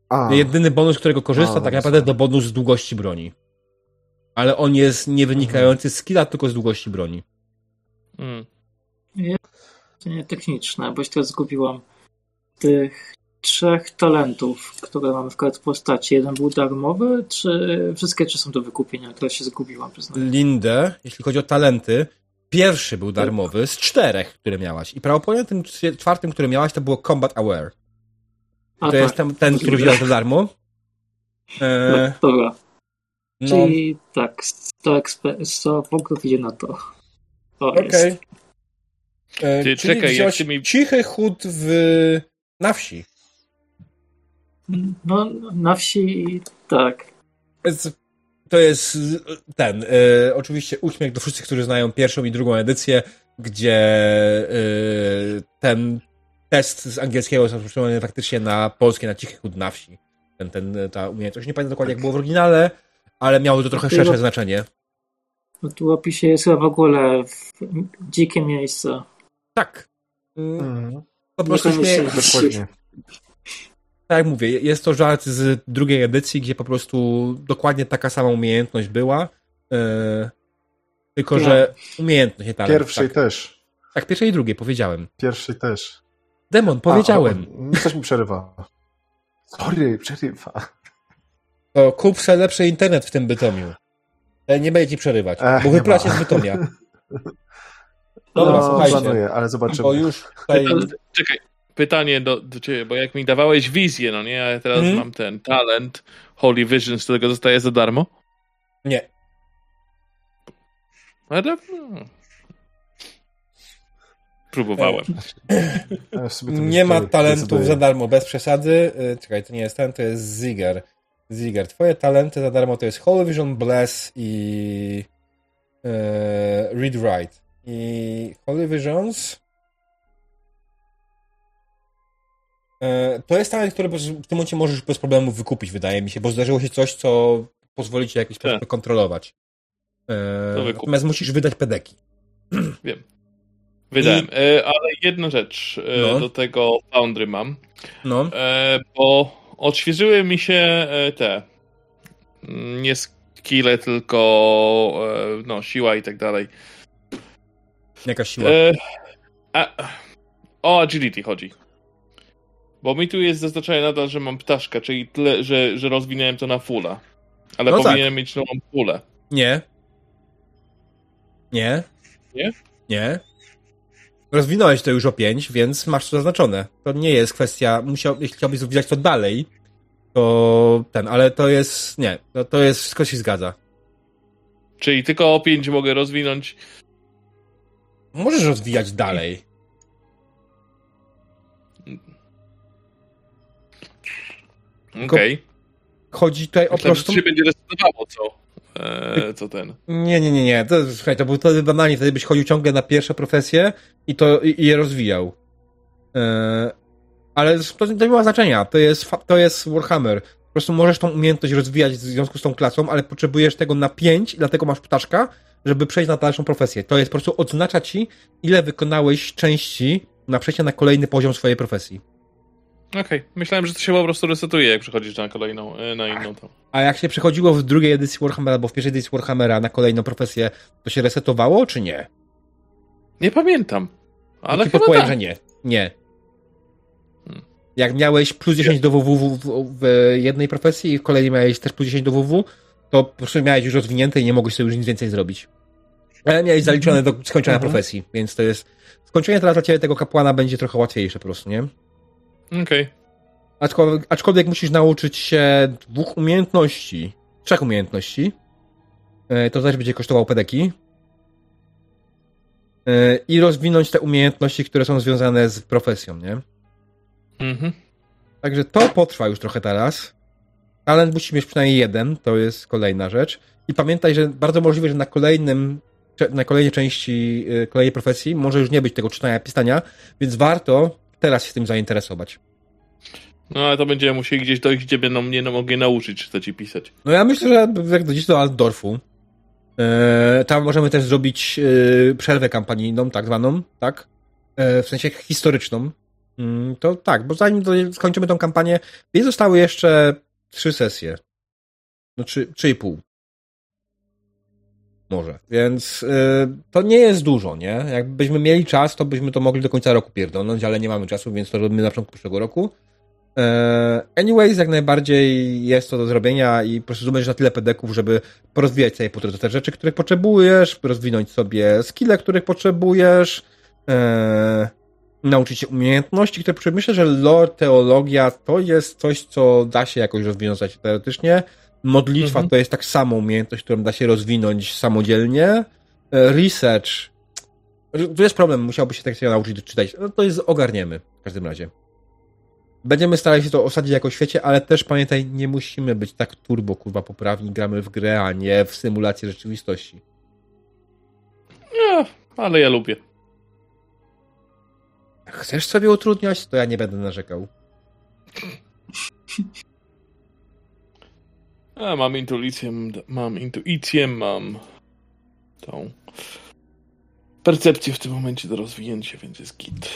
A, Jedyny bonus, którego korzysta, A, tak no naprawdę są. to bonus z długości broni. Ale on jest nie wynikający z skilla, tylko z długości broni. Mm. To nie techniczne, bo się teraz zgubiłam. Tych trzech talentów, które mamy w kart postaci, jeden był darmowy, czy wszystkie trzy są do wykupienia? Teraz się zgubiłam, przyznaję. Lindę, jeśli chodzi o talenty, pierwszy był darmowy z czterech, które miałaś. I prawdopodobnie tym czwartym, który miałaś, to było Combat Aware. A To tak, jest ten, ten który wziąłeś za darmo. E, no, dobra. no, Czyli tak, 100, ekspe- 100 punktów idzie na to. Okej. jest. E, Ty, czyli czekaj, jak wziąłeś mi- cichy chód w, na wsi. No, na wsi tak. To jest ten, e, oczywiście uśmiech do wszystkich, którzy znają pierwszą i drugą edycję, gdzie e, ten test z angielskiego jest przełożony faktycznie na polskie, na cichy chód na wsi. Ten, ten, ta umiejętność. Nie pamiętam dokładnie, jak było w oryginale, ale miało to trochę szersze znaczenie. No tu w opisie jest chyba w ogóle w dzikie miejsce. Tak. Mm, Po prostu śmieję, dokładnie. Tak jak mówię, jest to żart z drugiej edycji, gdzie po prostu dokładnie taka sama umiejętność była, e, tylko Tak. że umiejętność, nie talent. Pierwszej tak, też. tak, pierwszej i drugiej powiedziałem. Pierwszej też. Demon, powiedziałem. A, o, coś mi przerywa. Sorry, przerywa. To kup sobie lepszy internet w tym Bytomiu. E, Nie będzie ci przerywać, Ech, bo ma. z Bytomia. [laughs] Dobra, no, słuchajcie. planuję, ale zobaczymy. Bo już tutaj... Czekaj, pytanie do, do ciebie, bo jak mi dawałeś wizję, no nie, a ja teraz Mhm. mam ten talent Holy Vision, z którego dostaję za darmo. Nie. Ale no. Próbowałem. To Nie ma talentów za darmo, bez przesady. E, Czekaj, to nie jest ten, to jest Ziger. Ziger, twoje talenty za darmo to jest Holy Vision, Bless i e, Read Write. I Holy Visions to jest talent, który w tym momencie możesz bez problemu wykupić, wydaje mi się, bo zdarzyło się coś, co pozwoli ci w jakiś Tak. sposób kontrolować. E, natomiast musisz wydać pedeki. [clears throat] Wydałem. E, ale jedna rzecz e, No. do tego Foundry mam, No. e, bo odświeżyły mi się e, te mm, nie, sk- skille, tylko e, no, siła i tak dalej. Jaka siła? E, a, o agility chodzi. Bo mi tu jest zaznaczone nadal, że mam ptaszkę, czyli tyle, że, że rozwinąłem to na fulla. Ale No tak. powinienem mieć nową pulę. Nie. Nie. Nie? Nie. Rozwinąłeś to już o 5, więc masz to zaznaczone. To nie jest kwestia, musiał, jeśli chciałbyś rozwijać to dalej, to ten, ale to jest, nie, to, to jest, wszystko się zgadza. Czyli tylko o 5 mogę rozwinąć. Możesz rozwijać dalej. Okej. Chodzi tutaj o Myślałem, że prostą... to się będzie resetowało, co? E, co ten. Nie, nie, nie, nie. To, słuchaj, to był to banalnie, wtedy byś chodził ciągle na pierwsze profesje i to i, i je rozwijał. E, ale to, to nie ma znaczenia. To jest, to jest Warhammer. Po prostu możesz tą umiejętność rozwijać w związku z tą klasą, ale potrzebujesz tego na 5 i dlatego masz ptaszka, żeby przejść na dalszą profesję. To jest po prostu odznacza ci, ile wykonałeś części na przejście na kolejny poziom swojej profesji. Okej. Myślałem, że to się po prostu resetuje, jak przechodzisz na kolejną, e, na inną tam. A jak się przechodziło w drugiej edycji Warhammera albo w pierwszej edycji Warhammera na kolejną profesję, to się resetowało, czy nie? Nie pamiętam. Ale chyba podpowiem, tak. że nie. Nie. Hmm. Jak miałeś plus 10 do WW w, w, w jednej profesji i w kolejnej miałeś też plus 10 do WW, to po prostu miałeś już rozwinięte i nie mogłeś sobie już nic więcej zrobić. Ale miałeś zaliczone do skończenia Mhm. profesji, więc to jest... Skończenie teraz dla ciebie tego kapłana będzie trochę łatwiejsze po prostu, nie? Okej. Aczkolwiek, aczkolwiek musisz nauczyć się dwóch umiejętności, trzech umiejętności. E, To też będzie kosztowało pedeki. E, I rozwinąć te umiejętności, które są związane z profesją, nie? Mhm. Także to potrwa już trochę teraz. Talent musi mieć przynajmniej jeden, to jest kolejna rzecz. I pamiętaj, że bardzo możliwe, że na kolejnym, na kolejnej części y, kolejnej profesji może już nie być tego czytania pisania, więc warto teraz się tym zainteresować. No ale to będziemy musieli gdzieś dojść, gdzie będą mnie mogli nauczyć czytać i pisać. No ja myślę, że jak dojdziecie do Altdorfu, e, tam możemy też zrobić e, przerwę kampanijną, tak zwaną, tak? E, w sensie historyczną. Mm, to tak, bo zanim do, skończymy tą kampanię, jej zostały jeszcze trzy sesje. No trzy, trzy i pół. Może. Więc e, to nie jest dużo, nie? Jakbyśmy mieli czas, to byśmy to mogli do końca roku pierdolnąć, ale nie mamy czasu, więc to robimy na początku przyszłego roku. E, Anyways, jak najbardziej jest to do zrobienia i po prostu na tyle pedeków, żeby porozwijać sobie po drodze te rzeczy, których potrzebujesz, rozwinąć sobie skille, których potrzebujesz, e, nauczyć się umiejętności, które potrzebujesz. Myślę, że lore, teologia to jest coś, co da się jakoś rozwiązać teoretycznie. Modlitwa Mhm. to jest tak samo umiejętność, którą da się rozwinąć samodzielnie. E, Research. Tu jest problem, musiałby się tak się nauczyć czytać. No to jest ogarniemy w każdym razie. Będziemy starali się to osadzić jako świecie, ale też pamiętaj, nie musimy być tak turbo, kurwa, poprawni, gramy w grę, a nie w symulację rzeczywistości. Nie, ale ja lubię. Chcesz sobie utrudniać, to ja nie będę narzekał. [laughs] A, mam intuicję, mam intuicję, mam tą percepcję w tym momencie do rozwinięcia, więc jest git.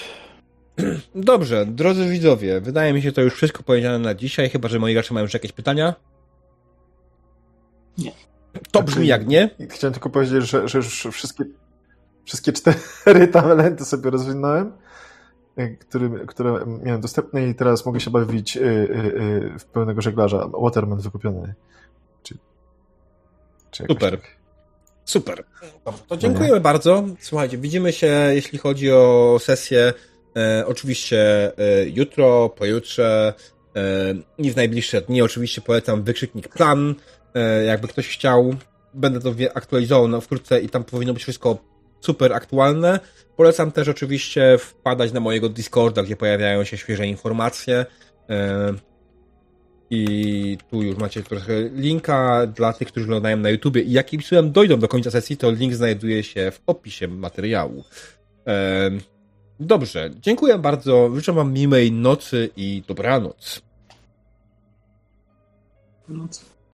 [clears throat] Dobrze, drodzy widzowie, wydaje mi się to już wszystko powiedziane na dzisiaj, chyba że moi gracze mają jeszcze jakieś pytania. Nie. To brzmi jak nie. Chciałem tylko powiedzieć, że, że już wszystkie, wszystkie cztery [laughs] talenty sobie rozwinąłem, który, które miałem dostępne i teraz mogę się bawić y, y, y, w pełnego żeglarza. Waterman wykupiony. Czy, czy Super. tak. Super. To dziękujemy bardzo. Słuchajcie, widzimy się, jeśli chodzi o sesję, e, oczywiście e, jutro, pojutrze e, i w najbliższe dni. Oczywiście polecam wykrzyknik plan, e, jakby ktoś chciał. Będę to aktualizował na wkrótce i tam powinno być wszystko super aktualne. Polecam też oczywiście wpadać na mojego Discorda, gdzie pojawiają się świeże informacje. E, i tu już macie trochę linka dla tych, którzy oglądają na YouTubie i jakim cudem dojdą do końca sesji, to link znajduje się w opisie materiału. Ehm, Dobrze, dziękuję bardzo. Życzę Wam miłej nocy i dobranoc. No, co?